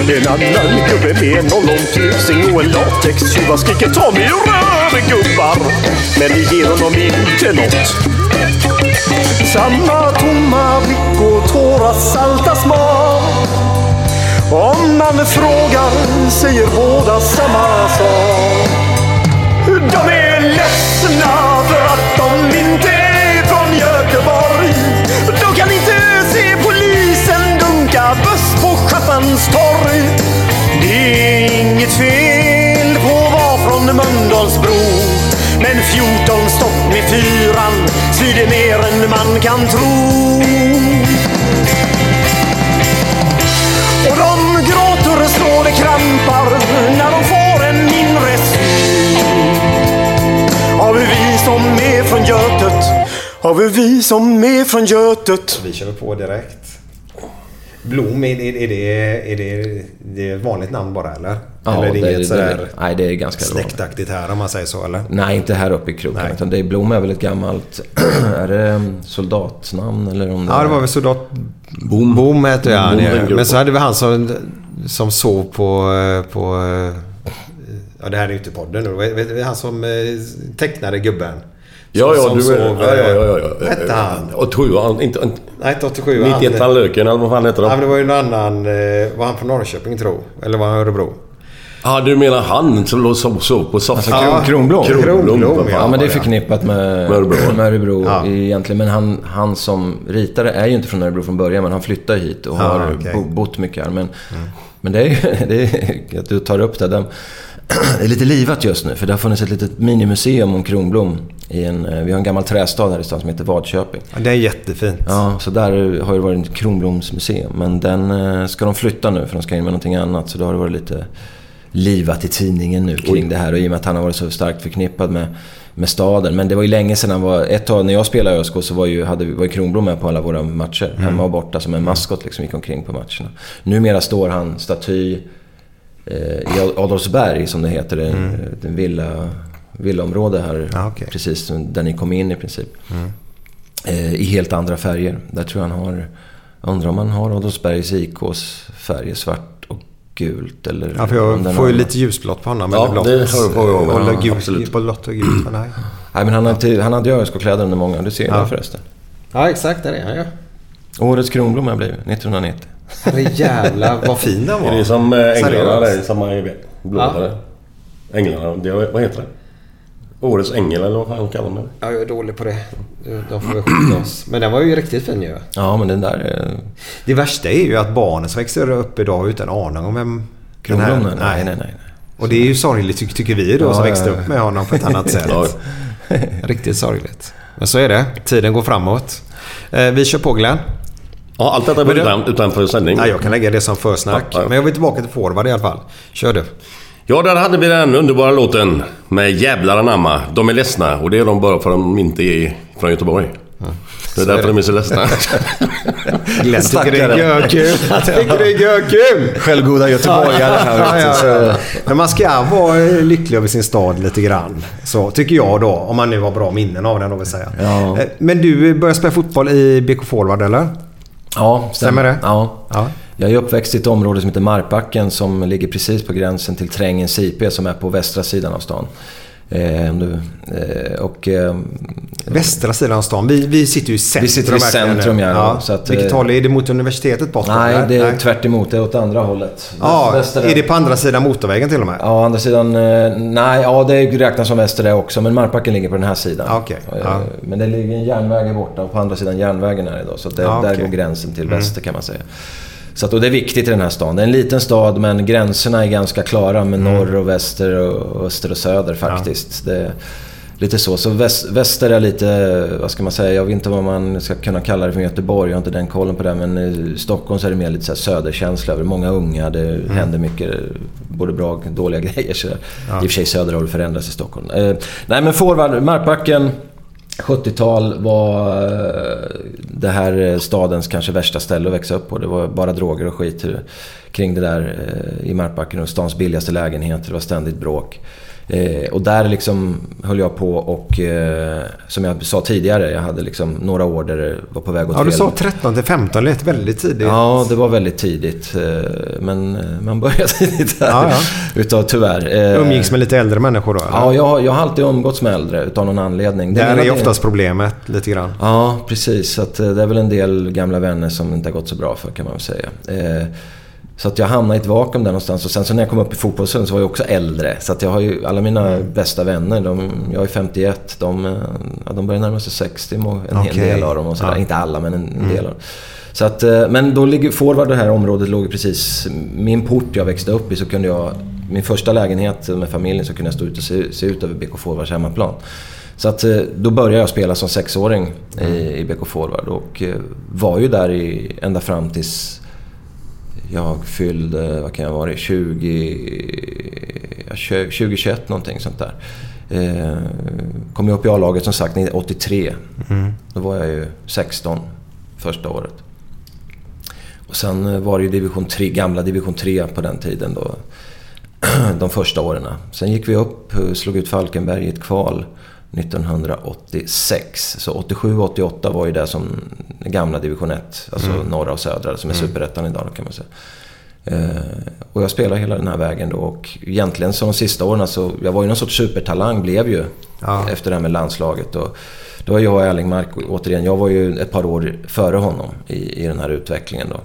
Speaker 7: En annan gubbe med en ollontusing och en latextjuva skriker ta mig rör gubbar. Men det ger honom inte nåt. Samma tomma blick och tårar salta smak. Om man frågar säger båda samma sak. De är ledsna för att de inte är från Göteborg. Mölndalens torg. Det är inget fel på att vara från Mölndalsbro. Men 14 stopp med fyran svider mer än man kan tro. Och de gråter och slår det krampar när de får en mindre. Har vi vi som är från Götet? Har vi vi som är från Götet?
Speaker 4: Vi kör på direkt. Blom, är, är, är, det, är det, det är ett vanligt namn bara eller?
Speaker 3: Ja,
Speaker 4: eller är det,
Speaker 3: det-
Speaker 4: inget
Speaker 3: det-
Speaker 4: sådär
Speaker 3: nej, det är ganska
Speaker 4: släktaktigt här om man säger så eller?
Speaker 3: Nej, inte här uppe i kroken. Utan det är Blom är väl ett gammalt... är det soldatnamn eller om det
Speaker 4: Ja, det var väl soldat... Boom. Boom hette han
Speaker 3: gruppen.
Speaker 4: Men så hade vi han som, som sov på... eh, på eh, ja, det här är ju inte podden nu. Han som eh, tecknade gubben.
Speaker 2: Ja, ja, du...
Speaker 4: sov,
Speaker 2: Ja, ja, ja, ja, ja.
Speaker 4: Hette han?
Speaker 2: Och sju, han, inte... inte
Speaker 4: Nej, inte 87.
Speaker 2: 91 han Löken eller vad fan heter
Speaker 4: Ja,
Speaker 2: de?
Speaker 4: men det var ju en annan... eh, Var han från Norrköping tro? Eller var han Örebro?
Speaker 2: Ja, du menar han som låg sov, sov på soffan?
Speaker 3: Alltså, Kron- Kronblom?
Speaker 2: Kronblom,
Speaker 3: ja. men det är förknippat med
Speaker 2: Med Örebro.
Speaker 3: med Örebro
Speaker 2: Ja.
Speaker 3: egentligen. Men han, han som ritare är ju inte från Örebro från början, men han flyttade hit och
Speaker 4: Ja,
Speaker 3: har bo, bott mycket här. Men, men det är ju det är, att du tar upp det. Den, är lite livat just nu, för det har funnits ett litet minimuseum om Kronblom. I en, eh, vi har en gammal trästad här i stan som heter Vadköping.
Speaker 4: Ja, det är jättefint.
Speaker 3: Ja, så där har det varit ett Kronblomsmuseum. Men den eh, ska de flytta nu för de ska in med någonting annat. Så då har det varit lite livat i tidningen nu kring det här. Och i och med att han har varit så starkt förknippad med, med staden. Men det var ju länge sedan han var... Ett tag när jag spelade i ÖSK så var ju, hade, var ju Kronblom med på alla våra matcher.
Speaker 4: Mm.
Speaker 3: Hemma och borta som en maskot liksom gick omkring på matcherna. Numera står han staty i Adolfsberg som det heter. Det
Speaker 4: Mm.
Speaker 3: en villa, villaområde här.
Speaker 4: Ah,
Speaker 3: Precis där ni kom in i princip.
Speaker 4: Mm.
Speaker 3: Eh, I helt andra färger. Där tror jag han har... jag Undrar om han har Adolfsbergs IKs färger svart och gult eller...
Speaker 4: Ja, för jag får ju lite ljusblått på honom.
Speaker 3: Ja,
Speaker 4: eller blått.
Speaker 3: det har du på.
Speaker 4: Eller
Speaker 3: Ja,
Speaker 4: gult,
Speaker 3: absolut.
Speaker 4: På blått och gult. Men nej.
Speaker 3: Nej, men han, har inte, han hade ju ÖSK-kläder under många. Du ser ju
Speaker 4: Ja.
Speaker 3: det förresten.
Speaker 4: Ja, exakt. Där är han ja.
Speaker 3: Årets Kronblom har jag blivit, 1990.
Speaker 4: Herre jävlar vad fin den var.
Speaker 2: Är det som eh, änglarna där? Samma blåa Änglarna, det, vad heter det? Årets ängel eller vad fan kallar man det?
Speaker 4: Ja, jag är dålig på det. De får vi skjuta oss. Men den var ju riktigt fin ju.
Speaker 3: Ja, men den där... är-
Speaker 4: Det värsta är ju att barnen som växer upp idag utan aning om vem den här-?
Speaker 3: Nej, nej, nej.
Speaker 4: Och det är ju sorgligt ty- tycker vi då
Speaker 3: Ja,
Speaker 4: som växte
Speaker 3: ja,
Speaker 4: upp
Speaker 3: ja.
Speaker 4: med honom på ett annat sätt.
Speaker 3: Ja.
Speaker 4: Riktigt sorgligt. Men så är det. Tiden går framåt. Eh, vi kör på Glenn.
Speaker 2: Ja, allt detta
Speaker 4: det-
Speaker 2: utan, utanför sändning.
Speaker 4: Nej, jag kan lägga det som försnack.
Speaker 2: Ja, ja.
Speaker 4: Men jag vill tillbaka till forward i alla fall. Kör du.
Speaker 2: Ja, där hade vi den underbara låten med Jävlar anamma. De är ledsna och det är de bara för att de inte är från Göteborg. Det är
Speaker 4: Så är
Speaker 2: därför
Speaker 4: det.
Speaker 2: de är så ledsna.
Speaker 4: Glenn tycker det är görkul. Tycker det är görkul.
Speaker 3: Självgoda göteborgare här.
Speaker 4: Ja, ja, Men man ska vara lycklig över sin stad lite grann. Så tycker jag då. Om man nu har bra minnen av den då vill säga.
Speaker 3: Ja.
Speaker 4: Eh, Men du började spela fotboll i BK Forward eller?
Speaker 3: Ja,
Speaker 4: Stämmer det?
Speaker 3: Ja.
Speaker 4: Ja.
Speaker 3: Jag är uppväxt i ett område som heter Markbacken som ligger precis på gränsen till Trängens IP som är på västra sidan av stan. Eh, du, eh, och, eh,
Speaker 4: Västra sidan av stan. Vi, vi sitter ju i centrum.
Speaker 3: Vi sitter i centrum, ja. Så att,
Speaker 4: Vilket
Speaker 3: eh,
Speaker 4: håll? Är det mot universitetet bort?
Speaker 3: nej,
Speaker 4: eller?
Speaker 3: det är tvärt emot. Det är åt andra hållet.
Speaker 4: Ja,
Speaker 3: Väster-
Speaker 4: är det på andra sidan motorvägen till och med?
Speaker 3: Ja, andra sidan... eh, Nej, ja det räknas som väster det också. Men Markbacken ligger på den här sidan.
Speaker 4: Ja, okej.
Speaker 3: Eh,
Speaker 4: Ja.
Speaker 3: Men det ligger en järnväg borta och på andra sidan järnvägen är det då. Så det,
Speaker 4: Ja,
Speaker 3: där
Speaker 4: okej.
Speaker 3: går gränsen till
Speaker 4: Mm.
Speaker 3: väster kan man säga. Så att, och det är viktigt i den här stan. Det är en liten stad men gränserna är ganska klara med
Speaker 4: Mm.
Speaker 3: norr och väster och öster och söder faktiskt. Det är lite så. Så väst, väster är lite, vad ska man säga, jag vet inte vad man ska kunna kalla det för Göteborg. Jag har inte den kollen på det. Men i Stockholm så är det mer lite så här söderkänsla över många unga. Det händer mycket, både bra och dåliga grejer. Så
Speaker 4: Mm. Ja.
Speaker 3: I och för sig söder har det förändrats i Stockholm. Eh, nej men forward, Markbacken. 70-tal var eh, det här eh, stadens kanske värsta ställe att växa upp på. Det var bara droger och skit kring det där eh, i Markbacken. Och stans billigaste lägenheter. Det var ständigt bråk. Eh, och där liksom höll jag på och eh, som jag sa tidigare, jag hade liksom några år där det var på väg åt
Speaker 4: Ja, du sa 13 till 15. Det lät väldigt tidigt.
Speaker 3: Ja, det var väldigt tidigt. eh, Men eh, man började tidigt här.
Speaker 4: Ja, ja.
Speaker 3: Utav tyvärr. eh,
Speaker 4: Umgicks med lite äldre människor då? eller?
Speaker 3: Ja, jag, har- jag har alltid umgåtts med äldre utav någon anledning. Det
Speaker 4: Där är ju
Speaker 3: det-
Speaker 4: oftast problemet lite grann.
Speaker 3: Ja, precis. Så att, eh, det är väl en del gamla vänner som inte har gått så bra för kan man väl säga. Så att jag hamnade i ett vakuum där någonstans. Och sen så när jag kom upp i fotbollen så var jag också äldre. Så att jag har ju alla mina
Speaker 4: Mm.
Speaker 3: bästa vänner, de, jag är 51, de, ja, de börjar närma sig 60, må- en hel
Speaker 4: Okej.
Speaker 3: del av dem. Och sådär.
Speaker 4: Ja.
Speaker 3: Inte alla, men en, en
Speaker 4: Mm.
Speaker 3: del av dem. Så att, eh, men då ligger forward det här området låg precis... Min port jag växte upp i så kunde jag... Min första lägenhet med familjen så kunde jag stå ut och se, se ut över BK Forwards hemmaplan. Så att eh, då började jag spela som sexåring i, i BK Forward och eh, var ju där i, ända fram tills jag fyllde, vad kan jag vara, 20... 2021 någonting sånt där. Eh, kom jag upp i A-laget som sagt 83.
Speaker 4: Mm.
Speaker 3: Då var jag ju 16 första året. Och sen eh, var det ju division 3, gamla division 3 på den tiden då. De första åren. Sen gick vi upp, eh, slog ut Falkenberg i ett kval 1986. Så 87 och 88 var ju det som gamla division 1. Alltså
Speaker 4: Mm.
Speaker 3: norra och södra som är
Speaker 4: Mm.
Speaker 3: superettan idag kan man säga. Eh, och jag spelade hela den här vägen då och egentligen så de sista åren så, jag var ju någon sorts supertalang blev ju efter det här med landslaget. Och då var jag och Erling Mark, återigen, jag var ju ett par år före honom i, i den här utvecklingen då.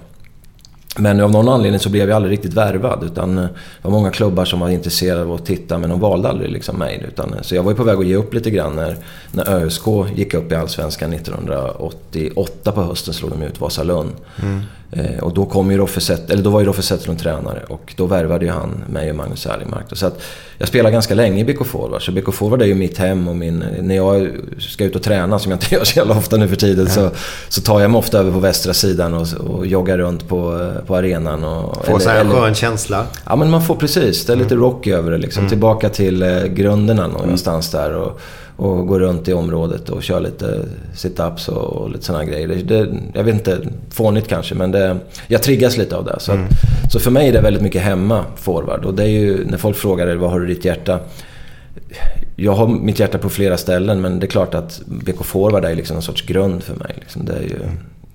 Speaker 3: Men av någon anledning så blev jag aldrig riktigt värvad. Utan eh, det var många klubbar som var intresserade av att titta men de valde aldrig liksom mig. Utan, eh, så jag var ju på väg att ge upp lite grann när, när ÖSK gick upp i Allsvenskan 1988 på hösten slog de ut Vasalund.
Speaker 4: Mm.
Speaker 3: Eh, och då, kom ju Roffe Zett, eller då var ju Roffe Zetterlund tränare och då värvade ju han mig och Magnus Erlingmark. Så att jag spelade ganska länge i BK Forward. Så BK Forward är ju mitt hem och min... När jag ska ut och träna, som jag inte gör så jävla ofta nu för tiden, så, så tar jag mig ofta över på västra sidan och, och joggar runt på, på arenan. Och,
Speaker 4: Få så här en skön känsla.
Speaker 3: Ja men man får precis, det är lite rocky över det liksom.
Speaker 4: Mm.
Speaker 3: Tillbaka till eh, grunderna någonstans där. Och, och gå runt i området och köra lite sit-ups och, och lite sådana grejer. Det, det, jag vet inte, fånigt kanske men det, jag triggas lite av det. Så, att, så för mig är det väldigt mycket hemma, forward. Och det är ju, när folk frågar var har du ditt hjärta? Jag har mitt hjärta på flera ställen men det är klart att BK Forward är liksom en sorts grund för mig. Liksom. Det är ju,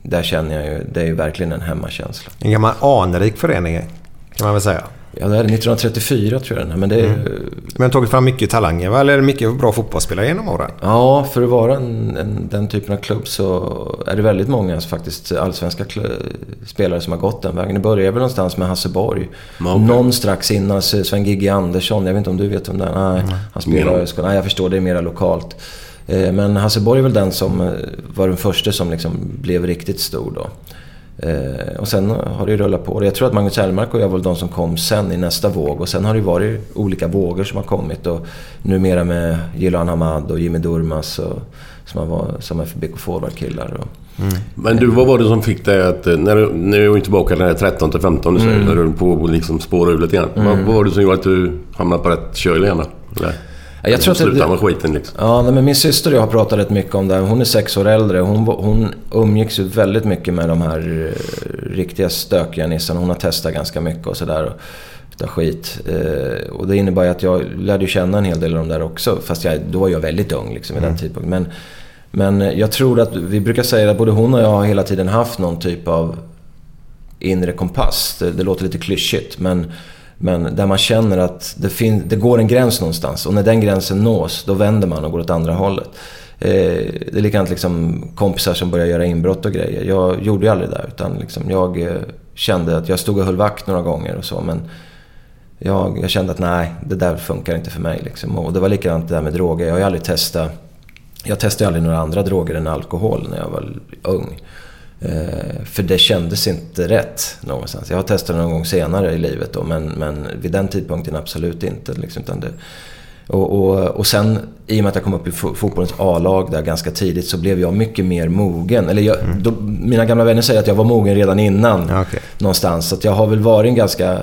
Speaker 3: där känner jag ju, det är ju verkligen en hemmakänsla.
Speaker 4: En gammal anrik förening kan man väl säga.
Speaker 3: Ja, det är 1934 tror jag den är, men det är
Speaker 4: Mm. Men tagit fram mycket talanger va? Eller mycket bra fotbollsspelare genom åren?
Speaker 3: Ja, för att vara en, en, den typen av klubb så är det väldigt många faktiskt allsvenska kl- spelare som har gått den vägen. Det började väl någonstans med Hasse Borg.
Speaker 2: Ja, okej.
Speaker 3: Någon strax innan Sven Gigge Andersson. Jag vet inte om du vet om det är? Nej, han spelar i. Nej, jag förstår. Det är mera lokalt. Eh, Men Hasse Borg är väl den som eh, var den första som liksom blev riktigt stor då. Eh, och sen har det ju rullat på. Jag tror att Magnus Hellmark och jag var de som kom sen i nästa våg. Och sen har det varit olika vågor som har kommit. Och numera med Jilan Hamad och Jimmy Durmaz och, som, har varit, som är för BK Forward-killar. Och,
Speaker 2: Men du, vad var det som fick dig att... När du, när du är tillbaka den här 13 till 15 du säger,
Speaker 3: Mm.
Speaker 2: när du höll på att liksom spåra ur lite grann. Vad,
Speaker 3: Mm.
Speaker 2: vad var det som gjorde att du hamnade på rätt köl igen då? Eller?
Speaker 3: Ja, jag tror att det-
Speaker 2: Sluta med skiten liksom.
Speaker 3: Ja, nej, men min syster och jag har pratat rätt mycket om det här. Hon är sex år äldre. Hon, hon umgicks ju väldigt mycket med de här eh, riktiga stökiga nissarna. Hon har testat ganska mycket och sådär. Utav skit. Eh, och det innebär ju att jag lärde känna en hel del av dem där också. Fast jag, då var jag väldigt ung liksom vid den tidpunkten. Men, men jag tror att, vi brukar säga att både hon och jag har hela tiden haft någon typ av inre kompass. Det, det låter lite klyschigt men, men där man känner att det, fin- det går en gräns någonstans och när den gränsen nås då vänder man och går åt andra hållet. Eh, det är likadant liksom kompisar som börjar göra inbrott och grejer. Jag gjorde ju aldrig det utan liksom jag eh, kände att jag stod och höll vakt några gånger och så men jag, jag kände att nej, det där funkar inte för mig. Liksom. Och det var likadant det där med droger. Jag har ju aldrig testat... Jag testade aldrig några andra droger än alkohol när jag var ung. Eh, för det kändes inte rätt någonstans. Jag har testat någon gång senare i livet då, men, men vid den tidpunkten absolut inte. Liksom, det, och, och, och sen i och med att jag kom upp i fo- fotbollens A-lag där ganska tidigt så blev jag mycket mer mogen. Eller jag, då, mina gamla vänner säger att jag var mogen redan innan någonstans. Så jag har väl varit en ganska eh,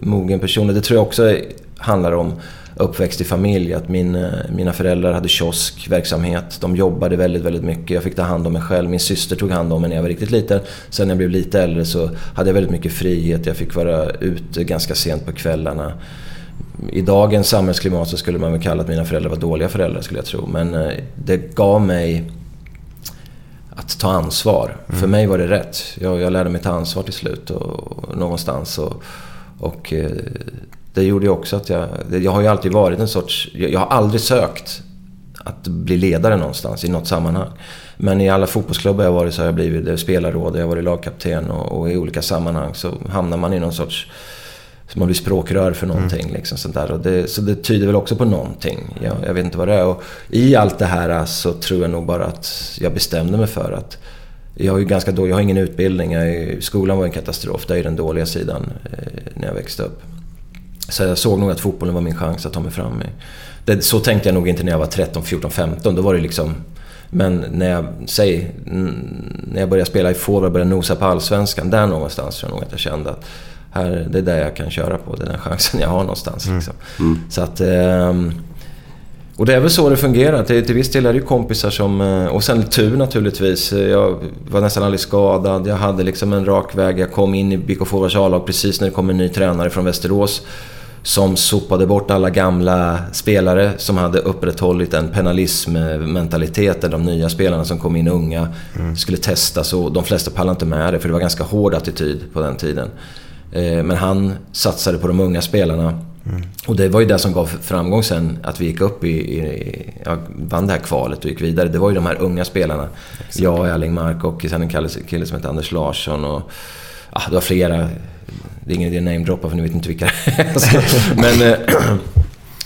Speaker 3: mogen person. Och det tror jag också handlar om uppväxt i familj. Att min, eh, mina föräldrar hade kioskverksamhet. De jobbade väldigt, väldigt mycket. Jag fick ta hand om mig själv. Min syster tog hand om mig när jag var riktigt liten. Sen när jag blev lite äldre så hade jag väldigt mycket frihet. Jag fick vara ute ganska sent på kvällarna. I dagens samhällsklimat så skulle man väl kalla att mina föräldrar var dåliga föräldrar skulle jag tro. Men eh, det gav mig att ta ansvar. För mig var det rätt. Jag, jag lärde mig ta ansvar till slut och, och någonstans. Och, och eh, det gjorde ju också att jag... Jag har ju alltid varit en sorts... Jag, har aldrig sökt att bli ledare någonstans i något sammanhang. Men i alla fotbollsklubbar jag varit så har jag blivit spelarråd, jag har varit lagkapten och, och i olika sammanhang så hamnar man i någon sorts... Så man blir språkrör för någonting. Liksom, sånt där. Och det, så det tyder väl också på någonting. Jag, jag vet inte vad det är. Och I allt det här så tror jag nog bara att jag bestämde mig för att jag ju ganska då, jag har ingen utbildning. Är, skolan var en katastrof. Det är ju den dåliga sidan eh, när jag växte upp. Så jag såg nog att fotbollen var min chans att ta mig fram i. Det, så tänkte jag nog inte när jag var 13, 14, 15. Då var det liksom... Men när jag, säg, när jag började spela i forward, började nosa på Allsvenskan. Där någonstans tror jag nog att jag kände att här, det är där jag kan köra på. Det är den chansen jag har någonstans. Liksom.
Speaker 2: Mm.
Speaker 3: Så att... ehm, och det är väl så det fungerar. Till, till viss del är det ju kompisar som... eh, Och sen tur naturligtvis. Jag var nästan aldrig skadad. Jag hade liksom en rak väg. Jag kom in i BK Forwards A-lag precis när det kom en ny tränare från Västerås. Som sopade bort alla gamla spelare som hade upprätthållit en penalismmentalitet. Där de nya spelarna som kom in unga skulle testas och de flesta pallade inte med det. För det var ganska hård attityd på den tiden. Eh, Men han satsade på de unga spelarna. Och det var ju det som gav framgång sen, att vi gick upp i, i ja, vann det här kvalet och gick vidare. Det var ju de här unga spelarna. Jag och Erling Mark och sen en kille, kille som hette Anders Larsson och... Ja, det var flera. Det är ingen idé att namedroppa för ni vet inte vilka det är. Men eh,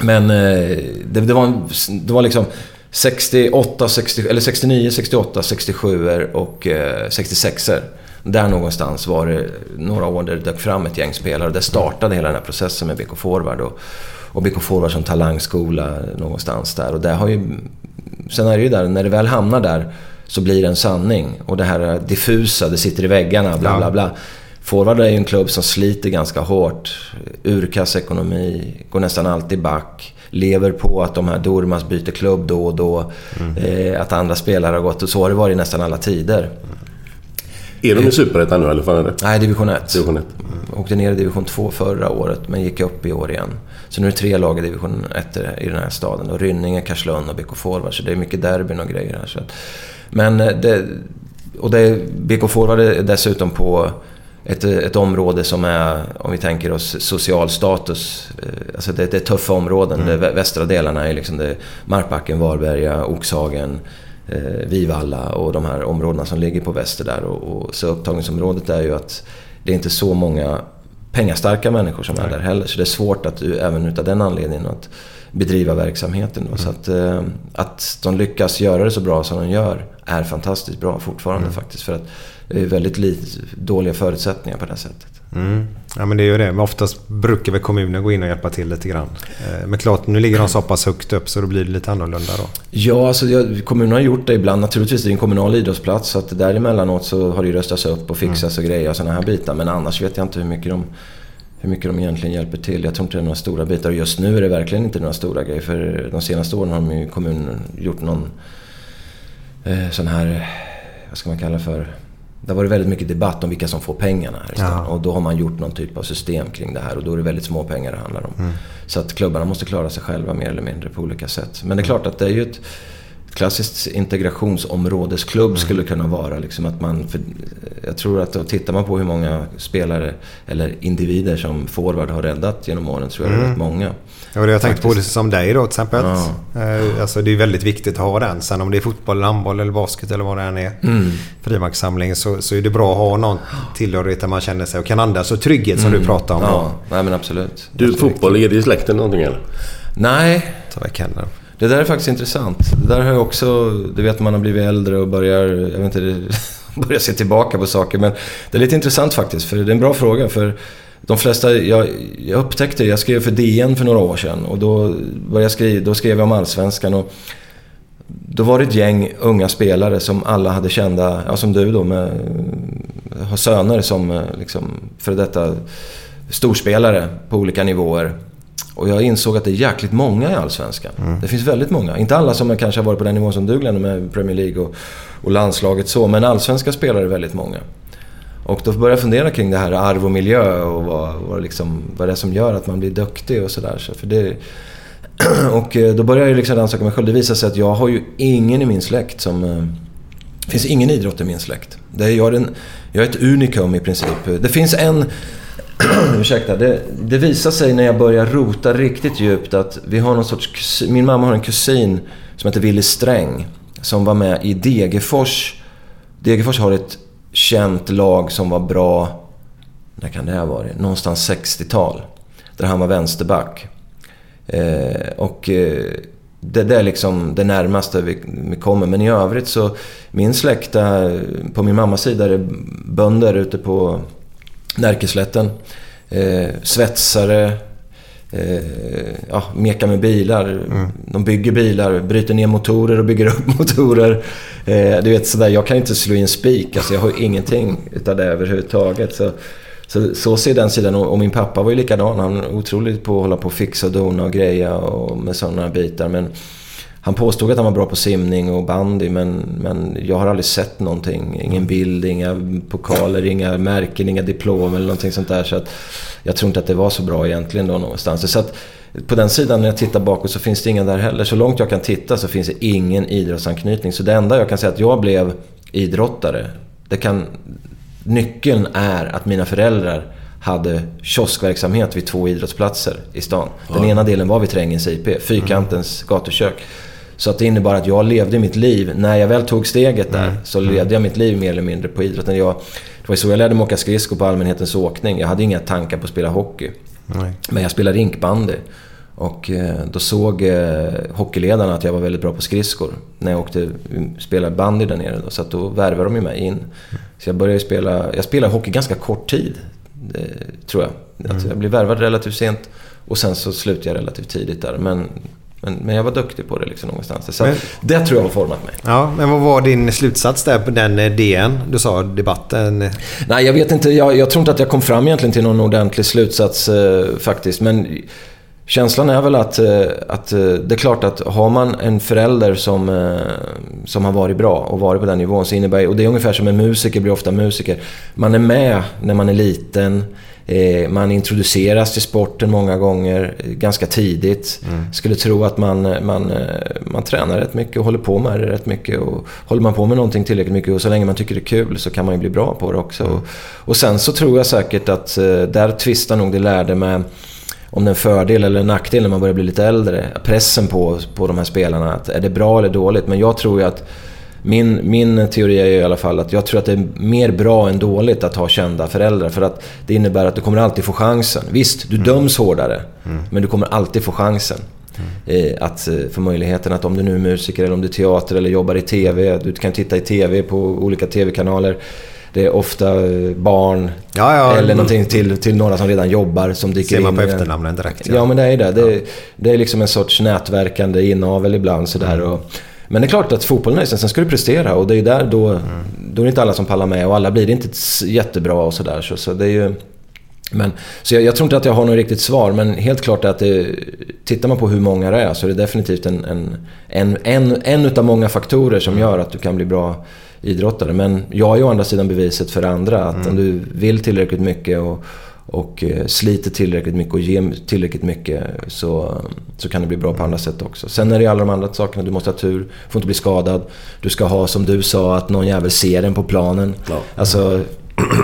Speaker 3: men eh, det, det, var en, det var liksom 68, 60, eller 69, 68, 67 och eh, 66 Där någonstans var det några år där det dök fram ett gäng spelare. Där startade hela den här processen med BK Forward. Och, och BK Forward som talangskola någonstans där. Och där har ju, sen är det ju där, när det väl hamnar där så blir det en sanning. Och det här diffusa, det sitter i väggarna, bla bla bla. Forward är ju en klubb som sliter ganska hårt. Urkass ekonomi, går nästan alltid back. Lever på att de här Durmas byter klubb då och då. Eh, att andra spelare har gått. Och så har det varit i nästan alla tider.
Speaker 2: Är de i Superettan nu eller vad är det?
Speaker 3: Nej, division 1.
Speaker 2: Division 1.
Speaker 3: Åkte ner i division 2 förra året, men gick upp i år igen. Så nu är det tre lag i division 1 i den här staden. Och Rynninge, Karlslund och BK Forward. Så det är mycket derbyn och grejer här. Så att, men eh, det... Och det, BK Forward är dessutom på ett, ett område som är, om vi tänker oss social status. eh, Alltså det, det är tuffa områden.
Speaker 4: Mm.
Speaker 3: Vä- västra delarna är liksom det, Markbacken, Varberga, Oxhagen, eh, Vivalla och de här områdena som ligger på väster där. Och, och, så upptagningsområdet är ju att det är inte så många pengastarka människor som är där heller. Så det är svårt att även utav den anledningen att bedriva verksamheten. Då. Så att, eh, att de lyckas göra det så bra som de gör är fantastiskt bra fortfarande faktiskt. För att är väldigt lite, dåliga förutsättningar på det sättet.
Speaker 4: Mm. Ja men det är ju det. Men oftast brukar väl kommunen gå in och hjälpa till lite grann. Eh, Men klart, nu ligger de så pass högt upp så då blir det lite annorlunda då.
Speaker 3: Ja, alltså jag, kommunen har gjort det ibland. Naturligtvis, det är en kommunal idrottsplats. Så att däremellanåt så har det ju röstats upp och fixats och grejer och sådana här bitar. Men annars vet jag inte hur mycket de hur mycket de egentligen hjälper till. Jag tror inte det är några stora bitar. Och just nu är det verkligen inte några stora grejer. För de senaste åren har de ju kommunen gjort någon eh, sån här, vad ska man kalla det för? Det har varit väldigt mycket debatt om vilka som får pengarna här.
Speaker 4: Ja.
Speaker 3: Och då har man gjort någon typ av system kring det här. Och då är det väldigt små pengar det handlar om.
Speaker 4: Mm.
Speaker 3: Så att klubbarna måste klara sig själva mer eller mindre på olika sätt. Men det är klart att det är ju ett klassiskt integrationsområdesklubb skulle kunna vara. Liksom att man, för jag tror att då tittar man på hur många spelare eller individer som forward har räddat genom åren tror jag det är
Speaker 4: Mm.
Speaker 3: rätt många.
Speaker 4: Ja, det jag tänkte på det
Speaker 3: Faktiskt.
Speaker 4: som dig då till exempel.
Speaker 3: Ja.
Speaker 4: Eh, Alltså det är väldigt viktigt att ha den. Sen om det är fotboll, handboll eller basket eller vad det än är.
Speaker 3: Mm.
Speaker 4: Frimärkssamling så, så är det bra att ha någon tillhörighet där man känner sig och kan andas. Och trygghet som du pratar om.
Speaker 3: Mm. Ja,
Speaker 4: då.
Speaker 3: nej men absolut.
Speaker 2: Du, fotboll, är det i släkten någonting eller?
Speaker 3: Nej.
Speaker 4: Ta väck händerna.
Speaker 3: Det där är faktiskt intressant. Det där har jag också, du vet när man har blivit äldre och börjar, jag vet inte, börjar se tillbaka på saker. Men det är lite intressant faktiskt, för det är en bra fråga. För de flesta, jag, jag upptäckte, jag skrev för DN för några år sedan och då, började jag skriva, då skrev jag om Allsvenskan. Och då var det ett gäng unga spelare som alla hade kända, ja som du då, med, har söner som eh, liksom, för detta storspelare på olika nivåer. Och jag insåg att det är jäkligt många i Allsvenskan. Det finns väldigt många. Inte alla som kanske har varit på den nivån som du Glenn med Premier League och, och landslaget så. Men allsvenska spelare är väldigt många. Och då började jag fundera kring det här arv och miljö och vad, vad, liksom, vad det är som gör att man blir duktig och sådär. Så för det, och eh, då började jag liksom rannsaka mig själv. Det visade sig att jag har ju ingen i min släkt som... eh, Det finns ingen idrott i min släkt. Det är, jag, är en, jag är ett unikum i princip. Det finns en... ursäkta. Det, det visar sig när jag börjar rota riktigt djupt att vi har någon sorts... kusin- Min mamma har en kusin som heter Willy Sträng. Som var med i Degerfors. Degerfors har ett känt lag som var bra... När kan det ha varit? Någonstans 60-tal. Där han var vänsterback. Eh, och eh, det, det är liksom det närmaste vi, vi kommer. Men i övrigt så, min släkt på min mammas sida är bönder ute på Närkeslätten. Eh, svetsare. eh, ja, meka med bilar. De bygger bilar, bryter ner motorer och bygger upp motorer. Eh, du vet sådär, jag kan inte slå i en spik. Alltså, jag har ju ingenting utav det överhuvudtaget. Så, så, så ser den sidan och, och min pappa var ju likadan. Han var otroligt på att hålla på och fixa och dona och greja och med sådana bitar. Men han påstod att han var bra på simning och bandy men, men jag har aldrig sett någonting. Ingen bild, inga pokaler, inga märken, inga diplom eller någonting sånt där. Så att jag tror inte att det var så bra egentligen då någonstans. Så att på den sidan när jag tittar bakåt så finns det ingen där heller. Så långt jag kan titta så finns det ingen idrottsanknytning. Så det enda jag kan säga att jag blev idrottare. Det kan, nyckeln är att mina föräldrar hade kioskverksamhet vid två idrottsplatser i stan. Den
Speaker 2: Ja.
Speaker 3: ena delen var vid Trängens IP, Fyrkantens gatukök. Så att det innebar att jag levde mitt liv, när jag väl tog steget där, så levde jag mitt liv mer eller mindre på idrotten. Jag, det var så jag lärde mig åka skridskor på allmänhetens åkning. Jag hade inga tankar på att spela hockey.
Speaker 4: Nej.
Speaker 3: Men jag spelade rinkbandy. Och eh, då såg eh, hockeyledarna att jag var väldigt bra på skridskor. När jag åkte spelade bandy där nere. Då, så då värvade de ju mig in. Så jag började spela... Jag spelade hockey ganska kort tid. Det, tror jag. Att jag blev värvad relativt sent. Och sen så slutade jag relativt tidigt där. Men, men, men jag var duktig på det liksom någonstans. Så
Speaker 4: Men-
Speaker 3: det tror jag har format mig.
Speaker 4: Ja, men vad var din slutsats där på den eh, DN? Du sa debatten.
Speaker 3: Nej, jag vet inte. Jag, jag tror inte att jag kom fram egentligen till någon ordentlig slutsats eh, faktiskt. Men känslan är väl att, eh, att eh, det är klart att har man en förälder som, som har varit bra och varit på den nivån så innebär och det är ungefär som en musiker blir ofta musiker. Man är med när man är liten. Eh, man introduceras till sporten många gånger eh, ganska tidigt. Skulle tro att man, man, eh, man tränar rätt mycket och håller på med det rätt mycket. Och håller man på med någonting tillräckligt mycket och så länge man tycker det är kul så kan man ju bli bra på det också. Och, och sen så tror jag säkert att där tvistar nog det lärde med om det är en fördel eller en nackdel när man börjar bli lite äldre. Pressen på, på de här spelarna. Att är det bra eller dåligt? Men jag tror ju att min, min teori är i alla fall att jag tror att det är mer bra än dåligt att ha kända föräldrar. För att det innebär att du kommer alltid få chansen. Visst, du döms hårdare. Men du kommer alltid få chansen. Eh, att eh, få möjligheten att om du nu är musiker eller om du är teater eller jobbar i TV. Du kan titta i TV på olika TV-kanaler. Det är ofta eh, barn
Speaker 4: Ja, ja.
Speaker 3: eller någonting till, till några som redan jobbar som dyker
Speaker 4: Ser man
Speaker 3: in
Speaker 4: på efternamnen direkt.
Speaker 3: Ja, men det är det. Det, det är liksom en sorts nätverkande inavel ibland sådär.
Speaker 4: Mm.
Speaker 3: Och, men det är klart att fotbollen är sen, ska du prestera och det är ju där då,
Speaker 4: Mm.
Speaker 3: då är det inte alla som pallar med och alla blir inte jättebra och sådär. Så, så det är ju... Men, så jag, jag tror inte att jag har något riktigt svar, men helt klart att det, tittar man på hur många det är så är det definitivt en, en, en, en, en utav många faktorer som gör att du kan bli bra idrottare. Men jag är ju å andra sidan beviset för andra att om du vill tillräckligt mycket och, och eh, sliter tillräckligt mycket och ger tillräckligt mycket så, så kan det bli bra på andra sätt också. Sen är det alla de andra sakerna. Du måste ha tur, får inte bli skadad. Du ska ha, som du sa, att någon jävel ser den på planen. Alltså,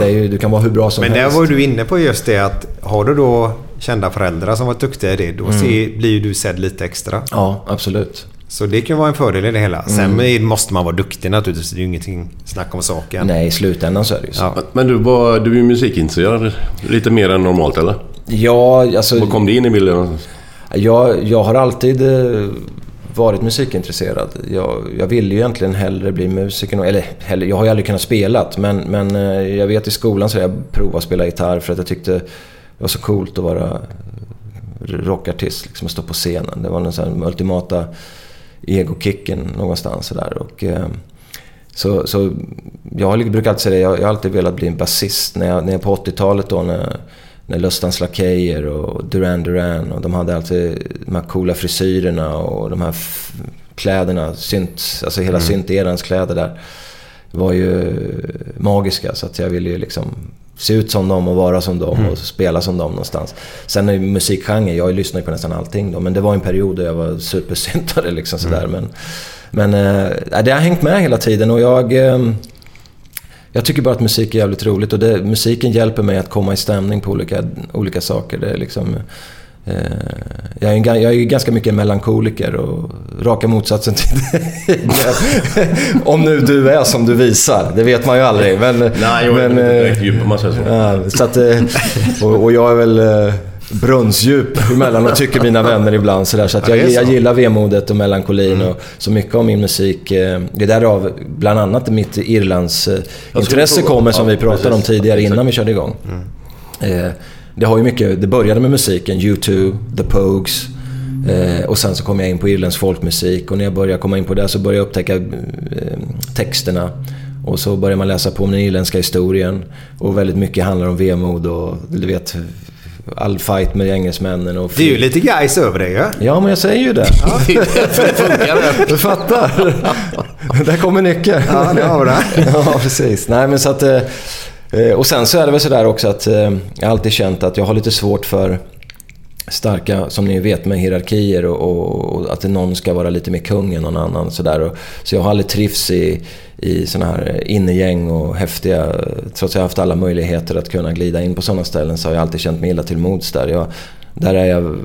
Speaker 3: det är ju, du kan vara hur bra som
Speaker 4: Men där
Speaker 3: helst.
Speaker 4: var du inne på just det att har du då kända föräldrar som varit duktiga i det, då
Speaker 3: Mm.
Speaker 4: blir ju du sedd lite extra.
Speaker 3: Ja, absolut.
Speaker 4: Så det kan vara en fördel i det hela.
Speaker 3: Mm.
Speaker 4: Sen måste man vara duktig naturligtvis. Det är ju ingenting snack om saken.
Speaker 3: Nej, i slutändan så är det ju så.
Speaker 4: Ja.
Speaker 2: Men du, var, du är ju musikintresserad lite mer än normalt eller?
Speaker 3: Ja, alltså...
Speaker 2: Vad kom det in i bilden?
Speaker 3: Jag, jag har alltid eh, varit musikintresserad. Jag, jag ville ju egentligen hellre bli musiker. Eller hellre, jag har ju aldrig kunnat spela. Men, men eh, jag vet i skolan så jag provat att spela gitarr för att jag tyckte det var så coolt att vara rockartist. Liksom, att stå på scenen. Det var den ultimata egokicken någonstans. Sådär. Och, eh, så, så jag har- brukar alltid säga det, jag, jag har alltid velat bli en basist. När jag, när jag på 80-talet då när, när Lustans Lakejer och Duran Duran och de hade alltid de här coola frisyrerna och de här kläderna, synt, alltså hela
Speaker 4: Mm.
Speaker 3: synterans kläder där var ju magiska. Så att jag ville ju liksom se ut som dem och vara som dem
Speaker 4: Mm.
Speaker 3: och spela som dem någonstans. Sen är musikgenre, jag lyssnar ju på nästan allting då, men det var en period där jag var supersyntare liksom sådär.
Speaker 4: Mm.
Speaker 3: Men, men eh, det har hängt med hela tiden och jag... Eh, jag tycker bara att musik är jävligt roligt och det, musiken hjälper mig att komma i stämning på olika, olika saker. Det är liksom, jag, är en, jag är ganska mycket melankoliker och raka motsatsen till det. Om nu du är som du visar, det vet man ju aldrig. Men,
Speaker 2: Nej, jag är
Speaker 3: men,
Speaker 2: inte
Speaker 3: eh,
Speaker 2: direkt djup om man säger så.
Speaker 3: Så att, eh, och, och jag är väl eh, brunnsdjup emellan och tycker mina vänner ibland sådär. Så att
Speaker 4: Ja,
Speaker 3: jag,
Speaker 4: så.
Speaker 3: jag gillar vemodet och melankolin och så mycket av min musik. eh, Det är därav bland annat mitt Irlands eh, intresse kommer som vi pratade om tidigare innan vi körde igång. Eh, det har ju mycket, det började med musiken, U2, The Pogues. Eh, och sen så kom jag in på irländsk folkmusik och när jag började komma in på det så började jag upptäcka eh, texterna. Och så börjar man läsa på om den irländska historien. Och väldigt mycket handlar om vemod och du vet all fight med engelsmännen. Och
Speaker 4: det är ju lite guys över det ja.
Speaker 3: Ja, men jag säger ju det. Ja. du fattar. Där kommer nyckeln.
Speaker 4: Ja, det har det.
Speaker 3: ja, precis. Nej, men så att... eh, Eh, och sen så är det väl sådär också att eh, jag har alltid känt att jag har lite svårt för starka, som ni vet, med hierarkier och, och att någon ska vara lite mer kung än någon annan. Sådär. Och, så jag har aldrig trivs i, i sådana här innegäng och häftiga... Trots att jag har haft alla möjligheter att kunna glida in på sådana ställen så har jag alltid känt mig illa till mods där. Jag, där är jag...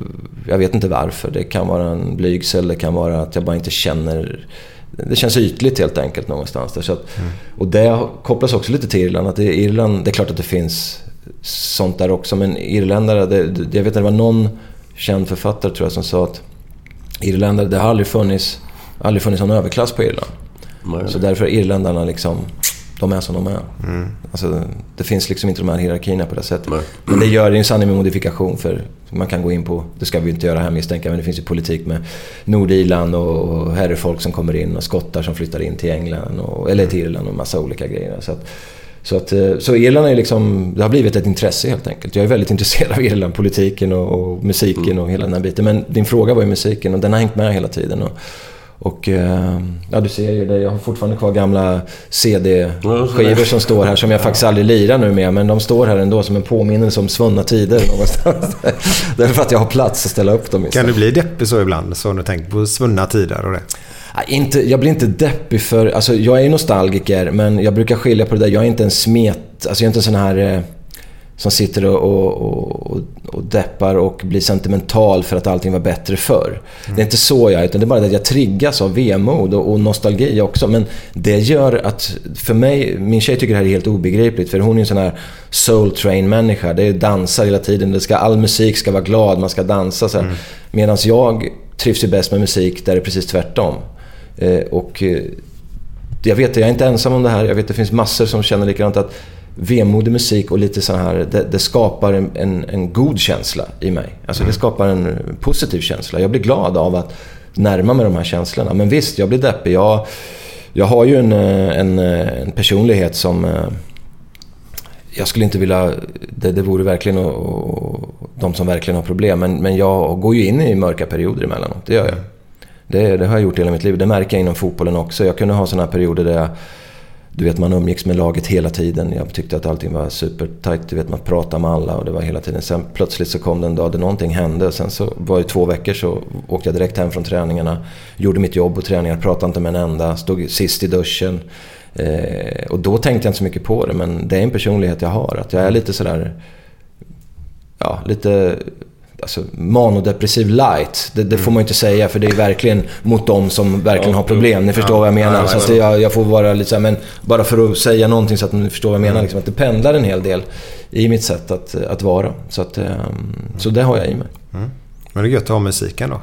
Speaker 3: Jag vet inte varför. Det kan vara en blygsel, det kan vara att jag bara inte känner... Det känns ytligt helt enkelt någonstans där. Så att, mm. Och det kopplas också lite till Irland. Att i Irland, det är klart att det finns sånt där också. Men irländare, det, jag vet att det var någon känd författare tror jag som sa att irländare, det har aldrig funnits, aldrig funnits någon överklass på Irland. Nej. Så därför är irländarna liksom, de är som de är. Mm. Alltså, det finns liksom inte de här hierarkierna på det sättet. Nej. Men det gör det en sanning med modifikation för man kan gå in på, det ska vi inte göra här misstänka, men det finns ju politik med Nordirland och herrefolk som kommer in och skottar som flyttar in till England, och, eller till Irland och massa olika grejer. Så att, så, att, eh, så Irland är liksom, det har blivit ett intresse helt enkelt. Jag är väldigt intresserad av Irland, politiken och, och musiken mm. och hela den här biten. Men din fråga var ju musiken och den har hängt med hela tiden. Och, och eh, ja, du ser ju det. Jag har fortfarande kvar gamla CD-skivor som står här som jag faktiskt aldrig lirar nu med. Men de står här ändå som en påminnelse om svunna tider någonstans. Därför att jag har plats att ställa upp dem
Speaker 4: Kan du bli deppig så ibland? Så du tänker på svunna tider och det?
Speaker 3: Inte, jag blir inte deppig för... Alltså jag är nostalgiker men jag brukar skilja på det där. Jag är inte en smet... Alltså jag är inte en sån här... Som sitter och, och, och, och deppar och blir sentimental för att allting var bättre förr. Mm. Det är inte så jag utan det är bara det att jag triggas av vemod och, och nostalgi också. Men det gör att, för mig, min tjej tycker det här är helt obegripligt. För hon är en sån här soul train människa. Det är dansar hela tiden. Det ska, all musik ska vara glad, man ska dansa. Så mm. Medan jag trivs ju bäst med musik där det är precis tvärtom. Eh, och eh, jag vet, jag är inte ensam om det här. Jag vet, det finns massor som känner likadant att vemodig musik och lite så här, det, det skapar en, en, en, god känsla i mig. Alltså det mm. skapar en positiv känsla. Jag blir glad av att närma mig de här känslorna. Men visst, jag blir deppig. Jag, jag har ju en, eh, en, en personlighet som... Jag skulle inte vilja... Det, det vore verkligen och, och, de som verkligen har problem. Men, men jag går ju in i mörka perioder emellanåt. Det gör jag. Det, det har jag gjort hela mitt liv. Det märker jag inom fotbollen också. Jag kunde ha sådana här perioder där jag, du vet, man umgicks med laget hela tiden. Jag tyckte att allting var supertajt. Du vet, man pratade med alla och det var hela tiden. Sen plötsligt så kom det en dag där någonting hände. Sen så var det två veckor så åkte jag direkt hem från träningarna. Gjorde mitt jobb och träningar, pratade inte med en enda. Stod sist i duschen. Eh, och då tänkte jag inte så mycket på det. Men det är en personlighet jag har. Att jag är lite sådär... Ja, lite alltså, manodepressiv light. Det, det får man ju inte säga för det är verkligen mot de som verkligen har problem. Ni förstår vad jag menar. så att jag, jag får vara lite så här, men bara för att säga någonting så att ni förstår vad jag menar. Mm. Liksom, att det pendlar en hel del i mitt sätt att, att vara. Så, att, ehm, så det har jag i mig.
Speaker 4: Mm. Men det är gött att ha musiken då?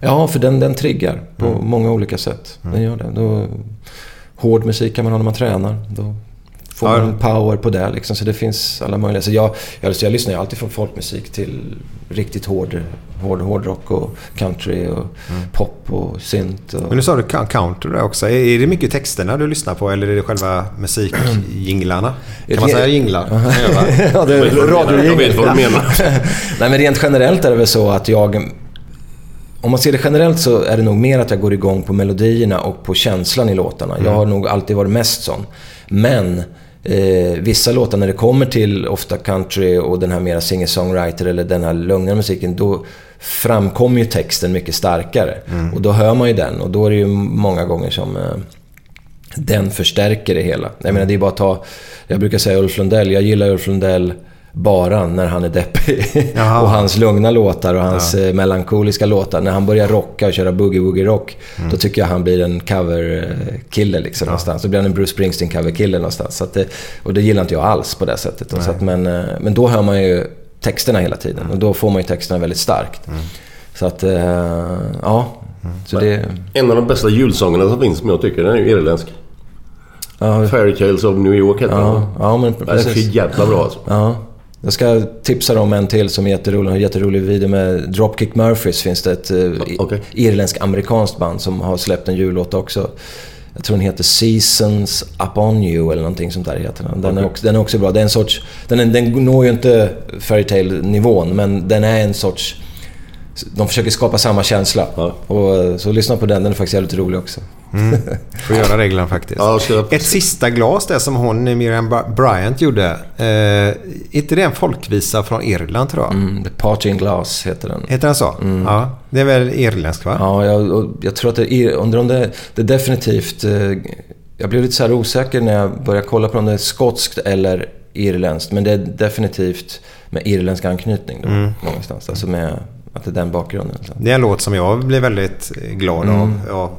Speaker 3: Ja, för den, den triggar på mm. många olika sätt. Den mm. gör det. Då, hård musik kan man ha när man tränar. Då får man en power på det. Liksom. Så det finns alla möjliga. Så jag, jag, jag lyssnar ju alltid från folkmusik till riktigt hård, hård hårdrock och country och mm. pop och synt. Och...
Speaker 4: Men nu sa du country också. Är det mycket texterna du lyssnar på eller är det själva musikjinglarna? Kan man säga jinglar?
Speaker 3: ja, det är radiojinglar. Jag vet vad du menar. Nej, men rent generellt är det väl så att jag om man ser det generellt så är det nog mer att jag går igång på melodierna och på känslan i låtarna. Mm. Jag har nog alltid varit mest sån. Men Eh, vissa låtar när det kommer till ofta country och den här mera singer-songwriter eller den här lugnare musiken, då framkommer ju texten mycket starkare. Mm. Och då hör man ju den och då är det ju många gånger som eh, den förstärker det hela. Jag menar, det är bara att ta... Jag brukar säga Ulf Lundell. Jag gillar Ulf Lundell bara när han är deppig. och hans lugna låtar och hans ja. Eh, melankoliska låtar. När han börjar rocka och köra boogie-woogie-rock, mm. då tycker jag han blir en coverkille liksom ja. någonstans. Då blir han en Bruce Springsteen-coverkille någonstans. Så det, och det gillar inte jag alls på det sättet. Så att, men, eh, men då hör man ju texterna hela tiden mm. och då får man ju texterna väldigt starkt. Mm. Så att, äh, ja. Mm. Så det...
Speaker 2: En av de bästa julsångerna som finns som jag tycker, den är ju irländsk. Ja. Fairy Tales of New York heter
Speaker 3: ja. den. Ja, men precis.
Speaker 2: Den är så jävla bra alltså.
Speaker 3: Ja. Jag ska tipsa om en till som är jätterolig. En jätterolig video med Dropkick Murphys. Finns det ett eh,
Speaker 2: Okej.
Speaker 3: irländsk-amerikanskt band som har släppt en jullåt också. Jag tror den heter Seasons Upon You eller någonting sånt där heter den. Den, är,
Speaker 2: Okej.
Speaker 3: också, den är också bra. Det är en sorts... Den, är, den når ju inte Fairytale-nivån men den är en sorts... De försöker skapa samma känsla. Och, eh, så lyssna på den, den är faktiskt jävligt rolig också.
Speaker 4: Mm. Får göra reglerna faktiskt.
Speaker 2: Ja,
Speaker 4: Ett sista glas där som hon, Miriam Br- Bryant, gjorde. Eh, inte det en folkvisa från Irland tror jag?
Speaker 3: Mm, The Parting Glass heter den.
Speaker 4: Heter den så? Ja. Det är väl irländsk va?
Speaker 3: Ja, jag, jag tror att det är, undrar om det, det är definitivt... eh, Jag blev lite så här osäker när jag började kolla på om det är skotskt eller irländskt. Men det är definitivt med irländsk anknytning då,
Speaker 4: Mm.
Speaker 3: någonstans. Alltså med att det är den bakgrunden. Så.
Speaker 4: Det är en låt som jag blir väldigt glad
Speaker 3: Mm.
Speaker 4: av. av.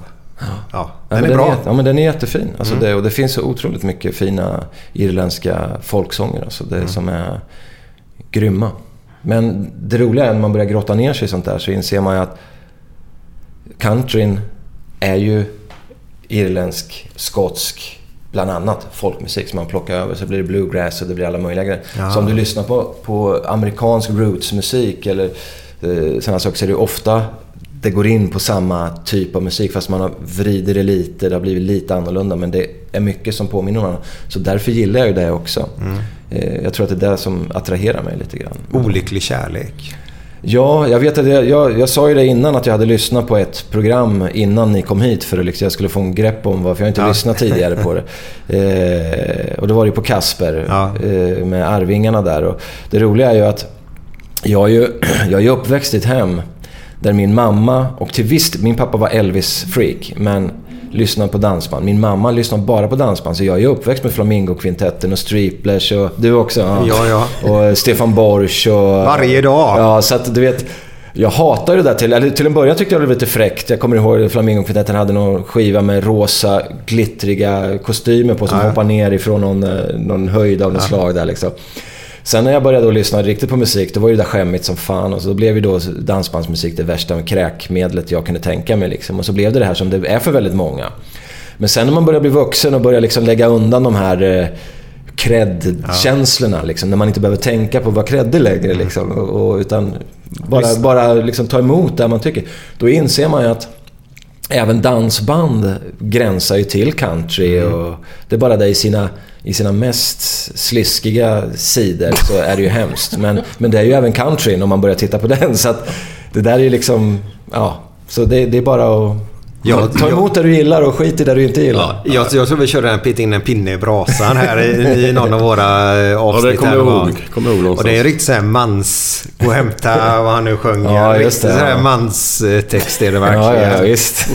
Speaker 4: Ja,
Speaker 3: Ja,
Speaker 4: den
Speaker 3: men
Speaker 4: är bra.
Speaker 3: jätte- ja, men den är jättefin. Alltså
Speaker 4: Mm.
Speaker 3: det, och det finns så otroligt mycket fina irländska folksånger alltså det,
Speaker 4: Mm.
Speaker 3: som är grymma. Men det roliga är när man börjar grotta ner sig i sånt där så inser man ju att countryn är ju irländsk, skotsk, bland annat folkmusik som man plockar över. Så blir det bluegrass och det blir alla möjliga grejer.
Speaker 4: Ja.
Speaker 3: Så om du lyssnar på, på amerikansk rootsmusik eller eh, sådana saker så är det ofta det går in på samma typ av musik fast man har vrider det lite, det har blivit lite annorlunda men det är mycket som påminner om varandra. Så därför gillar jag ju det också.
Speaker 4: Mm.
Speaker 3: Eh, Jag tror att det är det som attraherar mig lite grann.
Speaker 4: Olycklig kärlek.
Speaker 3: Ja, jag vet att jag, jag, jag sa ju det innan att jag hade lyssnat på ett program innan ni kom hit för att liksom jag skulle få en grepp om varför jag inte
Speaker 4: Ja.
Speaker 3: lyssnat tidigare på det. Eh, och då var det ju på Kasper eh, med Arvingarna där. Och det roliga är ju att jag är ju, jag är uppväxt i ett hem där min mamma, och till visst, min pappa var Elvis-freak, men lyssnade på dansband. Min mamma lyssnade bara på dansband, så jag är uppväxt med Flamingo-kvintetten och Striplers och du också.
Speaker 4: Ja, ja.
Speaker 3: Och Stefan Borsch och...
Speaker 4: Varje dag.
Speaker 3: Ja, så att du vet... Jag hatar det där till... Eller till en början tyckte jag det var lite fräckt. Jag kommer ihåg att Flamingokvintetten hade någon skiva med rosa glittriga kostymer på som
Speaker 4: Ja.
Speaker 3: hoppar ner ifrån någon, eh, någon höjd av något
Speaker 4: Ja.
Speaker 3: slag där liksom. Sen när jag började lyssna riktigt på musik, då var ju det där skämmigt som fan. Och så blev ju då dansbandsmusik det värsta kräkmedlet jag kunde tänka mig. Liksom. Och så blev det det här som det är för väldigt många. Men sen när man börjar bli vuxen och börjar liksom lägga undan de här eh, cred-känslorna. Liksom, när man inte behöver tänka på vad cred är längre. Liksom, och, och, utan bara, bara liksom ta emot det man tycker. Då inser man ju att även dansband gränsar ju till country. Och det är bara det i sina, i sina mest sliskiga sidor så är det ju hemskt. Men, men det är ju även countryn om man börjar titta på den. Så att det där är ju liksom... Ja, så det, det är bara att...
Speaker 4: Ja,
Speaker 3: ta emot det du gillar och skit i det du inte gillar.
Speaker 4: Jag, jag tror vi körde en pit in en pinne i brasan här i, i någon av våra eh, avsnitt.
Speaker 2: det kommer
Speaker 4: här.
Speaker 2: jag ihåg. Kommer jag ihåg någonstans.
Speaker 4: Och det är riktigt såhär mans... Gå och hämta vad han nu sjunger.
Speaker 3: Ja, just det,
Speaker 4: såhär
Speaker 3: ja.
Speaker 4: manstext är det verkligen.
Speaker 3: Ja, ja, visst.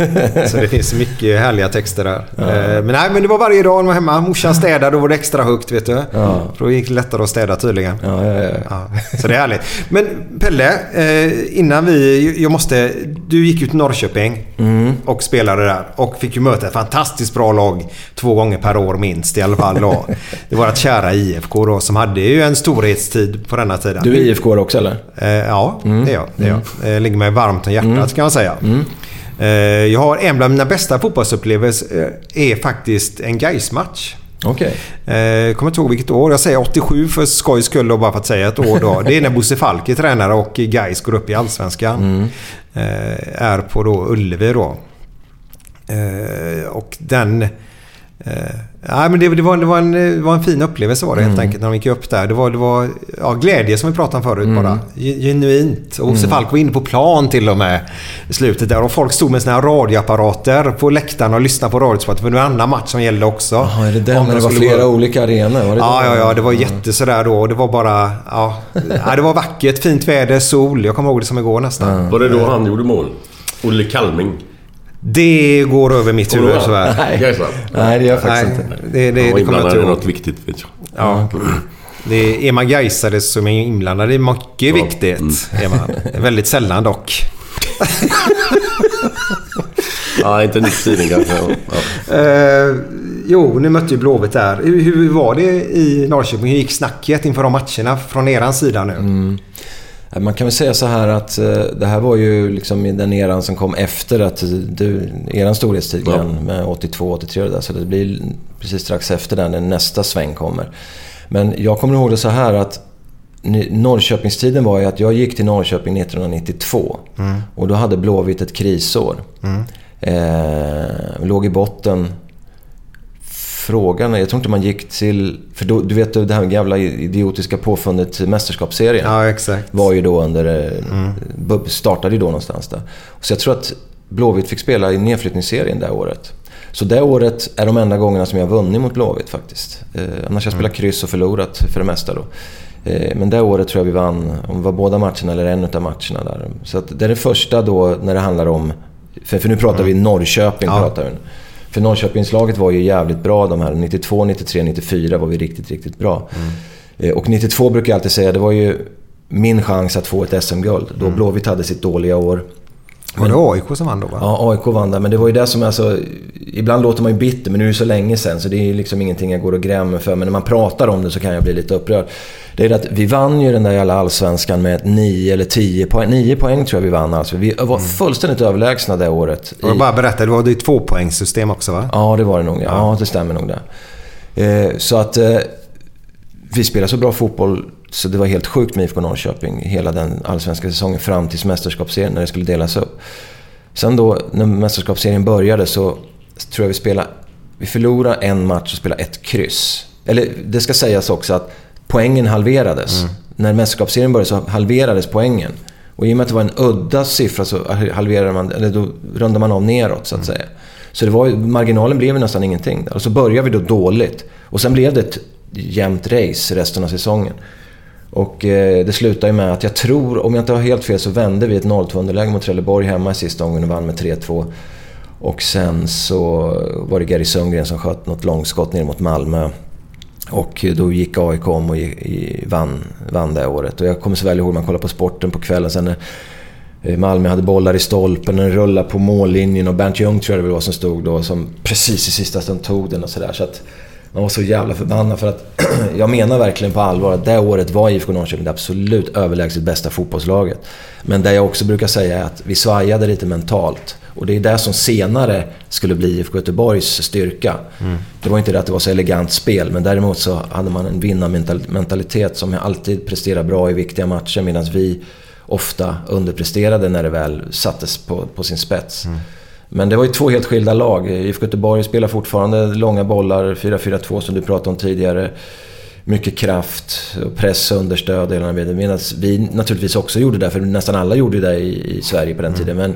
Speaker 4: Så det finns mycket härliga texter där. Eh, Men nej, men det var varje dag när man var hemma. Morsan städade, då var det extra högt vet du.
Speaker 3: Ja.
Speaker 4: För då gick det lättare att städa tydligen.
Speaker 3: Ja, ja, ja.
Speaker 4: Ja, så det är härligt. Men Pelle, eh, innan vi... Jag måste... Du gick ut till Norrköping
Speaker 3: Mm.
Speaker 4: och spelade där. Och fick ju möta ett fantastiskt bra lag två gånger per år minst i alla fall. Då. Det var ett kära IFK då som hade ju en storhetstid på denna tiden.
Speaker 3: Du är IFK också eller?
Speaker 4: Eh, ja,
Speaker 3: Mm.
Speaker 4: det är jag. Det är jag. Eh, ligger mig varmt om hjärtat
Speaker 3: Mm.
Speaker 4: kan man säga. Eh, jag har en bland mina bästa fotbollsupplevelser eh, är faktiskt en Gais-match.
Speaker 3: Okej.
Speaker 4: Eh, Jag kommer inte ihåg vilket år. Jag säger 87 för skojs skull och bara för att säga ett år då. Det är när Bosse Falk är tränare och Gais går upp i Allsvenskan. Eh, Är på då Ullevi då. Eh, Och den... Eh, nej, men det, det, var, det, var en, det var en fin upplevelse var det helt
Speaker 3: Mm.
Speaker 4: enkelt när de gick upp där. Det var, det var ja, glädje som vi pratade om förut
Speaker 3: Mm.
Speaker 4: bara. Ge- Genuint. Och Bosse
Speaker 3: Mm.
Speaker 4: Falk var inne på plan till och med i slutet där. Och folk stod med sina radioapparater på läktaren och lyssnade på radiosporten. För det var en annan match som gällde också.
Speaker 3: Jaha, är det den? När
Speaker 4: de
Speaker 3: det var flera
Speaker 4: gå-
Speaker 3: olika arenor? Var det
Speaker 4: Ja,
Speaker 3: det?
Speaker 4: ja, ja. Det var jätte sådär då. Det var bara... Ja, ja, det var vackert, fint väder, sol. Jag kommer ihåg det som igår nästan.
Speaker 2: Var det då han gjorde mål? Olle Kalming?
Speaker 4: Det går över mitt huvud
Speaker 2: ihåg?
Speaker 4: tyvärr.
Speaker 2: Nej.
Speaker 3: Nej, det gör jag faktiskt
Speaker 4: Nej,
Speaker 3: inte.
Speaker 4: Det, det, det kommer jag inte ihåg.
Speaker 2: något viktigt vet jag.
Speaker 4: Ja. Det är man gaisare som är inblandad i mycket viktigt. Är man. Väldigt sällan dock.
Speaker 2: Ja, inte nu för tiden kanske. Ja.
Speaker 4: Eh, jo, ni mötte ju Blåvitt där. Hur, hur var det i Norrköping? Hur gick snacket inför de matcherna från eran sida nu?
Speaker 3: Mm. Ja, Man kan väl säga så här att eh, det här var ju liksom i den eran som kom efter att du, eran storhetstid
Speaker 2: Ja.
Speaker 3: Med 82, 83 och det där. Så det blir precis strax efter den när nästa sväng kommer. Men jag kommer ihåg det så här att Norrköpingstiden var ju att jag gick till Norrköping 1992.
Speaker 4: Mm.
Speaker 3: Och då hade Blåvitt ett krisår.
Speaker 4: Mm.
Speaker 3: Eh, låg i botten. Frågan jag tror inte man gick till... För då, du vet det här gamla idiotiska påfundet Mästerskapsserien.
Speaker 4: Ja, exakt.
Speaker 3: Var ju då under... eh,
Speaker 4: Mm.
Speaker 3: Startade ju då någonstans där. Så jag tror att Blåvitt fick spela i nedflyttningsserien det året. Så det året är de enda gångerna som jag vunnit mot Blåvitt faktiskt. Eh, annars har jag spelat kryss och förlorat för det mesta då. Eh, men det året tror jag vi vann, om det var båda matcherna eller en av matcherna där. Så att det är det första då när det handlar om... För, för nu pratar vi Norrköping.
Speaker 4: Ja.
Speaker 3: Pratar vi. För Norrköpingslaget var ju jävligt bra de här. 92, 93, 94 var vi riktigt, riktigt bra. Eh, Och 92 brukar jag alltid säga, det var ju min chans att få ett SM-guld. Då Blåvitt hade sitt dåliga år.
Speaker 4: Var det AIK som vann då va?
Speaker 3: Ja, AIK vann där. Men det var ju det som alltså... Ibland låter man ju bitter, men nu är det så länge sen så det är ju liksom ingenting jag går och grämer för. Men när man pratar om det så kan jag bli lite upprörd. Det är att vi vann ju den där jävla allsvenskan med 9 eller 10 poäng. 9 poäng tror jag vi vann alltså. Vi var fullständigt överlägsna det året.
Speaker 4: Och jag bara berätta, det var ju tvåpoängssystem också va?
Speaker 3: Ja, det var det nog. Ja, ja det stämmer nog det. Eh, så att eh, vi spelade så bra fotboll så det var helt sjukt med IFK Norrköping hela den allsvenska säsongen fram till mästerskapsserien när det skulle delas upp. Sen då när mästerskapsserien började så tror jag vi spelade... Vi förlorade en match och spelade ett kryss. Eller det ska sägas också att poängen halverades. När mästerskapsserien började så halverades poängen. Och i och med att det var en udda siffra så halverade man, eller då rundade man av neråt så att säga. Så det var, marginalen blev nästan ingenting. där. Och så började vi då dåligt. Och sen blev det ett jämnt race resten av säsongen. Och eh, det slutade ju med att jag tror, om jag inte har helt fel, så vände vi ett 0-2 underläge mot Trelleborg hemma i sista omgången och vann med 3-2. Och sen så var det Gary Sundgren som sköt något långskott ner mot Malmö. Och då gick AIK om och vann, vann det året. Och jag kommer så väl ihåg, man kollade på sporten på kvällen sen när eh, Malmö hade bollar i stolpen, den rullade på mållinjen och Bernt Ljung tror jag det var som stod då, som precis i sista stund tog den och sådär. Så att man var så jävla förbannad för att jag menar verkligen på allvar att det året var IFK Norrköping det absolut överlägset bästa fotbollslaget. Men det jag också brukar säga är att vi svajade lite mentalt. Och det är det som senare skulle bli IFK Göteborgs styrka. Det var inte det att det var så elegant spel, men däremot så hade man en vinnarmentalitet som alltid presterar bra i viktiga matcher medan vi ofta underpresterade när det väl sattes på, på sin spets. Men det var ju två helt skilda lag. IFK Göteborg spelar fortfarande långa bollar, 4-4-2 som du pratade om tidigare. Mycket kraft, och press, understöd hela tiden. Medan vi naturligtvis också gjorde det, för nästan alla gjorde det i, i Sverige på den tiden. Men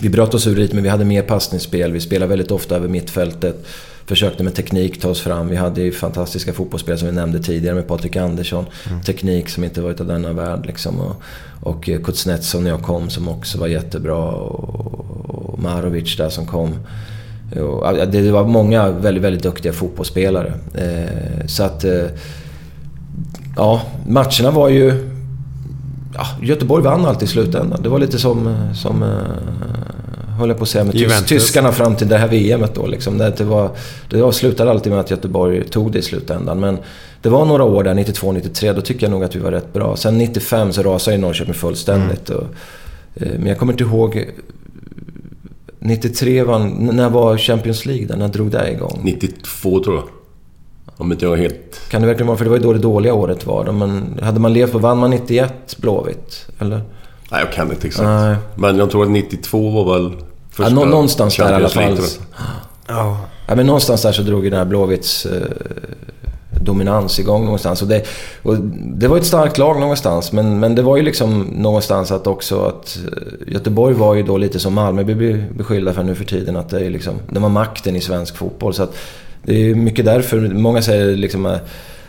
Speaker 3: vi bröt oss ur dit, men vi hade mer passningsspel. Vi spelade väldigt ofta över mittfältet. Försökte med teknik ta oss fram. Vi hade ju fantastiska fotbollsspelare som vi nämnde tidigare med Patrik Andersson. Teknik som inte var utav denna värld liksom. Och, och eh, Kuznetsov när jag kom som också var jättebra. Och, och Marovic där som kom. Och, det var många väldigt, väldigt duktiga fotbollsspelare. Eh, så att... Eh, ja, matcherna var ju... Ja, Göteborg vann alltid i slutändan. Det var lite som... som eh, höll jag på att säga med
Speaker 4: Juventus.
Speaker 3: tyskarna fram till det här VMet då. Liksom. Det, var, det slutade alltid med att Göteborg tog det i slutändan. Men det var några år där, 92-93, då tycker jag nog att vi var rätt bra. Sen 95 så rasade ju Norrköping fullständigt. Och, eh, men jag kommer inte ihåg... 93 vann... När var Champions League där? När drog det igång?
Speaker 2: 92 tror jag. Om inte jag är helt...
Speaker 3: Kan det verkligen vara? För det var ju då det dåliga året var. Men hade man levt på... Vann man 91 Blåvitt? Eller?
Speaker 2: Nej, jag kan inte exakt.
Speaker 3: Nej.
Speaker 2: Men jag tror att 92 var väl
Speaker 3: Ja, nå- någonstans där i alla fall.
Speaker 4: Ja.
Speaker 3: Ja, men någonstans där så drog ju den här Blåvitts eh, dominans igång någonstans. Och det, och det var ett starkt lag någonstans. Men, men det var ju liksom någonstans att också att eh, Göteborg var ju då lite som Malmö blir beskyllda för nu för tiden. Att det är liksom, det var makten i svensk fotboll. Så att det är mycket därför, många säger liksom eh,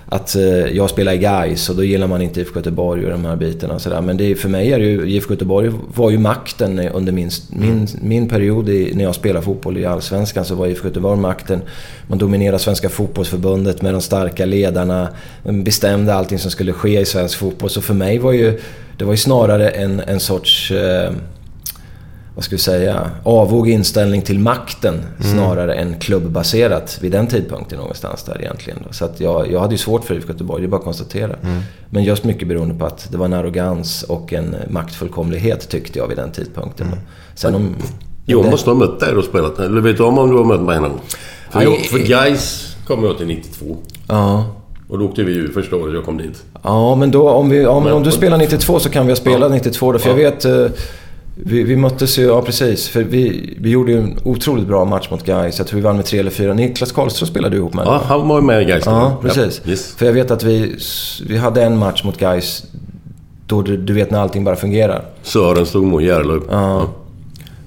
Speaker 3: att eh, jag spelar i Gais och då gillar man inte IFK Göteborg och de här bitarna och sådär. Men det är, för mig är det ju, IFK Göteborg var ju makten under min, min, min period i, när jag spelade fotboll i Allsvenskan så var IFK Göteborg makten. Man dominerade Svenska fotbollsförbundet med de starka ledarna. Man bestämde allting som skulle ske i svensk fotboll. Så för mig var ju, det var ju snarare en, en sorts... Eh, vad ska vi säga, avog inställning till makten snarare än klubbbaserat vid den tidpunkten någonstans där egentligen. Så att jag, jag hade ju svårt för IFK Göteborg, det är bara att konstatera. Men just mycket beroende på att det var en arrogans och en maktfullkomlighet tyckte jag vid den tidpunkten. Då. Sen om...
Speaker 2: Jag
Speaker 3: det-
Speaker 2: måste ha mött dig och spelat. Eller vet du om om du har mött mig någon? För, jag, för Gais kom jag till 92.
Speaker 3: Ja.
Speaker 2: Och då åkte vi ur första året jag kom dit.
Speaker 3: Ja, men då, om, vi, ja, men
Speaker 2: Men-
Speaker 3: om du spelar 92 så kan vi ha spelat 92 då. För jag vet... Vi, vi möttes ju, ja precis. För vi, vi gjorde ju en otroligt bra match mot Gais. Jag tror vi vann med 3 eller 4. Niklas Karlström spelade du ihop med.
Speaker 2: Ja, han var ju med i Gais.
Speaker 3: Ja, precis.
Speaker 2: Ja, yes.
Speaker 3: För jag vet att vi, vi hade en match mot Gais då du, du vet när allting bara fungerar.
Speaker 2: Sören stod mot Järlöv.
Speaker 3: Ja.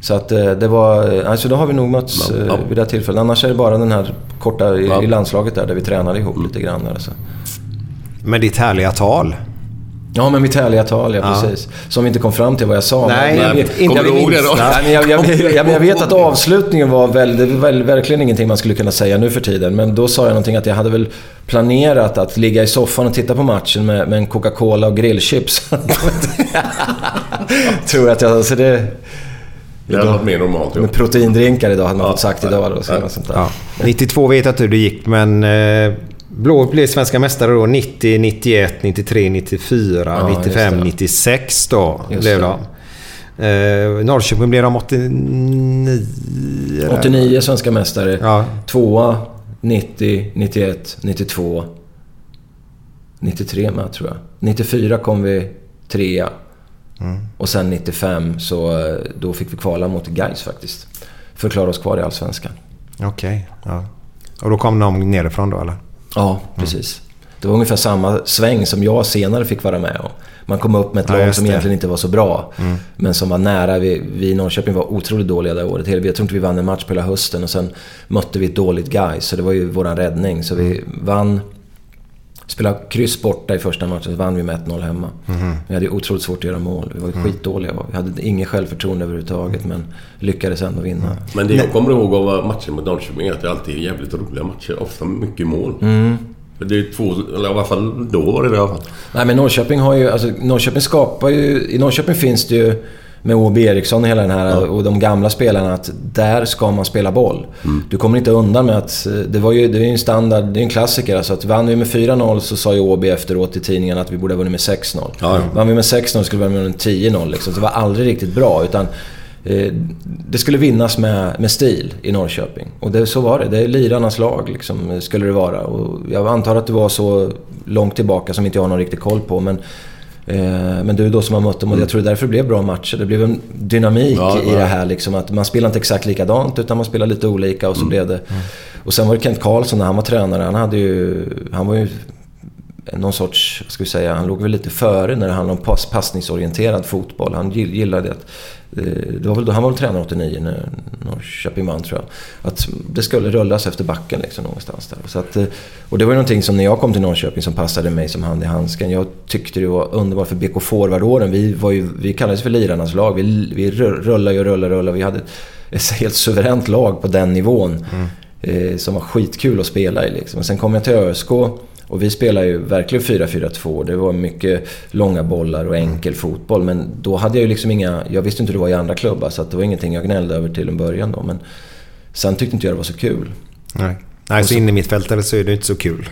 Speaker 3: Så att eh, det var... Alltså då har vi nog mötts
Speaker 2: Ja,
Speaker 3: eh,
Speaker 2: ja.
Speaker 3: vid det här tillfället. Annars är det bara den här korta i,
Speaker 2: Ja.
Speaker 3: i landslaget där, där vi tränade ihop lite grann. Där, så.
Speaker 4: Men ditt härliga tal.
Speaker 3: Ja, men mitt härliga tal, ja,
Speaker 4: Ja.
Speaker 3: precis. Som vi inte kom fram till vad jag sa.
Speaker 4: Nej,
Speaker 3: men jag,
Speaker 4: nej,
Speaker 3: vet-
Speaker 4: inte
Speaker 3: jag
Speaker 4: det minsta.
Speaker 3: Ja, men jag, jag, jag, jag, jag vet att avslutningen var väl, det var väl, verkligen ingenting man skulle kunna säga nu för tiden. Men då sa jag någonting att jag hade väl planerat att ligga i soffan och titta på matchen med, med en Coca-Cola och grillchips. Tror jag att jag... Så det,
Speaker 2: Det hade varit mer normalt. Ja.
Speaker 3: med proteindrinkar idag hade man fått sagt idag. Då, så något sånt där.
Speaker 4: Ja. 92 vet jag inte hur det gick, men eh, Blå blev svenska mästare då 90, 91, 93, 94,
Speaker 3: Ja, just
Speaker 4: 95,
Speaker 3: det.
Speaker 4: 96 då
Speaker 3: Just
Speaker 4: blev de. Eh, Norrköping blev de 89. eller?
Speaker 3: 89 svenska mästare.
Speaker 4: Ja.
Speaker 3: Tvåa, 90, 91, 92. 93 med tror jag. 94 kom vi trea.
Speaker 4: Mm.
Speaker 3: Och sen 95 så eh, då fick vi kvala mot Gais faktiskt. För att klara oss kvar i Allsvenskan.
Speaker 4: Okej. ja. Och då kom de nerifrån då eller?
Speaker 3: Ja, precis. Det var ungefär samma sväng som jag senare fick vara med om. Man kom upp med ett
Speaker 4: Ja,
Speaker 3: lag som
Speaker 4: det.
Speaker 3: egentligen inte var så bra.
Speaker 4: Mm.
Speaker 3: Men som var nära. Vi, vi i Norrköping var otroligt dåliga det året. Jag tror inte vi vann en match på hela hösten och sen mötte vi ett dåligt Gais. Så det var ju våran räddning. Så vi vann... Spelade kryss borta i första matchen, så vann vi med 1-0 hemma.
Speaker 4: Mhm.
Speaker 3: Vi hade ju otroligt svårt att göra mål. Vi var ju
Speaker 4: Mm.
Speaker 3: skitdåliga. Vi hade inget självförtroende överhuvudtaget, men lyckades ändå vinna.
Speaker 2: Men det jag kommer ihåg av matchen mot Norrköping är att det alltid är jävligt roliga matcher. Ofta mycket mål.
Speaker 3: Mm.
Speaker 2: Det är två, eller i alla fall då var det det i alla fall.
Speaker 3: Nej men Norrköping har ju, alltså Norrköping skapar ju, i Norrköping finns det ju med O.B. Eriksson och hela den här och de gamla spelarna att där ska man spela boll. Du kommer inte undan med att, eh, det var ju, det är en standard, det är en klassiker alltså att vann vi med 4-0 så sa ju O.B. efteråt i tidningen att vi borde ha vunnit med 6-0.
Speaker 2: Ja, ja.
Speaker 3: Vann vi med 6-0 skulle vi ha vunnit med 10-0 liksom. Så det var aldrig riktigt bra utan eh, det skulle vinnas med, med stil i Norrköping. Och det, så var det. Det är lirarnas lag liksom, skulle det vara. Och jag antar att det var så långt tillbaka som inte jag har någon riktig koll på. Men, men du då som har mött dem och jag tror därför det blev bra matcher. Det blev en dynamik
Speaker 2: Ja,
Speaker 3: i det här liksom. Att man spelar inte exakt likadant utan man spelar lite olika och så
Speaker 2: Mm.
Speaker 3: blev det... Och sen var det Kent Karlsson när han var tränare. Han hade ju... Han var ju någon sorts, vad ska vi säga, han låg väl lite före när det handlade om pass, passningsorienterad fotboll. Han gill- gillade att, eh, det var väl då, han var tränare 89 när Norrköping vann tror jag. Att det skulle rullas efter backen liksom någonstans där. Så att, eh, och det var ju någonting som när jag kom till Norrköping som passade mig som hand i handsken. Jag tyckte det var underbart för BK Forward-åren. Vi, var ju, vi kallades för lirarnas lag. Vi, vi rullade och rullade och rullade. Vi hade ett helt suveränt lag på den nivån. Eh, som var skitkul att spela i liksom. Och sen kom jag till ÖSK och vi spelar ju verkligen 4-4-2. Det var mycket långa bollar och enkel fotboll. Men då hade jag ju liksom inga... Jag visste inte hur det var i andra klubbar så det var ingenting jag gnällde över till en början då. Men sen tyckte inte jag det var så kul.
Speaker 4: Nej. Nej, så inne i mittfältare så är det inte så kul.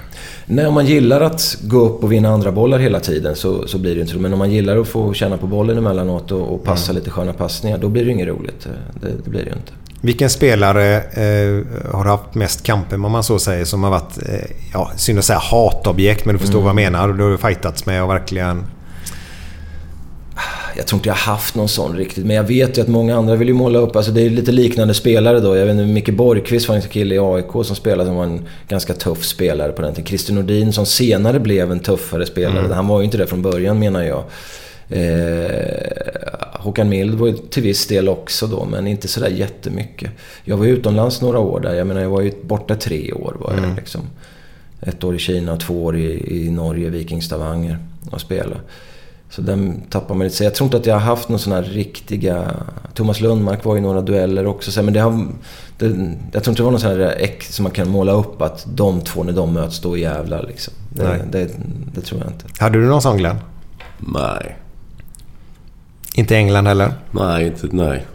Speaker 3: Nej, om man gillar att gå upp och vinna andra bollar hela tiden så, så blir det inte så. Men om man gillar att få känna på bollen emellanåt och, och passa lite sköna passningar, då blir det inget roligt. Det, det blir det ju inte.
Speaker 4: Vilken spelare eh, har haft mest kamper, om man så säger, som har varit, eh, ja, synd att säga hatobjekt, men du förstår
Speaker 3: Mm.
Speaker 4: vad jag menar. Du har fightats med och verkligen...
Speaker 3: Jag tror inte jag har haft någon sån riktigt. Men jag vet ju att många andra vill ju måla upp... Alltså det är lite liknande spelare då. Jag vet inte, Micke Borgqvist var en kille i AIK som spelade som var en ganska tuff spelare på den tiden. Christer Nordin som senare blev en tuffare spelare.
Speaker 4: Mm.
Speaker 3: Han var ju inte det från början menar jag. Eh, Håkan Mild var ju till viss del också då, men inte sådär jättemycket. Jag var utomlands några år där. Jag menar, jag var ju borta tre år var jag
Speaker 4: Mm.
Speaker 3: liksom. Ett år i Kina och två år i, i Norge, Viking Stavanger och spela. Så den tappar man lite. Så jag tror inte att jag har haft någon sån här riktiga... Thomas Lundmark var i några dueller också. Så, men det har, det, jag tror inte det var någon sån här äck som man kan måla upp att de två när de möts, då jävlar liksom.
Speaker 4: Nej.
Speaker 3: Det, det, det tror jag inte.
Speaker 4: Hade du någon sån Glenn?
Speaker 2: Nej.
Speaker 4: Inte England heller?
Speaker 2: Nej, inte, nej.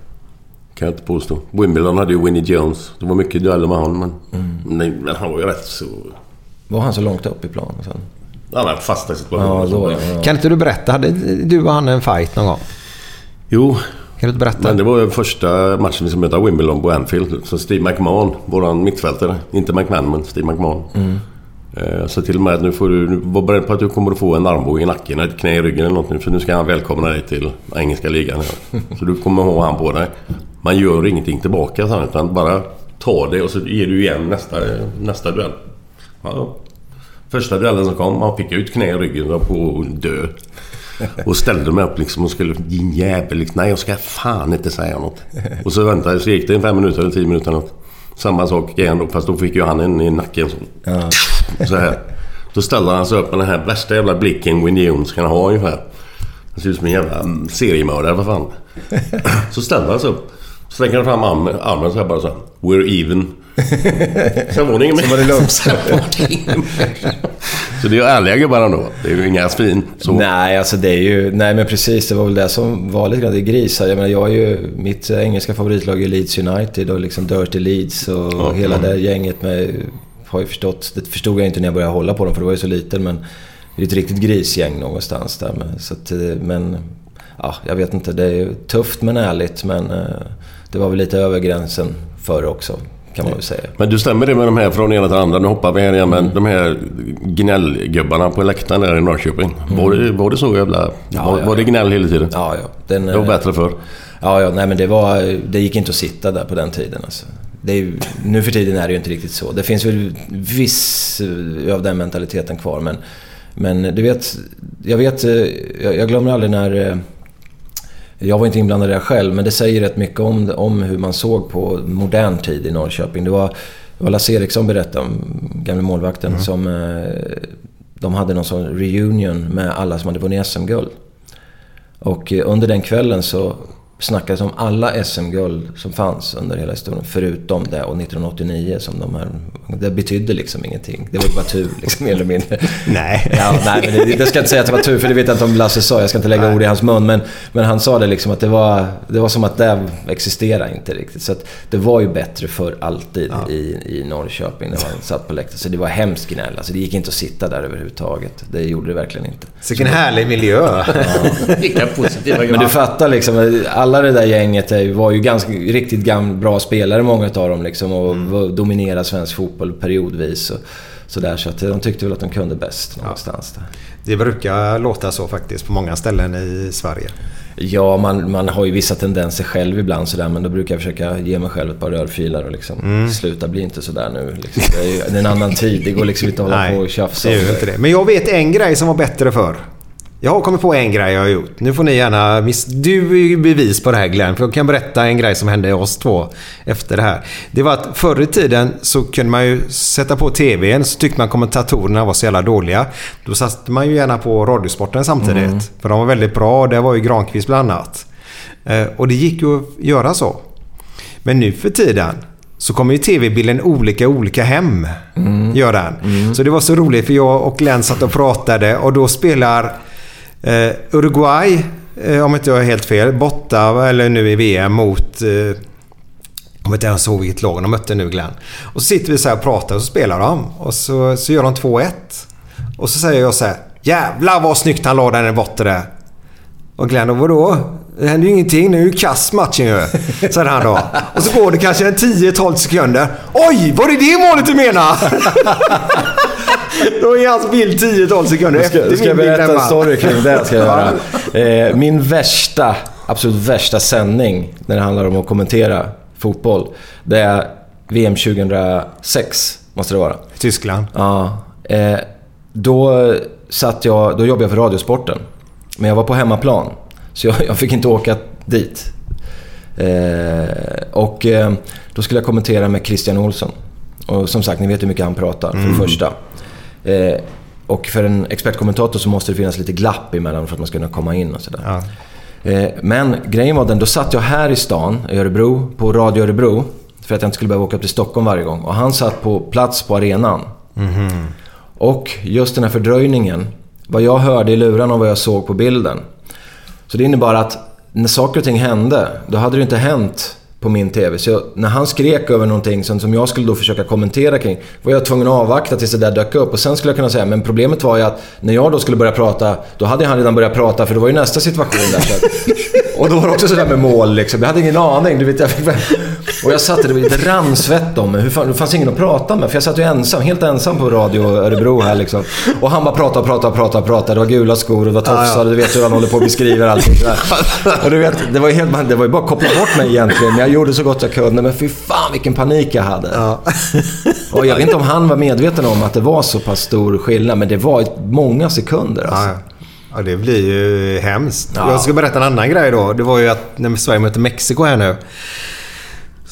Speaker 2: Kan jag inte påstå. Wimbledon hade ju Winnie Jones. Det var mycket dueller med honom men...
Speaker 3: Mm.
Speaker 2: Nej, men han var ju rätt så...
Speaker 3: Var han så långt upp i plan sen?
Speaker 2: Han hade fasta situationer.
Speaker 3: Ja, då ja. ja.
Speaker 4: Kan inte du berätta? Hade du och han en fight någon gång?
Speaker 2: Jo.
Speaker 4: Kan du inte berätta?
Speaker 2: Men det var ju första matchen vi skulle möta Wimbledon på Anfield. Så Steve McMahon, våran mittfältare. Inte McMahon, men Steve McMahon.
Speaker 3: Mm.
Speaker 2: Eh, Jag sa till och med att nu får du, nu var beredd på att du kommer att få en armbåge i nacken, ett knä i ryggen eller något nu, för nu ska han välkomna dig till engelska ligan. Så du kommer ha han på dig. Man gör ingenting tillbaka han, utan bara ta det och så ger du igen nästa, nästa duell. Ja. Första duellen som kom, man fick ut knä i ryggen och var på att dö. Och ställde mig upp liksom och skulle... Din jävel liksom. Nej, jag ska fan inte säga något. Och så väntade jag. Så gick det en fem minuter eller tio minuter något. Samma sak igen. Fast då fick ju han en i nacken. Så, så här. Då ställde han sig upp med den här värsta jävla blicken Winnie Jones kan ha ungefär. Han ser ut som en jävla mm, seriemördare för fan. Så ställde han sig upp. Sträcker fram armen, armen så här bara så här. We're even. Sen var det ingen mer.
Speaker 3: Sen var det lugnt.
Speaker 2: Så det är ju ärliga gubbar ändå. Det är ju inga svin. Så.
Speaker 3: Nej, alltså det är ju... Nej, men precis. Det var väl det som var lite grann. Det är grisar. Jag menar, jag är ju... Mitt engelska favoritlag är Leeds United och liksom Dirty Leeds och
Speaker 2: Ja,
Speaker 3: hela
Speaker 2: mm.
Speaker 3: det gänget med... Har ju förstått... Det förstod jag inte när jag började hålla på dem för det var ju så liten men... Det är ett riktigt grisgäng någonstans där. Men, så att, eh, men... Ja, jag vet inte. Det är ju tufft men ärligt men... eh, Det var väl lite över gränsen förr också. Kan man väl säga.
Speaker 2: Men du stämmer det med de här från det ena till andra. Nu hoppar vi här igen. Men de här gnällgubbarna på läktaren där i Norrköping. Var, det, var det så jävla...
Speaker 3: Mm. Ja,
Speaker 2: var,
Speaker 3: ja,
Speaker 2: var det gnäll hela tiden?
Speaker 3: Ja, ja. Den,
Speaker 2: Det var
Speaker 3: eh,
Speaker 2: bättre förr.
Speaker 3: Ja, ja, nej men det var... Det gick inte att sitta där på den tiden alltså. Ju, nu för tiden är det ju inte riktigt så. Det finns väl viss eh, av den mentaliteten kvar men... Men du vet... Jag vet... eh, Jag, jag glömmer aldrig när... Jag var inte inblandad i det själv men det säger rätt mycket om, om hur man såg på modern tid i Norrköping. Det var, det var Lasse Eriksson berättade om, gamle målvakten, som... eh, De hade någon sån reunion med alla som hade vunnit SM-guld. Och eh, under den kvällen så snackades om alla SM-guld som fanns under hela historien. Förutom det och 1989 som de här... Det betydde liksom ingenting. Det var bara tur liksom mer eller mindre.
Speaker 4: Nej.
Speaker 3: Ja, nej, men det, det ska jag inte säga att det var tur för det vet jag inte om Lasse sa. Jag ska inte lägga ord i hans mun. Men, men han sa det liksom att det var, det var som att det existerar inte riktigt. Så att det var ju bättre för alltid i, i Norrköping när man satt på läktaren. Så det var hemskt gnäll. Alltså det gick inte att sitta där överhuvudtaget. Det gjorde det verkligen inte.
Speaker 4: Vilken härlig miljö.
Speaker 2: Vilka positiva
Speaker 3: Men du fattar liksom, alla det där gänget är- var ju ganska riktigt gamla, bra spelare många av dem liksom och mm. dominerade svensk fotboll periodvis. Och, sådär, så att de tyckte väl att de kunde bäst någonstans där.
Speaker 4: Det brukar låta så faktiskt på många ställen i Sverige.
Speaker 3: Ja, man, man har ju vissa tendenser själv ibland sådär men då brukar jag försöka ge mig själv ett par rörfilar och liksom
Speaker 4: Mm.
Speaker 3: sluta bli inte sådär nu. Liksom. Det är ju det är en annan tid, det går liksom inte att hålla
Speaker 4: Nej,
Speaker 3: på och tjafsa.
Speaker 4: det
Speaker 3: om
Speaker 4: är ju inte det. Men jag vet en grej som var bättre förr. Jag har kommit på en grej jag har gjort. Nu får ni gärna... miss- Du är ju bevis på det här Glenn. För jag kan berätta en grej som hände oss två efter det här. Det var att förr i tiden så kunde man ju sätta på TVn så tyckte man kommentatorerna var så jävla dåliga. Då satte man ju gärna på Radiosporten samtidigt.
Speaker 3: Mm.
Speaker 4: För de var väldigt bra. Det var ju Granqvist bland annat. Eh, Och det gick ju att göra så. Men nu för tiden så kommer ju tv-bilden olika olika hem. Gör den. Så det var så roligt för jag och Glenn satt och pratade och då spelar Eh, Uruguay, eh, om inte jag är helt fel, borta eller nu i VM mot... Eh, jag inte ens ihåg vilket lag de mötte nu Glenn. Och så sitter vi så här och pratar och så spelar de. Och så, så gör de 2-1. Och så säger jag så här. Jävlar vad snyggt han la den i botten där. Och Glenn, då, vadå? Det händer ju ingenting. Nu är ju kass matchen ju. Säger han då. Och så går det kanske 10-12 sekunder. Oj, var det det målet du menar? då är hans bild 10-12 sekunder
Speaker 3: Jag ska,
Speaker 4: efter
Speaker 3: ska jag
Speaker 4: min
Speaker 3: berätta en story kring det. Ska jag göra. Eh, min värsta, absolut värsta sändning när det handlar om att kommentera fotboll. Det är VM 2006, måste det vara.
Speaker 4: Tyskland.
Speaker 3: Ja. Eh, då, satt jag, då jobbade jag för Radiosporten. Men jag var på hemmaplan. Så jag, jag fick inte åka dit. Eh, och eh, då skulle jag kommentera med Christian Olsson. Och som sagt, ni vet hur mycket han pratar, för
Speaker 4: Mm.
Speaker 3: det första. Eh, och för en expertkommentator så måste det finnas lite glapp emellan för att man ska kunna komma in och sådär.
Speaker 4: Ja.
Speaker 3: Eh, Men grejen var den, då satt jag här i stan, i Örebro, på Radio Örebro. För att jag inte skulle behöva åka upp till Stockholm varje gång. Och han satt på plats på arenan.
Speaker 4: Mhm.
Speaker 3: Och just den här fördröjningen, vad jag hörde i luren och vad jag såg på bilden. Så det innebar att när saker och ting hände, då hade det inte hänt på min TV. Så jag, när han skrek över någonting som, som jag skulle då försöka kommentera kring, var jag tvungen att avvakta tills det där dök upp. Och sen skulle jag kunna säga, men problemet var ju att när jag då skulle börja prata, då hade han redan börjat prata för det var ju nästa situation där. Så och då var det också sådär med mål liksom. Jag hade ingen aning. Du vet, jag fick, och jag satt där, det rann svett om mig. Det fanns ingen att prata med. För jag satt ju ensam, helt ensam på Radio Örebro här liksom. Och han bara pratade, pratade, pratade, pratade. Det var gula skor och det var tofsar.
Speaker 4: Ja, ja.
Speaker 3: Du vet hur han håller på och beskriver allting. Och du vet, det var ju helt, det var ju bara att koppla bort mig egentligen. Men jag gjorde så gott jag kunde. Men fy fan vilken panik jag hade. Och jag vet inte om han var medveten om att det var så pass stor skillnad. Men det var många sekunder alltså.
Speaker 4: Ja, ja, det blir ju hemskt.
Speaker 3: Ja.
Speaker 4: Jag ska berätta en annan grej då. Det var ju att när Sverige möter Mexiko här nu.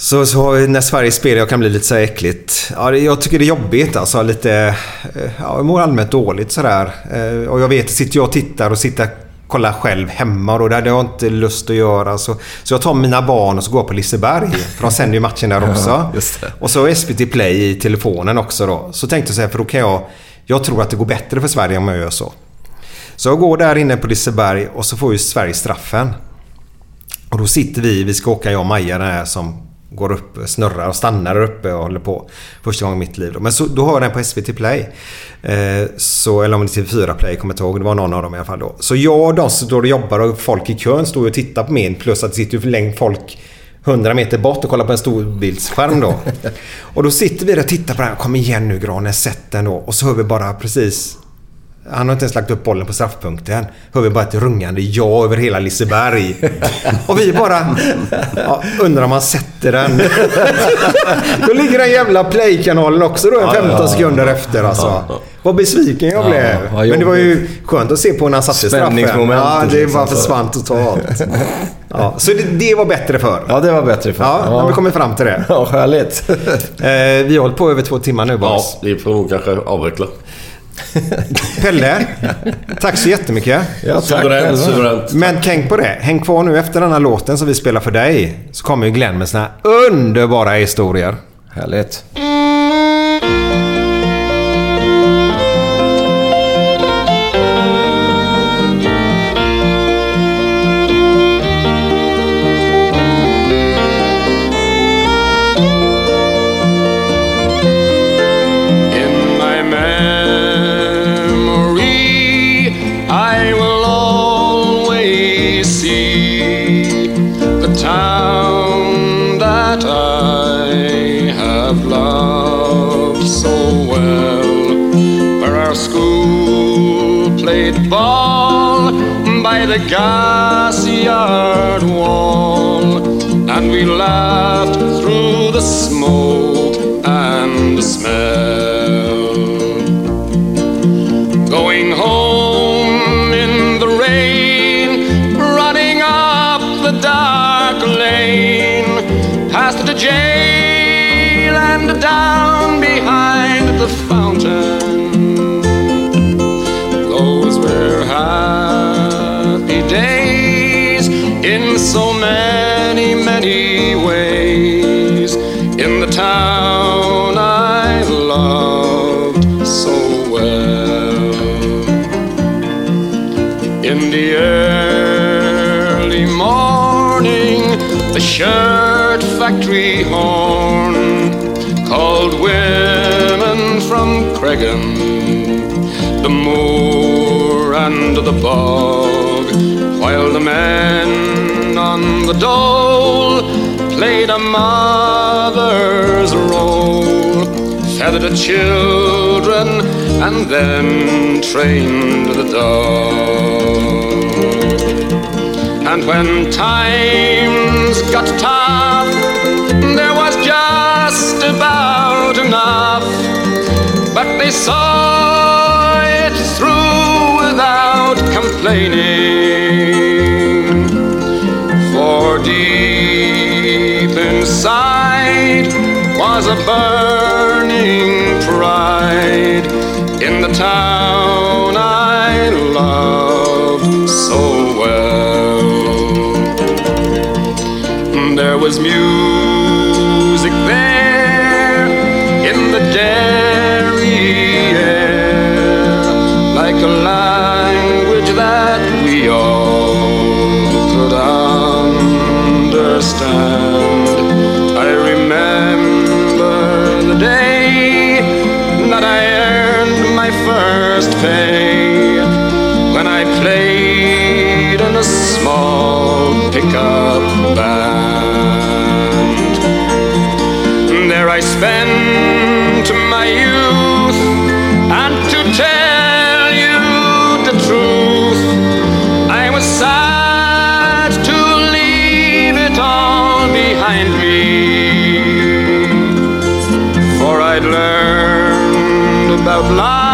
Speaker 4: Så, så när Sverige spelar, jag kan bli lite så äckligt. Ja, det- jag tycker det är jobbigt alltså. Lite, eh, ja, jag mår allmänt dåligt sådär. Eh, Och jag vet, sitter jag och tittar och sitter kolla själv hemma och det hade jag inte lust att göra. Så, så jag tar mina barn och så går jag på Liseberg. För de sänder ju matchen där också.
Speaker 3: Ja.
Speaker 4: Och så SVT Play i telefonen också då. Så tänkte jag så här, för då kan jag... Jag tror att det går bättre för Sverige om jag gör så. Så jag går där inne på Liseberg och så får ju Sverige straffen. Och då sitter vi, vi ska åka jag och Maja den här som går upp, snurrar och stannar uppe och håller på. Första gången i mitt liv. då. Men så, då har jag den på SVT Play. Eh, så, eller om det är TV4 Play, kommer inte ihåg. Det var någon av dem i alla fall då. Så jag och de som står och jobbar och folk i kön står och tittar på min. Plus att det sitter ju förlängt folk 100 meter bort och kollar på en storbildsskärm då. och då sitter vi där och tittar på den. Kom igen nu Granen, sätt den då. Och så hör vi bara precis han har inte ens lagt upp bollen på straffpunkten. Hör vi bara ett rungande ja över hela Liseberg. Och vi bara... Ja, undrar om han sätter den. Då ligger den jävla play-kanalen också då en 15 sekunder efter alltså. Vad besviken jag
Speaker 3: Ja,
Speaker 4: blev. Men det var ju skönt att se på när han satte straffen. Ja, det
Speaker 3: liksom,
Speaker 4: bara
Speaker 3: så.
Speaker 4: försvann totalt. Ja, så det, det var bättre för.
Speaker 3: Ja, det var bättre för.
Speaker 4: Ja, när vi kommer fram till det.
Speaker 3: Ja, härligt.
Speaker 4: Eh, vi har hållit på över två timmar nu
Speaker 2: Ja,
Speaker 4: boys.
Speaker 2: det får nog kanske avveckla.
Speaker 4: Pelle, tack så jättemycket.
Speaker 3: Ja, tack
Speaker 2: Suveränt, suveränt.
Speaker 4: Men tänk på det. Häng kvar nu efter den här låten som vi spelar för dig. Så kommer ju Glenn med såna här underbara historier.
Speaker 3: Härligt.
Speaker 8: By the gas yard wall, and we laughed through the smoke and the smell. Going home in the rain, running up the dark lane, past the jail and down behind the fountain. Ways. In the town I loved so well. In the early morning, the shirt factory horn called women from Cregan the moor and the bog, while the men on the dole played a mother's role, fed the children, and then trained the dog. And when times got tough, there was just about enough but they saw it through without complaining. For deep inside was a burning pride in the town I loved so well. There was music there in the dairy air, like a pay when I played in a small pickup band. There I spent my youth, and to tell you the truth, I was sad to leave it all behind me. For I'd learned about life,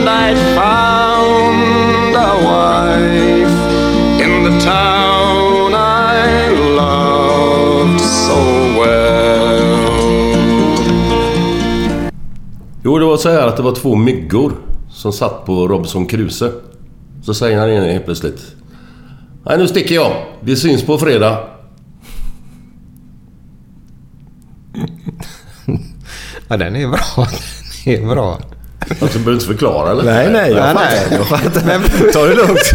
Speaker 8: and I'd found a wife in the town I loved so well.
Speaker 2: Jo, det var så här att det var två myggor som satt på Robinson Crusoe. Så säger han ene helt plötsligt. Nej, nu sticker jag. Vi syns på fredag.
Speaker 4: Ja, den är bra. Den är bra.
Speaker 2: Alltså, behöver inte förklara eller?
Speaker 3: Nej, nej, jag
Speaker 4: Nej, nej.
Speaker 3: Jag fattar. Ta det lugnt.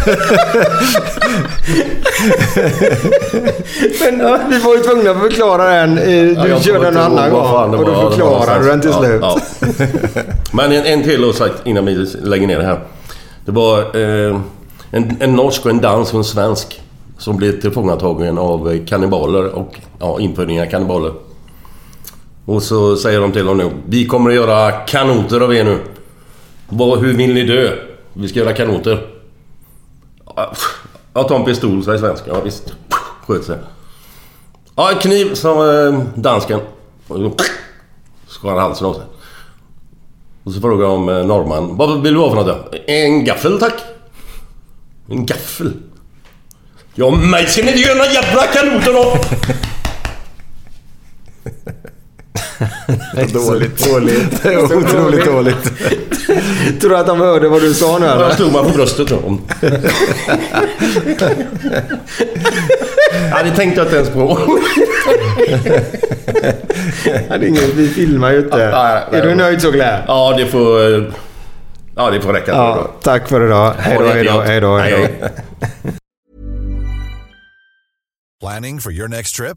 Speaker 4: Men ja, vi var ju tvungna att förklara den.
Speaker 2: Ja,
Speaker 4: Du
Speaker 2: jag
Speaker 4: kör
Speaker 2: kommer
Speaker 4: den
Speaker 2: inte
Speaker 4: en annan gång. Och då förklarar du den till slut.
Speaker 2: Ja, ja. Men en, en till sagt innan vi lägger ner det här. Det var eh, en, en norsk och en dansk och en svensk som blev tillfångatagen av eh, kannibaler och ja, infödingar kannibaler. Och så säger de till honom nu. Vi kommer att göra kanoter av er nu. Vad, hur vill ni dö? Vi ska göra kanoter. Jag tar en pistol, säger svensken. Ja visst. Sköt sig. Ja, en kniv, sa eh, dansken. Skar han halsen av sig. Och så frågar de eh, norrman. Vad vill du ha för något då? En gaffel tack. En gaffel? Ja, mig ska ni inte göra några jävla kanoter då!
Speaker 4: Dåligt. Dåligt.
Speaker 3: Det är otroligt dåligt.
Speaker 4: Tror du att de hörde vad du sa nu
Speaker 2: Jag
Speaker 4: eller?
Speaker 2: slog mig på bröstet då. Ja, det tänkte jag inte ens på.
Speaker 4: Ja, det är inget, vi filmar ju inte.
Speaker 2: Ja,
Speaker 4: är du nöjd så Glenn?
Speaker 2: Ja, det får... Ja, det får räcka. jag.
Speaker 4: Ja, tack för idag. Hej då, hej då, hej då, hej då.
Speaker 2: Hej,
Speaker 9: Planning for your next trip?